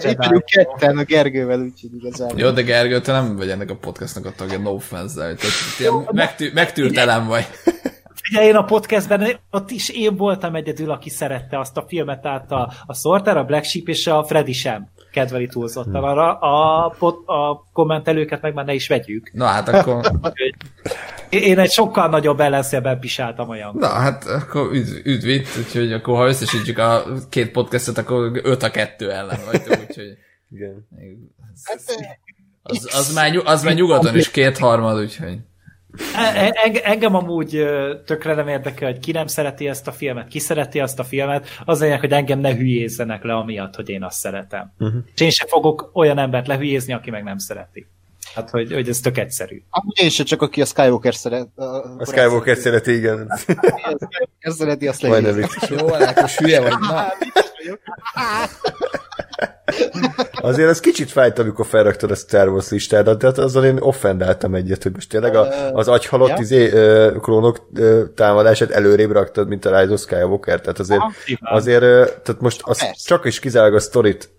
Itt vagyunk ketten a Gergővel, úgyhogy igazából. Jó, de Gergő, te nem vagy ennek a podcastnak a tagja, no offense, de tehát ilyen megtű, megtűrtelem vagy. Ugye én a podcastben ott is én voltam egyedül, aki szerette azt a filmet, tehát a, a Sorter, a Black Sheep és a Freddy sem kedveli túlzottan. Arra a, pot, a kommentelőket meg már ne is vegyük. Na hát akkor... Én egy sokkal nagyobb ellenszélben pisáltam olyan. Na hát akkor üdv, üdv itt, úgyhogy akkor ha összesítjük a két podcastot, akkor 5 a 2 ellen vagytok, úgyhogy... Igen. Az, az, már, nyug- az már nyugaton is kétharmad, úgyhogy... E- e- enge- Engem amúgy tökre nem érdekel, hogy ki nem szereti ezt a filmet, ki szereti azt a filmet, az lényeg, hogy engem ne hülyézzenek le amiatt, hogy én azt szeretem. Uh-huh. És én sem fogok olyan embert lehülyézni, aki meg nem szereti. Hát, hogy, hogy ez tök egyszerű. Amúgy én sem csak aki a Skywalker szeret. A Skywalker szereti, igen. Ez szereti, azt vicces. Jó, Ákos, hülye vagy. Na, Azért az kicsit fájt, amikor felraktad a Star Wars listádat, tehát azon én offendáltam egyet, hogy most tényleg a, az agyhalott ja. izé, klónok támadását előrébb raktad, mint a Rise of Skywalker, tehát azért, Ah, azért tehát most az csak is kizárólag a sztorit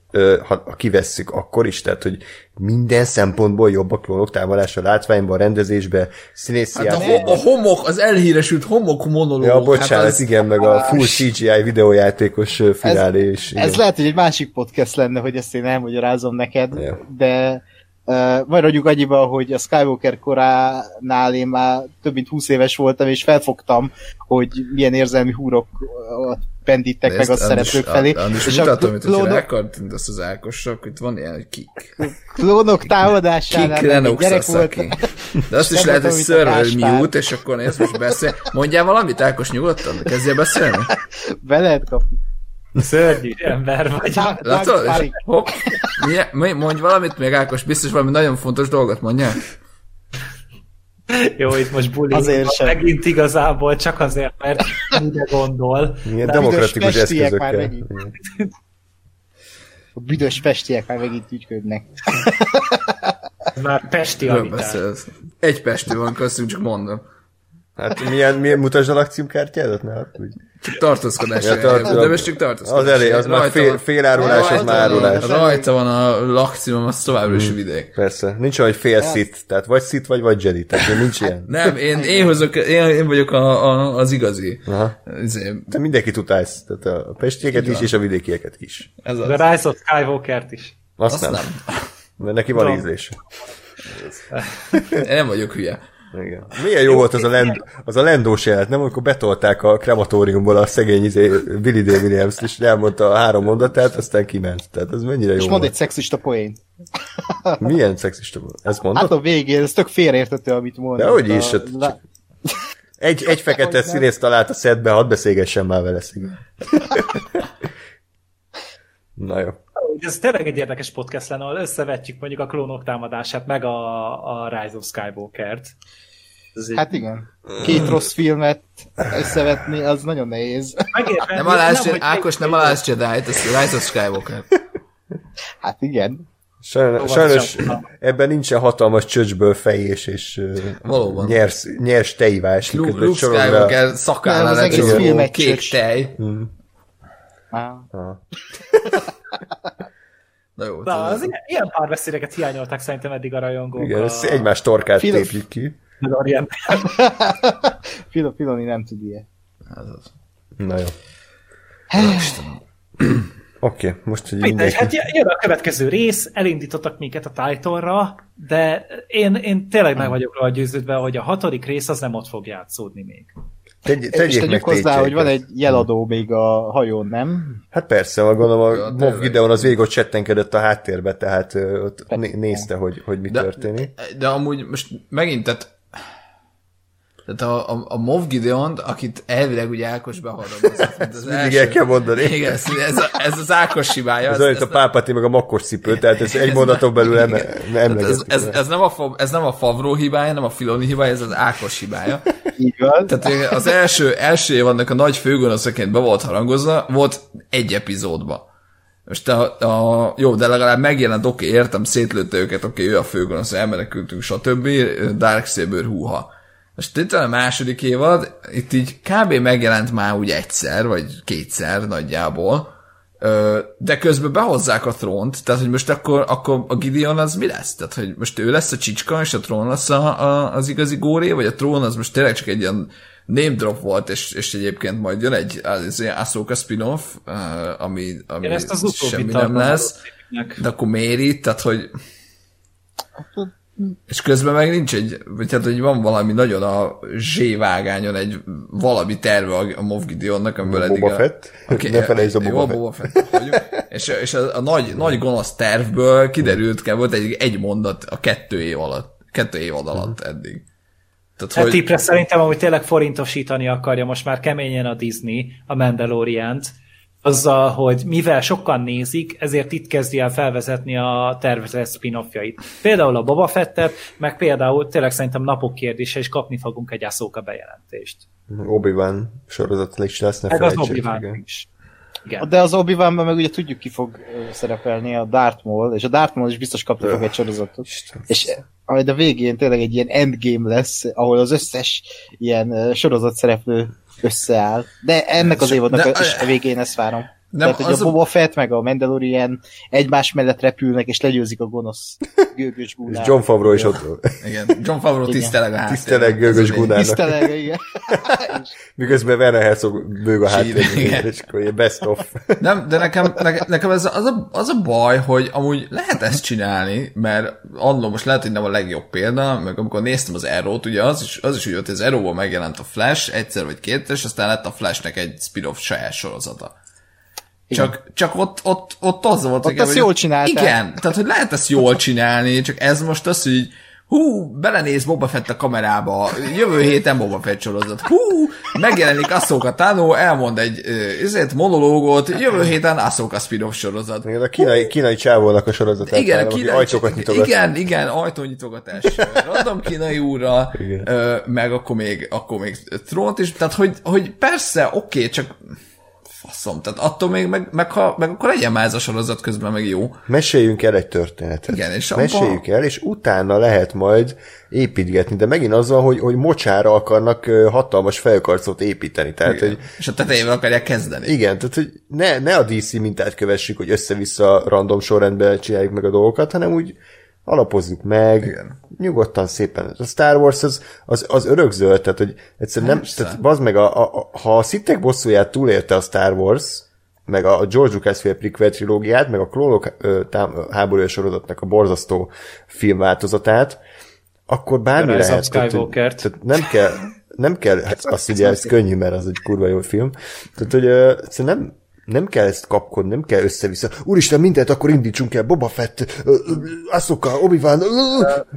ha, ha kivesszük, akkor is, tehát, hogy minden szempontból jobb a klónok támadása látványban, rendezésben, színészi hát a, ho- a homok, az elhíresült homok monológ. Ja, bocsánat, hát az... igen, meg a full CGI videójátékos finálé is. igen. Ez lehet, hogy egy másik podcast lenne, hogy ezt én elmagyarázom neked, Ja. de uh, maradjunk annyiba, hogy a Skywalker koránál én már több mint 20 éves voltam, és felfogtam, hogy milyen érzelmi húrok uh, pendítek meg a szereplők felé. Andis, és mutatom, a hogy hogyha klónok, rákattintasz az Ákosra, akkor itt van ilyen, hogy kik. klónok támadásánál Kik még gyerek volt. De azt is lehet, hogy Gáspár. mute, és akkor nézd, most beszél. Mondjál valamit, Ákos, nyugodtan? Kezdjél beszélni? Be lehet kapni. Szörnyű ember vagy. Látod? Hopp. Mondj valamit még, Ákos, biztos valami nagyon fontos dolgot mondja. Jó, itt most buli. Azért sem. Megint igazából csak azért, mert mire gondol. Milyen De demokratikus festiek már eszközökkel. megint. A büdös festiek már megint ügyködnek. Ez már pesti beszélsz? Egy pestő van, köszönjük, csak mondom. Hát milyen, milyen mutasd a lakcímkártyádat? Ne haragudj. Csak tartózkodás. Ja, tart- de most csak tartózkodás. Az elég, az már fél, van- félárulás, az már árulás. Rajta van a lakcímom, az továbbra is vidék. Persze. Nincs olyan, hogy fél szit. Tehát vagy szit, vagy vagy Jedi. Tehát nincs ilyen. Nem, én, én, hozok, én, én vagyok a, a, az igazi. Aha. Izé, Te mindenkit utálsz. Tehát a pestieket is, és a vidékieket is. Ez A az. Rise of Skywalker-t is. Azt, Azt nem. nem. Mert neki van ízlése. Én nem vagyok hülye. Igen. Milyen jó volt az a, lend, az a lendós jelet, nem? Amikor betolták a krematóriumból a szegény izé, Billy D. williams és elmondta a három mondatát, aztán kiment. Tehát ez mennyire jó És mond egy szexista poén. Milyen szexista volt? Ezt mondod? Hát a végén, ez tök félreértető, amit mondott. De hogy A- is, hát csak- Egy, egy fekete színész talált a szedbe, hadd beszélgessen már vele szegény. Na jó. Ez tényleg egy érdekes podcast lenne, ahol összevetjük mondjuk a klónok támadását, meg a, a Rise of Skywalker-t. Hát igen. Két rossz filmet összevetni, az nagyon nehéz. megérteni, Nem alázz, hogy- Ákos, nem alázz Jedi-t, ez Rise of Skywalker. Hát igen. Sajnos, Szóval sajnos ebben nincsen hatalmas csöcsből fejés és Valóban. nyers, nyers tejvás. Luke, Luke a- Skywalker film egy kék tej. Á, Aha. Na jó, Na, az ilyen, ilyen párbeszédeket hiányolták szerintem eddig a rajongók. Igen, a egymás torkát Film- tépjük ki. Filo, Filoni nem tud ilyen. Ez az. Na jó. Oké, okay, most, hogy Mindegy, mindenki... hát jön- a következő rész, elindítottak minket a title de én, én tényleg meg vagyok róla győződve, hogy a hatodik rész az nem ott fog játszódni még. Tegy, És tegyék meg tegyük hozzá, hogy van egy jeladó még a hajón, nem? Hát persze, van gondolom Ja, a Moff tényleg. Gideon az végig ott csettenkedett a háttérbe, tehát ott Persze. nézte, hogy, hogy mi De- történik. De amúgy most megint, tehát tehát a, a, a Moff gideon akit elvileg ugye Ákos beharagozza. mint az Mindig el kell mondani. Igen, ez, ez, a, ez az Ákos hibája. Ez olyan, mint a pápati meg a makkos cipő, tehát ez egy mondaton belül eme, Tehát ez, ez, ez, nem a, ez nem a Favró hibája, nem a Filoni hibája, ez az Ákos hibája. Van. Tehát az első, első évadnak a nagy főgonoszaként be volt harangozva, volt egy epizódba. Most a, a, jó, de legalább megjelent, oké, okay, értem, szétlőtte őket, oké, okay, ő a főgonosz, elmenekültünk, stb. Darksaber húha. Most itt van a második évad, itt így kb. megjelent már úgy egyszer, vagy kétszer nagyjából, de közben behozzák a trónt, tehát hogy most akkor, akkor a Gideon az mi lesz? Tehát, hogy most ő lesz a csicska, és a trón lesz a, a, az igazi góré, vagy a trón az most tényleg csak egy ilyen name drop volt, és, és egyébként majd jön egy az, Ahsoka spin-off, ami, ami Én ezt az semmi nem lesz, de akkor miért itt? Tehát, hogy és közben meg nincs egy, vagy hát, hogy van valami nagyon a zsévágányon egy valami terve a, a Moff Gideonnak, amiből eddig Boba a... Fett? Ne felejtsd a Boba. Boba Fett vagyunk. és, és a, a, nagy, nagy gonosz tervből kiderült, kell volt egy, egy mondat a kettő év alatt, kettő évad alatt eddig. Tehát, Hát hogy, tippre szerintem amúgy tényleg forintosítani akarja most már keményen a Disney, a Mandalorian-t, azzal, hogy mivel sokan nézik, ezért itt kezdi el felvezetni a tervezett spin-offjait. Például a Boba Fettet, meg például tényleg szerintem napok kérdése, és kapni fogunk egy Ahsoka bejelentést. Obi-Wan sorozat is lesz, ne Meg az obi is. Igen. De az obi meg ugye tudjuk ki fog szerepelni a Darth Maul, és a Darth Maul is biztos kapni fog egy sorozatot. Isten. És majd a végén tényleg egy ilyen endgame lesz, ahol az összes ilyen sorozat szereplő összeáll. De ennek az évadnak de- is a végén ezt várom. Nem, Tehát, hogy az a a- Boba Fett meg a Mandalorian egymás mellett repülnek, és legyőzik a gonosz gőgös És gúnát. John Favreau is ott igen, John Favreau tiszteleg a háttérben. tiszteleg gőgös. Gunának. Tisztelege, igen. Miközben Werner Herzog bőg a Igen. háttérben, és akkor ilyen best of. Nem, de nekem, nekem, nekem ez az a, az a baj, hogy amúgy lehet ezt csinálni, mert annól most lehet, hogy nem a legjobb példa, meg amikor néztem az Arrow-t, ugye az is, az is úgy volt, hogy az Arrow-ból megjelent a Flash egyszer vagy kétszer, és aztán lett a Flashnek egy spin-off saját sorozata. Csak, csak ott, ott, ott az volt, Ott igen, azt jól csinálták. Igen, tehát hogy lehet ezt jól csinálni, csak ez most az, hogy így hú, belenéz Boba Fett a kamerába, jövő héten Boba Fett sorozat, hú, megjelenik Ahsoka Tano, elmond egy ezért monológot, jövő héten Ahsoka spin-off sorozat. Igen, a kínai, kínai csávónak a sorozat. Igen, a kínai, ajtókat nyitogat. Igen, igen, ajtónyitogatás. Random kínai úrra, meg akkor még, akkor még trónt is, tehát hogy, hogy persze, oké, okay, csak faszom, tehát attól még, meg, meg, ha, meg akkor legyen már ez a sorozat közben meg jó. Meséljünk el egy történetet. Igen, és Meséljük abba... el, és utána lehet majd építgetni, de megint az van, hogy, hogy mocsára akarnak hatalmas felkarcot építeni. Tehát, igen. hogy, és a tetejével akarják kezdeni. Igen, tehát hogy ne, ne a DC mintát kövessük, hogy össze-vissza random sorrendben csináljuk meg a dolgokat, hanem úgy alapozzuk meg, Igen. nyugodtan szépen. A Star Wars az, az, az örökzöld, tehát hogy egyszerűen nem, tehát bazd meg, a, a, a, ha a szittek bosszúját túlélte a Star Wars, meg a George Lucas fél prequel trilógiát, meg a klónok háborúja sorozatnak a borzasztó filmváltozatát, akkor bármi Rise lehet. Tehát, tehát nem kell, nem kell, hát azt ugye ez könnyű, mert az egy kurva jó film. Tehát, hogy uh, nem, nem kell ezt kapkodni, nem kell össze-vissza. Úristen, mindent akkor indítsunk el, Boba Fett, Asuka, Obi-Wan.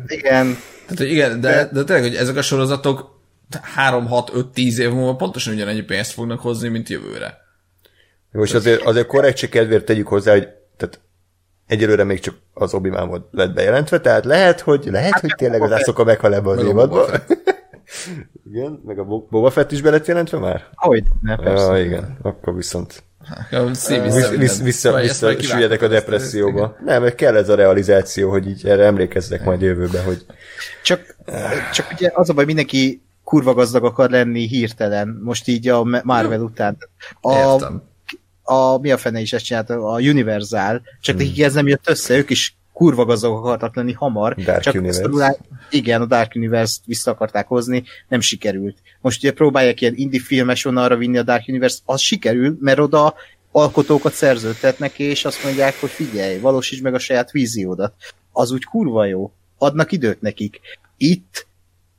Igen. Tehát, igen, de, de tényleg, hogy ezek a sorozatok 3-6-5-10 év múlva pontosan ugyanannyi pénzt fognak hozni, mint jövőre. Most azért, azért korrektség kedvéért tegyük hozzá, hogy tehát egyelőre még csak az obi wan lett bejelentve, tehát lehet, hogy, lehet, hát, hogy tényleg az Asuka meghal ebbe az évadban. igen, meg a Boba Fett is be lett jelentve már? Hogy, ne, persze. Ja, igen, akkor viszont vissza, vissza, vissza, vissza süllyedek a depresszióba. Nem, mert kell ez a realizáció, hogy így erre emlékezzek majd jövőben, hogy... Csak, csak ugye az a baj, mindenki kurva gazdag akar lenni hirtelen, most így a Marvel Jó. után. A, Értem. A, mi a fene is ezt csinálta? A Universal, csak hmm. nekik ez nem jött össze, ők is kurva gazdag akartak lenni hamar. Dark csak Universe. Szorulá, igen, a Dark Universe-t vissza akarták hozni, nem sikerült. Most ugye próbálják ilyen indie filmes arra vinni a Dark Universe, az sikerül, mert oda alkotókat szerződtetnek, és azt mondják, hogy figyelj, valósítsd meg a saját víziódat. Az úgy kurva jó. Adnak időt nekik. Itt,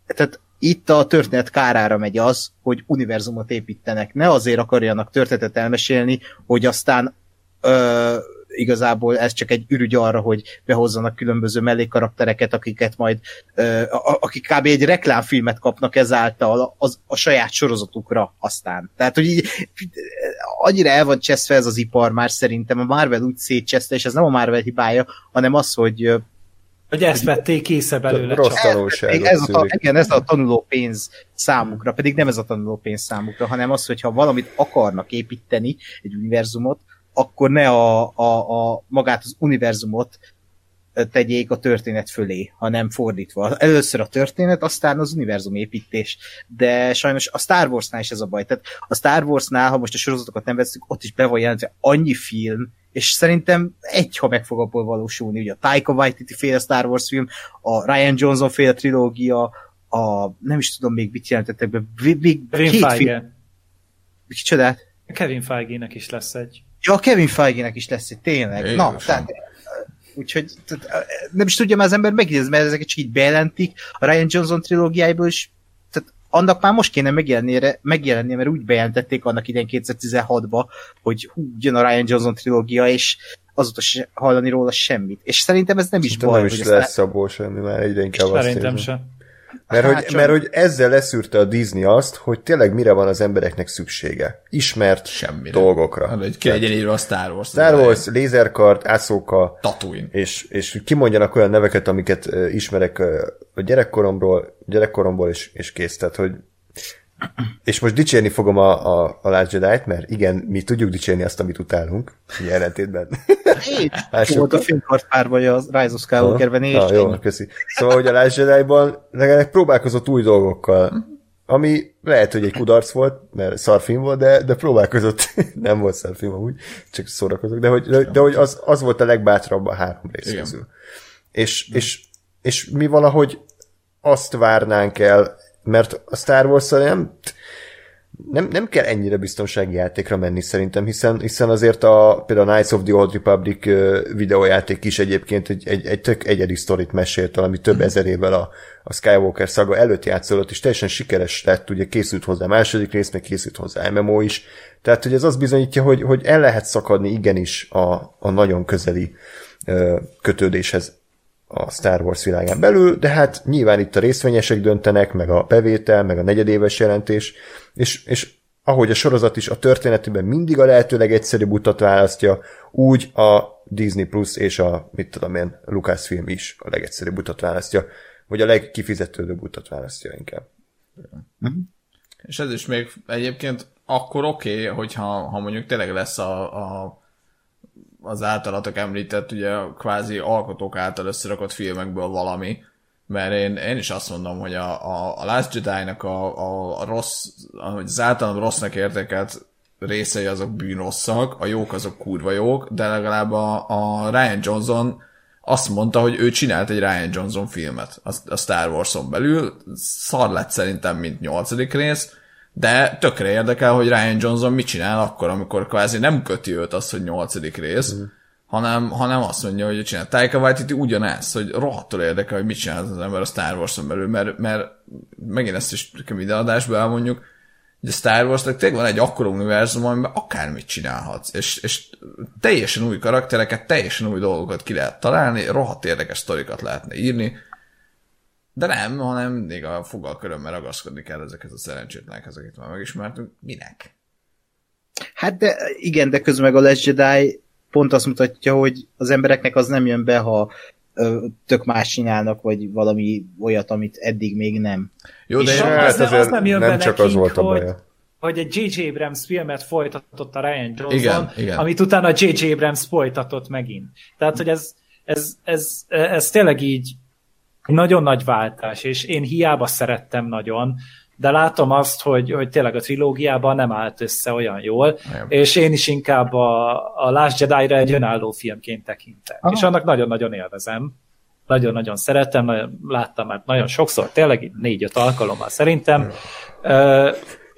tehát itt a történet kárára megy az, hogy univerzumot építenek. Ne azért akarjanak történetet elmesélni, hogy aztán ö, igazából ez csak egy ürügy arra, hogy behozzanak különböző mellékkaraktereket, akiket majd, akik kb. egy reklámfilmet kapnak ezáltal az, a saját sorozatukra aztán. Tehát, hogy így annyira el van cseszve ez az ipar már szerintem, a Marvel úgy szétcseszte, és ez nem a Marvel hibája, hanem az, hogy hogy ezt vették észre belőle. Rossz tanulság. Ez a, igen, ez a tanuló pénz számukra, pedig nem ez a tanuló pénz számukra, hanem az, hogyha valamit akarnak építeni, egy univerzumot, akkor ne a, a, a magát az univerzumot tegyék a történet fölé, hanem fordítva. Először a történet, aztán az univerzum építés. De sajnos a Star Warsnál is ez a baj. Tehát a Star Warsnál, ha most a sorozatokat nem veszünk, ott is be van jelentve annyi film, és szerintem egy, ha meg fog abból valósulni, ugye a Taika Waititi féle Star Wars film, a Ryan Johnson féle trilógia, a nem is tudom még mit jelentettek be, még két film. Kicsodát? Kevin Feige-nek is lesz egy. Ja, Kevin Feige-nek is lesz egy, tényleg. Én Na, tehát, úgyhogy tehát, nem is tudja már az ember megnézni, mert ezeket csak így bejelentik. A Ryan Johnson trilógiájából is tehát annak már most kéne megjelennie, megjelennie mert úgy bejelentették annak idén 2016-ba, hogy hú, jön a Ryan Johnson trilógia, és azóta se hallani róla semmit. És szerintem ez nem is baj. Nem is lesz abból semmi, már egyre inkább azt Szerintem sem. Mert, hát, hogy, csak... mert hogy ezzel leszűrte a Disney azt, hogy tényleg mire van az embereknek szüksége. Ismert Semmire. dolgokra. Hát, hogy ki legyen írva a Star Wars. Star Wars, Lézerkart, Ahsoka. Tatooine. És, és kimondjanak olyan neveket, amiket ismerek a gyerekkoromról, gyerekkoromból, és, és kész. Tehát, hogy és most dicsérni fogom a, a, a Last Jedi-t, mert igen, mi tudjuk dicsérni azt, amit utálunk, jelentétben. Így volt a filmkartpár, vagy a Rise of Skywalker-ben is. Ah, jó, köszi. Szóval, hogy a Last Jedi-ban legalább próbálkozott új dolgokkal, ami lehet, hogy egy kudarc volt, mert szarfilm volt, de, de próbálkozott, nem volt szarfilm amúgy, csak szórakozok, de hogy, de, de hogy az, az volt a legbátrabb a három rész közül. És, és, és mi valahogy azt várnánk el mert a Star wars nem, nem, nem kell ennyire biztonsági játékra menni szerintem, hiszen, hiszen azért a, például a Knights of the Old Republic videójáték is egyébként egy, egy, egy tök egyedi sztorit mesélt, ami több mm. ezer évvel a, a Skywalker szaga előtt játszolott, és teljesen sikeres lett, ugye készült hozzá második rész, meg készült hozzá MMO is, tehát hogy ez azt bizonyítja, hogy, hogy el lehet szakadni igenis a, a nagyon közeli kötődéshez a Star Wars világán belül, de hát nyilván itt a részvényesek döntenek, meg a bevétel, meg a negyedéves jelentés, és, és ahogy a sorozat is a történetében mindig a lehető legegyszerűbb utat választja, úgy a Disney Plus és a, mit tudom én, Lucasfilm is a legegyszerűbb utat választja, vagy a legkifizetődőbb utat választja inkább. Uh-huh. És ez is még egyébként akkor oké, okay, hogyha ha mondjuk tényleg lesz a, a az általatok említett, ugye kvázi alkotók által összerakott filmekből valami, mert én, én is azt mondom, hogy a, a, a Last Jedi-nak a, a, a rossz, az általam rossznak értékelt részei azok bűnosszak, a jók azok kurva jók, de legalább a, a Ryan Johnson azt mondta, hogy ő csinált egy Ryan Johnson filmet a, Star Wars-on belül, szar lett szerintem, mint nyolcadik rész, de tökre érdekel, hogy Ryan Johnson mit csinál akkor, amikor kvázi nem köti őt az, hogy nyolcadik rész, mm. hanem, hanem azt mondja, hogy csinál. Taika Waititi ugyanez, hogy rohadtul érdekel, hogy mit csinál az ember a Star Wars-on belül, mert, mert megint ezt is minden adásban elmondjuk, hogy a Star wars tényleg van egy akkora univerzum, amiben akármit csinálhatsz, és, és teljesen új karaktereket, teljesen új dolgokat ki lehet találni, rohadt érdekes sztorikat lehetne írni, de nem, hanem még a fogalkörömmel ragaszkodni kell ezekhez a szerencsétlenekhez, akit már megismertünk. Minek? Hát de igen, de közben meg a Last Jedi pont azt mutatja, hogy az embereknek az nem jön be, ha ö, tök más csinálnak, vagy valami olyat, amit eddig még nem. Jó, de, hát az, az nem jön nem be csak nekik, az volt a hogy, hogy egy J.J. Abrams filmet folytatott a Ryan Johnson, igen, igen. amit utána J.J. Abrams folytatott megint. Tehát, hogy ez, ez, ez, ez, ez tényleg így nagyon nagy váltás, és én hiába szerettem nagyon, de látom azt, hogy, hogy tényleg a trilógiában nem állt össze olyan jól, nem. és én is inkább a, a Last Jedi-ra egy önálló filmként tekintem. Aha. És annak nagyon-nagyon élvezem. Nagyon-nagyon szeretem, nagyon, láttam már nagyon sokszor, tényleg négy-öt alkalommal szerintem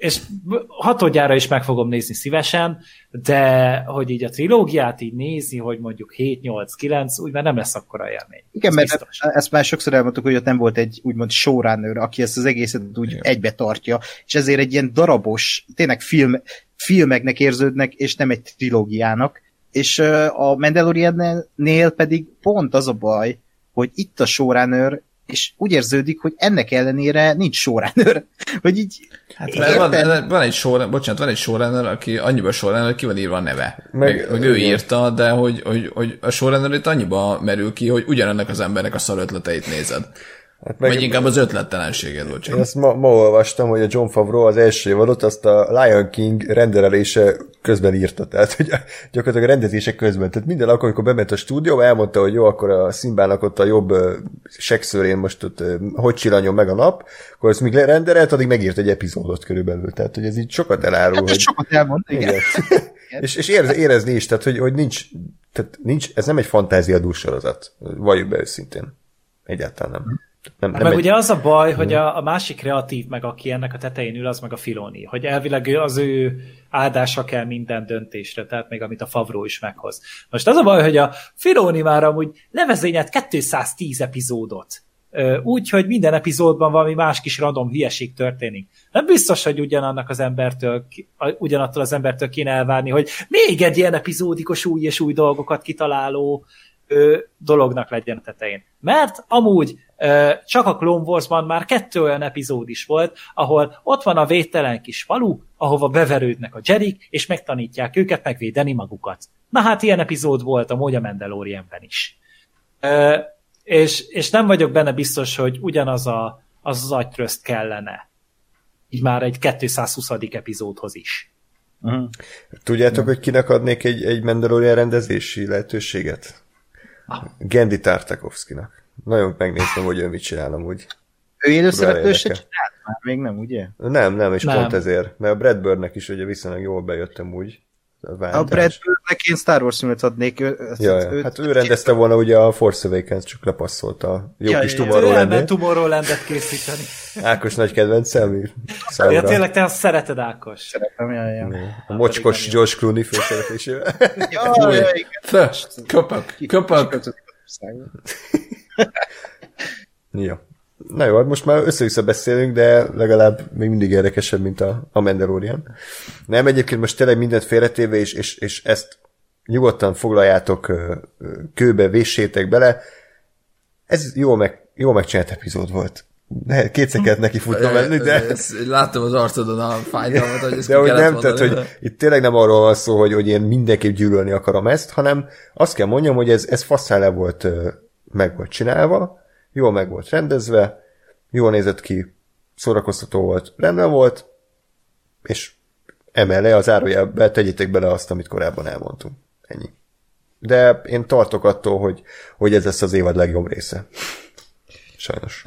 és hatodjára is meg fogom nézni szívesen, de hogy így a trilógiát így nézni, hogy mondjuk 7-8-9, úgy már nem lesz akkora élmény. Igen, mert biztos. ezt már sokszor elmondtuk, hogy ott nem volt egy úgymond showrunner, aki ezt az egészet úgy Igen. egybe tartja, és ezért egy ilyen darabos, tényleg film, filmeknek érződnek, és nem egy trilógiának. És a Mandalorian-nél pedig pont az a baj, hogy itt a showrunner és úgy érződik, hogy ennek ellenére nincs showrunner. hogy így... Hát mert van, van, egy showrunner, bocsánat, van egy showrunner, aki annyiba showrunner, hogy ki van írva a neve. Meg, meg hogy ő írta, de hogy, hogy, hogy a showrunner itt annyiba merül ki, hogy ugyanennek az embernek a szar ötleteit nézed. Hát meg, Vagy inkább az ötlettelenséged volt csak. Én ezt ma, ma olvastam, hogy a John Favreau az első évadot azt a Lion King rendelése közben írta, tehát hogy gyakorlatilag a rendezések közben. Tehát minden akkor, amikor bement a stúdió, elmondta, hogy jó, akkor a Szimbának ott a jobb sekszőrén most ott hogy csillanjon meg a nap, akkor ezt még lerenderelt, addig megírt egy epizódot körülbelül. Tehát, hogy ez így sokat elárul. Hát hogy... sokat elmond, igen. igen. és, és érez, érezni is, tehát, hogy, hogy nincs, tehát nincs, ez nem egy fantáziadús sorozat, valljuk be őszintén. Egyáltalán nem. Nem, nem meg egy... ugye az a baj, hogy a, a másik kreatív, meg aki ennek a tetején ül, az meg a Filoni, hogy elvileg az ő áldása kell minden döntésre, tehát még amit a Favró is meghoz. Most az a baj, hogy a Filoni már amúgy levezényelt 210 epizódot, úgy, hogy minden epizódban valami más kis random hülyeség történik. Nem biztos, hogy ugyanannak az embertől, ugyanattól az embertől kéne elvárni, hogy még egy ilyen epizódikus új és új dolgokat kitaláló dolognak legyen a tetején. Mert amúgy ö, csak a Clone Wars-ban már kettő olyan epizód is volt, ahol ott van a védtelen kis falu, ahova beverődnek a Jedik, és megtanítják őket megvédeni magukat. Na hát ilyen epizód volt a Mója Mandalorianben is. Ö, és, és nem vagyok benne biztos, hogy ugyanaz a, az, az agytrözt kellene. Így már egy 220. epizódhoz is. Uh-huh. Tudjátok, hogy kinek adnék egy, egy Mandalorian rendezési lehetőséget? Gendi Tartakovskynak. Nagyon megnéztem, hogy ő mit csinál amúgy. Ő élőszereplő se csinált már, még nem, ugye? Nem, nem, és nem. pont ezért. Mert a Brad Birdnek is ugye viszonylag jól bejöttem úgy. A, a Brad Birdnek én Star Wars filmet adnék. Ő, ja, ja. hát ő rendezte volna ugye a Force Awakens, csak lepasszolta a jó ja, kis ja, Tomorrowland. Ő Tomorrowland-et készíteni. Ákos nagy kedvencem. Ja, tényleg te azt szereted, Ákos. Szeretem, ja, ja. A mocskos George Clooney főszereplésével. ja, ja, igen. Köpök, köpök. ja. Na jó, hát most már össze-vissza beszélünk, de legalább még mindig érdekesebb, mint a, a Mandalorian. Nem, egyébként most tényleg mindent félretéve, és, és, és ezt nyugodtan foglaljátok kőbe, véssétek bele. ez jó, meg, jó megcsinált epizód volt. Ne, kétszer kellett neki futna menni, de... Ezt, láttam az arcodon a fájdalmat, hogy ezt De hogy nem, tehát, hogy itt tényleg nem arról van szó, hogy, hogy én mindenképp gyűlölni akarom ezt, hanem azt kell mondjam, hogy ez, ez faszán le volt, meg volt csinálva, jól meg volt rendezve, jól nézett ki, szórakoztató volt, rendben volt, és emellé az árójelbe tegyétek bele azt, amit korábban elmondtunk. Ennyi. De én tartok attól, hogy, hogy ez lesz az évad legjobb része. Sajnos.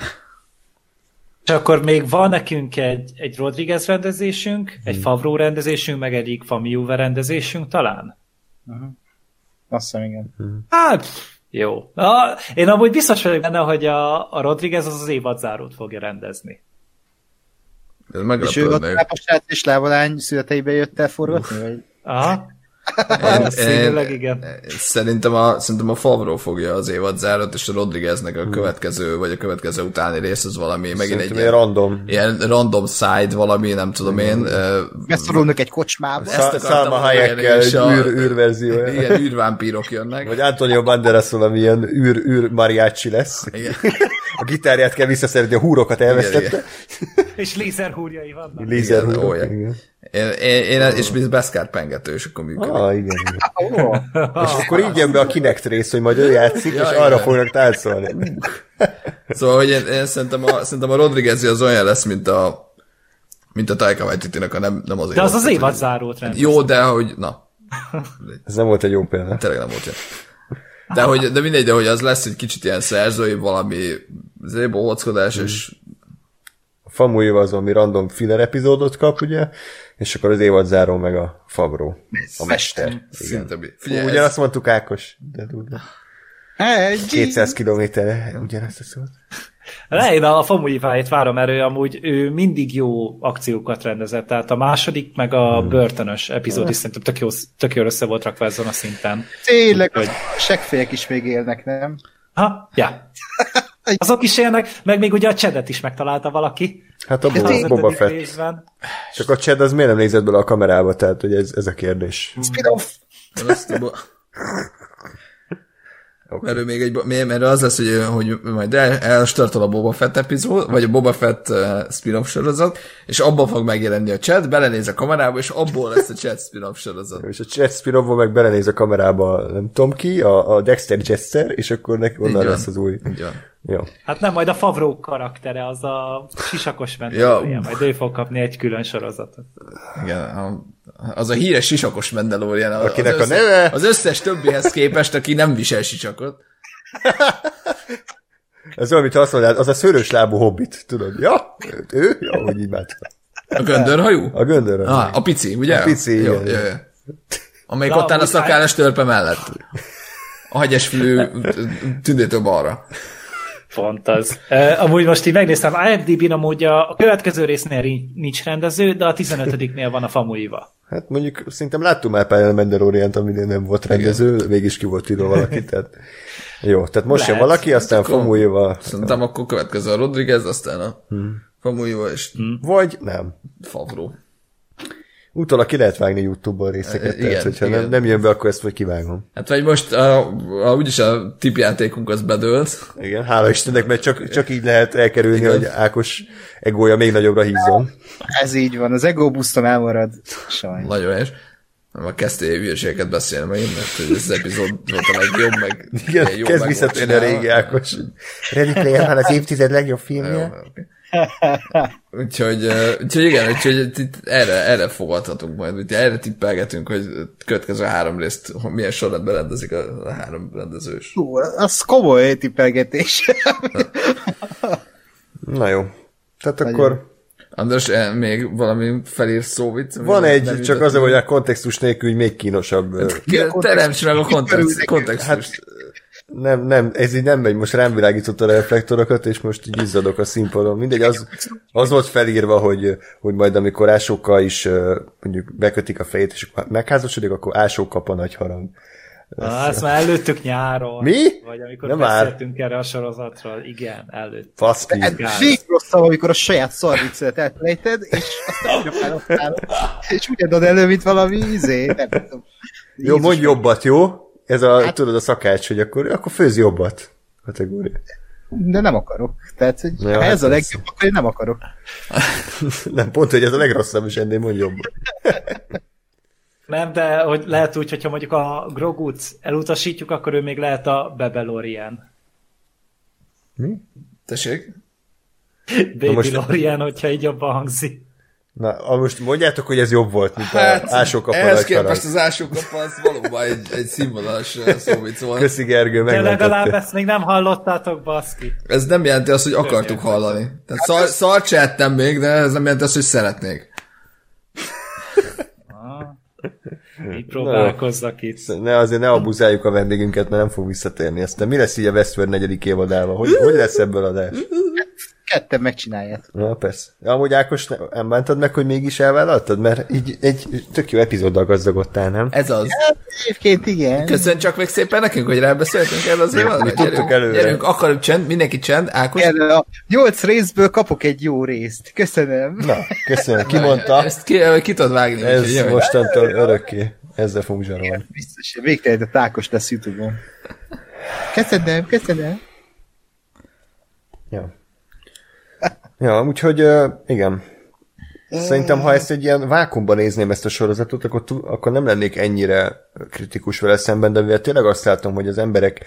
És akkor még van nekünk egy, egy Rodriguez rendezésünk, hmm. egy Favro rendezésünk, meg egy Famiuve rendezésünk talán? Uh-huh. Azt hiszem, igen. Hmm. Hát, jó. Na, én amúgy biztos vagyok benne, hogy a, a Rodriguez az az évadzárót fogja rendezni. Ez és ő a trápasát és lávalány születeibe jött el forgatni? Vagy? Aha. Én, én, igen. Szerintem a, szerintem a Favro fogja az évad zárat, és a Rodrigueznek a következő, vagy a következő utáni rész az valami, megint egy ilyen, random. ilyen random side valami, nem tudom én. Beszorulnak egy kocsmába. Salma Hayekkel egy űr, űrverzió. Ilyen űrvámpírok jönnek. Vagy Antonio Banderas valami ilyen űr, űr mariachi lesz. Igen. Gitárját kell visszaszerzni, a húrokat elvesztette. És lézerhúrjai vannak. Lézerhúrok, igen. igen. Én, én, én és mint Beszkár pengető, és akkor működik. Ah, igen. igen. Oh. és akkor így jön be a Kinect rész, hogy majd ő játszik, ja, és igen. arra fognak táncolni. szóval, hogy én, én szerintem, a, szerintem a Rodriguez az olyan lesz, mint a mint a Taika waititi a nem, nem az De az az évad zárót Jó, de hogy, na. Ez nem volt egy jó példa. Tényleg nem volt jó. De, hogy, de mindegy, de hogy az lesz egy kicsit ilyen szerzői, valami zébohockodás, mm. és a Famújéval az, ami random filler epizódot kap, ugye, és akkor az évad záró meg a Fabró, a mester. Szinte, Figyelj, ugyanazt mondtuk Ákos, de tudod. 200 kilométerre ugyanazt a szót. Én a Famújéváit várom, mert ő amúgy ő mindig jó akciókat rendezett, tehát a második, meg a hmm. börtönös epizód is szerintem tök, jó, tök jól össze volt rakva ezen a szinten. Tényleg, hogy... a seggfejek is még élnek, nem? Ha, ja. Azok is élnek, meg még ugye a csedet is megtalálta valaki. Hát a Boba, Boba Fett. Részben. Csak a csed az miért nem nézett bele a kamerába, tehát hogy ez, ez a kérdés. Spin-off! Okay. Mert, még egy, mert az lesz, hogy, hogy majd el, elstartol a Boba Fett epizód, vagy a Boba Fett uh, spin-off sorozat, és abban fog megjelenni a chat, belenéz a kamerába, és abból lesz a chat spin-off sorozat. és a chat spin meg belenéz a kamerába, nem tudom ki, a, a Dexter Jester, és akkor neki onnan lesz az új. Jó. Hát nem, majd a Favró karaktere, az a sisakos Mandalorian, ja. majd ő fog kapni egy külön sorozatot. Igen, a, az a híres sisakos Mandalorian, Akinek az, a neve? az összes többihez képest, aki nem visel sisakot. Ez olyan, mint azt mondod, az a szörös lábú hobbit, tudod? Ja, ő? Ja, hogy így már. A göndörhajú? A göndörhajú. Ah, a pici, ugye? A pici, jó, igen. Jó, jó. Amelyik ott áll a szakállas törpe mellett. A hagyesfülű tündétől balra. Pont az. Uh, amúgy most így megnéztem, IMDb-n amúgy a, a következő résznél nincs rendező, de a 15-nél van a famuiva. Hát mondjuk szerintem láttunk már pár Mandalorian-t, aminél nem volt rendező, Igen. mégis ki volt írva valaki, tehát jó, tehát most Lehet. jön valaki, aztán Famuiva. Szerintem akkor következő a Rodriguez, aztán a hmm. Famuiva és... Hmm. Vagy nem. Favro. Utólag ki lehet vágni YouTube-ból részeket, igen, tehát hogyha igen. Nem, nem jön be, akkor ezt vagy kivágom. Hát vagy most a, a, úgyis a tipjátékunk az bedőlt. Igen, hála Istennek, mert csak, csak így lehet elkerülni, igen. hogy Ákos egója még nagyobbra hízzon. Ez így van, az ego busztom elmarad. Sajnos. Nagyon helyes. Már kezdtél hülyeségeket beszélni megint, mert ez az epizód volt a legjobb, meg Igen, jó kezd visszatérni a régi Ákos. Ready Player van az évtized legjobb filmje. Jó, okay úgyhogy, úgyhogy igen, úgyhogy itt erre, erre fogadhatunk majd, úgyhogy erre tippelgetünk, hogy következő három részt milyen sorrendben rendezik a, a három rendezős. Hú, az komoly tippelgetés. Na jó. Tehát Nagyon. akkor... András, eh, még valami felír szóvic? Van egy, csak az, hogy a kontextus nélkül még kínosabb. Teremts meg a kontextust. kontextust. Hát, nem, nem, ez így nem megy, most rám világított a reflektorokat, és most így izzadok a színpadon. Mindegy, az, az volt felírva, hogy, hogy majd amikor ásókkal is mondjuk bekötik a fejét, és megházasodik, akkor ásó kap a nagy harang. Ah, ezt már előttük nyáron. Mi? Vagy amikor Nem beszéltünk már. erre a sorozatról. Igen, előtt. Faszki. Még rosszabb, amikor a saját szarvicet elfelejted, és aztán és úgy adod elő, mint valami izé, nem tudom. Jó, mondj jobbat, jó? Ez a, hát, tudod, a szakács, hogy akkor, akkor főz jobbat kategória. de nem akarok. Tehát, hogy ja, ha hát ez a legjobb, akkor én nem akarok. nem, pont, hogy ez a legrosszabb, és ennél mond jobb. Nem, de hogy lehet úgy, hogyha mondjuk a Grogut elutasítjuk, akkor ő még lehet a Bebelorian. Mi? Tessék? Baby most... Lorian, hogyha így jobban hangzik. Na, most mondjátok, hogy ez jobb volt, mint hát, a ásókapa Ehhez képest az ásókapa az valóban egy, egy színvonalas szóvic volt. Köszi Gergő, De legalább ezt még nem hallottátok, baszki. Ez nem jelenti azt, hogy akartuk hallani. Tehát szar, szart ettem még, de ez nem jelenti azt, hogy szeretnék. Így próbálkozzak itt. Ne, azért ne abuzáljuk a vendégünket, mert nem fog visszatérni. Aztán mi lesz így a Westworld negyedik évadával? Hogy, hogy lesz ebből adás? Ketten megcsinálják. Na, persze. Amúgy Ákos, nem bántad meg, hogy mégis elvállaltad? Mert így egy tök jó epizóddal gazdagodtál, nem? Ez az. Ja, egyébként igen. Köszön csak meg szépen nekünk, hogy rábeszéltünk el az évad. Mi tudtuk előre. Gyerünk, akarjuk csend, mindenki csend, Ákos. Igen, a nyolc részből kapok egy jó részt. Köszönöm. Na, köszönöm. Ki mondta? Ezt ki, ki tudod vágni. Ez úgy, mostantól örökké. Ezzel fogunk zsarolni. Biztos, végtelenül a tákos lesz Youtube-on. Köszönöm, köszönöm. Ja. Ja, úgyhogy igen. Szerintem, ha ezt egy ilyen vákumban nézném ezt a sorozatot, akkor, akkor nem lennék ennyire kritikus vele szemben, de mivel tényleg azt látom, hogy az emberek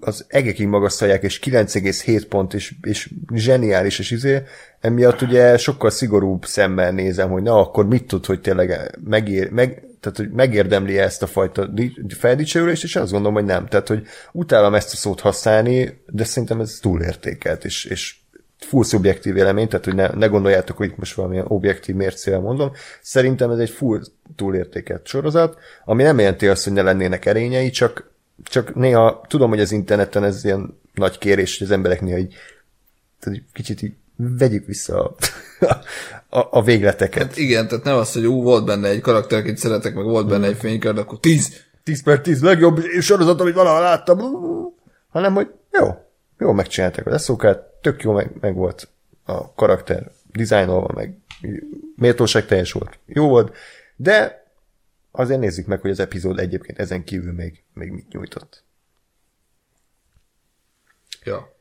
az egekig magasztalják, és 9,7 pont, és, és zseniális, és izé, emiatt ugye sokkal szigorúbb szemmel nézem, hogy na, akkor mit tud, hogy tényleg megér, meg, tehát, hogy megérdemli -e ezt a fajta feldicsőülést, és azt gondolom, hogy nem. Tehát, hogy utálom ezt a szót használni, de szerintem ez túlértékelt, és, és full szubjektív vélemény, tehát hogy ne, ne gondoljátok, hogy most valamilyen objektív mércével mondom. Szerintem ez egy full túlértékelt sorozat, ami nem jelenti azt, hogy ne lennének erényei, csak, csak néha tudom, hogy az interneten ez ilyen nagy kérés, hogy az emberek néha így, tehát kicsit így vegyük vissza a, a, a végleteket. Hát igen, tehát nem az, hogy ú, volt benne egy karakter, akit szeretek, meg volt benne egy fénykard, akkor 10, 10 per 10 legjobb sorozat, amit valaha láttam, hanem, hogy jó, jó megcsinálták az eszókát, tök jó meg, meg volt a karakter dizájnolva, meg méltóság teljes volt, jó volt, de azért nézzük meg, hogy az epizód egyébként ezen kívül még, még mit nyújtott. Ja.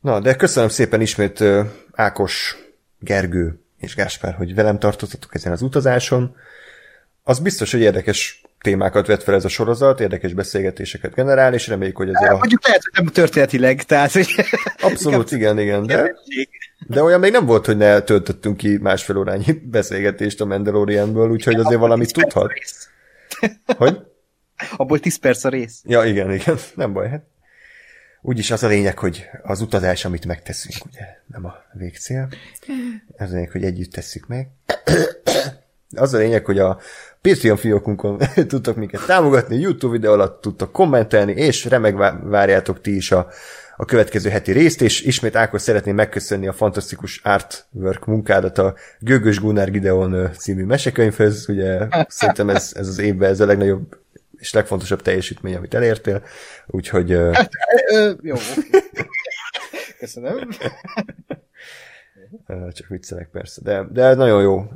Na, de köszönöm szépen ismét Ákos, Gergő és Gáspár, hogy velem tartottatok ezen az utazáson. Az biztos, hogy érdekes témákat vett fel ez a sorozat, érdekes beszélgetéseket generál, és reméljük, hogy azért... a... Mondjuk lehet, hogy nem történetileg, tehát... Hogy... Abszolút, igen, igen, de, de olyan még nem volt, hogy ne töltöttünk ki másfél órányi beszélgetést a Mandalorianből, úgyhogy azért valamit tudhat. Hogy? Abból 10 perc a rész. Ja, igen, igen, nem baj, hát. Úgyis az a lényeg, hogy az utazás, amit megteszünk, ugye, nem a végcél. Az a lényeg, hogy együtt tesszük meg. Az a lényeg, hogy a Patreon fiókunkon tudtok minket támogatni, YouTube videó alatt tudtok kommentelni, és remek várjátok ti is a, a következő heti részt, és ismét Ákos szeretném megköszönni a fantasztikus artwork munkádat a Gőgös Gunnar Gideon című mesekönyvhöz, ugye szerintem ez, ez az évben ez a legnagyobb és legfontosabb teljesítmény, amit elértél, úgyhogy... Hát, jó, Köszönöm. Csak viccelek persze, de, de nagyon jó.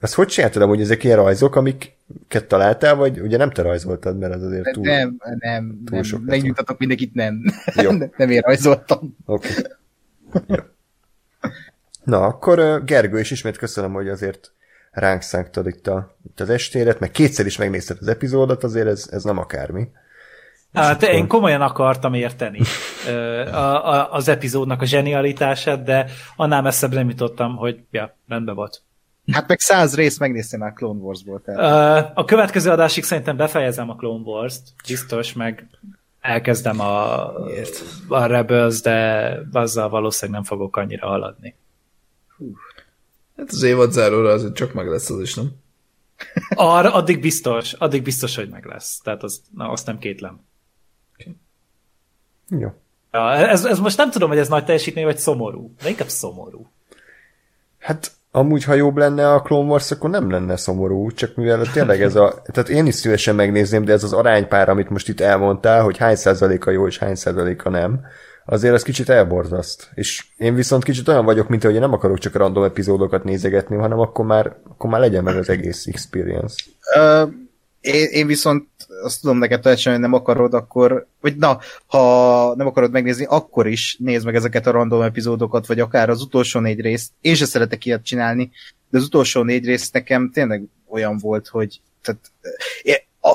Ezt hogy csináltad hogy ezek ilyen rajzok, amiket találtál, vagy ugye nem te rajzoltad, mert az azért túl Nem, nem, túl nem. Sok megnyugtatok mindenkit, nem. Jó. nem én rajzoltam. Oké. Okay. Na, akkor Gergő, és ismét köszönöm, hogy azért ránk szánktad itt, a, itt az estéret, meg kétszer is megnézted az epizódot, azért ez, ez nem akármi. Hát akkor... én komolyan akartam érteni a, a, az epizódnak a zsenialitását, de annál messzebb nem jutottam, hogy ja, rendben volt. Hát meg száz részt megnéztem már Clone Wars-ból. Tehát. A következő adásig szerintem befejezem a Clone Wars-t, biztos, meg elkezdem a, a Rebels, de azzal valószínűleg nem fogok annyira haladni. Hú. Hát az évad záróra azért csak meg lesz az is, nem? Arra, addig biztos, addig biztos, hogy meg lesz. Tehát az, na, azt nem kétlem. Jó. Ja, ez, ez most nem tudom, hogy ez nagy teljesítmény, vagy szomorú. De inkább szomorú. Hát amúgy, ha jobb lenne a Clone Wars, akkor nem lenne szomorú, csak mivel tényleg ez a... Tehát én is szívesen megnézném, de ez az aránypár, amit most itt elmondtál, hogy hány százaléka jó és hány százaléka nem, azért az kicsit elborzaszt. És én viszont kicsit olyan vagyok, mint hogy én nem akarok csak random epizódokat nézegetni, hanem akkor már, akkor már legyen meg az egész experience. Uh, én, én viszont azt tudom neked teljesen, hogy nem akarod, akkor, vagy na, ha nem akarod megnézni, akkor is nézd meg ezeket a random epizódokat, vagy akár az utolsó négy részt. Én se szeretek ilyet csinálni, de az utolsó négy rész nekem tényleg olyan volt, hogy tehát,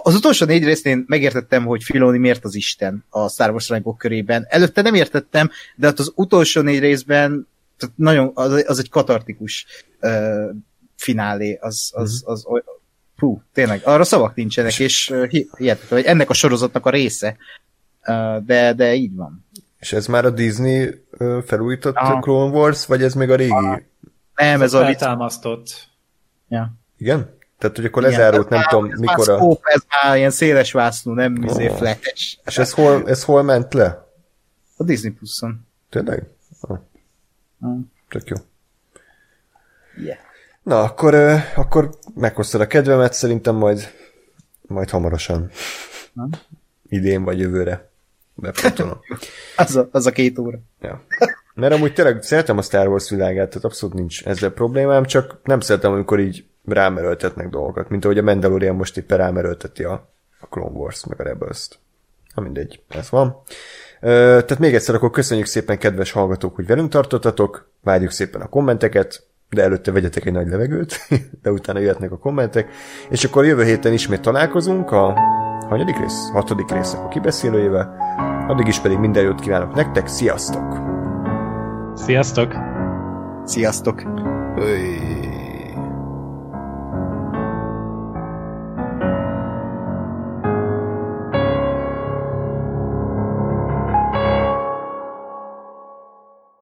az utolsó négy részt én megértettem, hogy Filoni miért az Isten a Star Wars rajongók körében. Előtte nem értettem, de hát az utolsó négy részben tehát nagyon, az, az egy katartikus uh, finálé, az, az, az, az hú, tényleg, arra szavak nincsenek, és hihetetlen, hogy ennek a sorozatnak a része, de, de így van. És ez már a Disney felújított Aha. Clone Wars, vagy ez még a régi? Aha. Nem, ez, ez a... Feltámasztott. Ja. Igen? Tehát, hogy akkor lezárult, nem tudom, ez mikor a... Scope, ez már ilyen széles vásznú, nem oh. izé flash. És ez hol, ez hol ment le? A Disney Plus-on. Tényleg? Oh. Mm. Tök jó. Yeah. Na, akkor, akkor meghoztad a kedvemet, szerintem majd, majd hamarosan. Nem? Idén vagy jövőre. Bepotolom. az, a, az a két óra. Ja. Mert amúgy tényleg szeretem a Star Wars világát, tehát abszolút nincs ezzel problémám, csak nem szeretem, amikor így rámerőltetnek dolgokat, mint ahogy a Mandalorian most éppen rámerőlteti a, a Clone Wars, meg a Rebels-t. Ha mindegy, ez van. Tehát még egyszer akkor köszönjük szépen, kedves hallgatók, hogy velünk tartottatok, várjuk szépen a kommenteket, de előtte vegyetek egy nagy levegőt, de utána jöhetnek a kommentek, és akkor jövő héten ismét találkozunk a hanyadik rész? Hatodik résznek a kibeszélőjével. Addig is pedig minden jót kívánok nektek, sziasztok! Sziasztok! Sziasztok! Öy.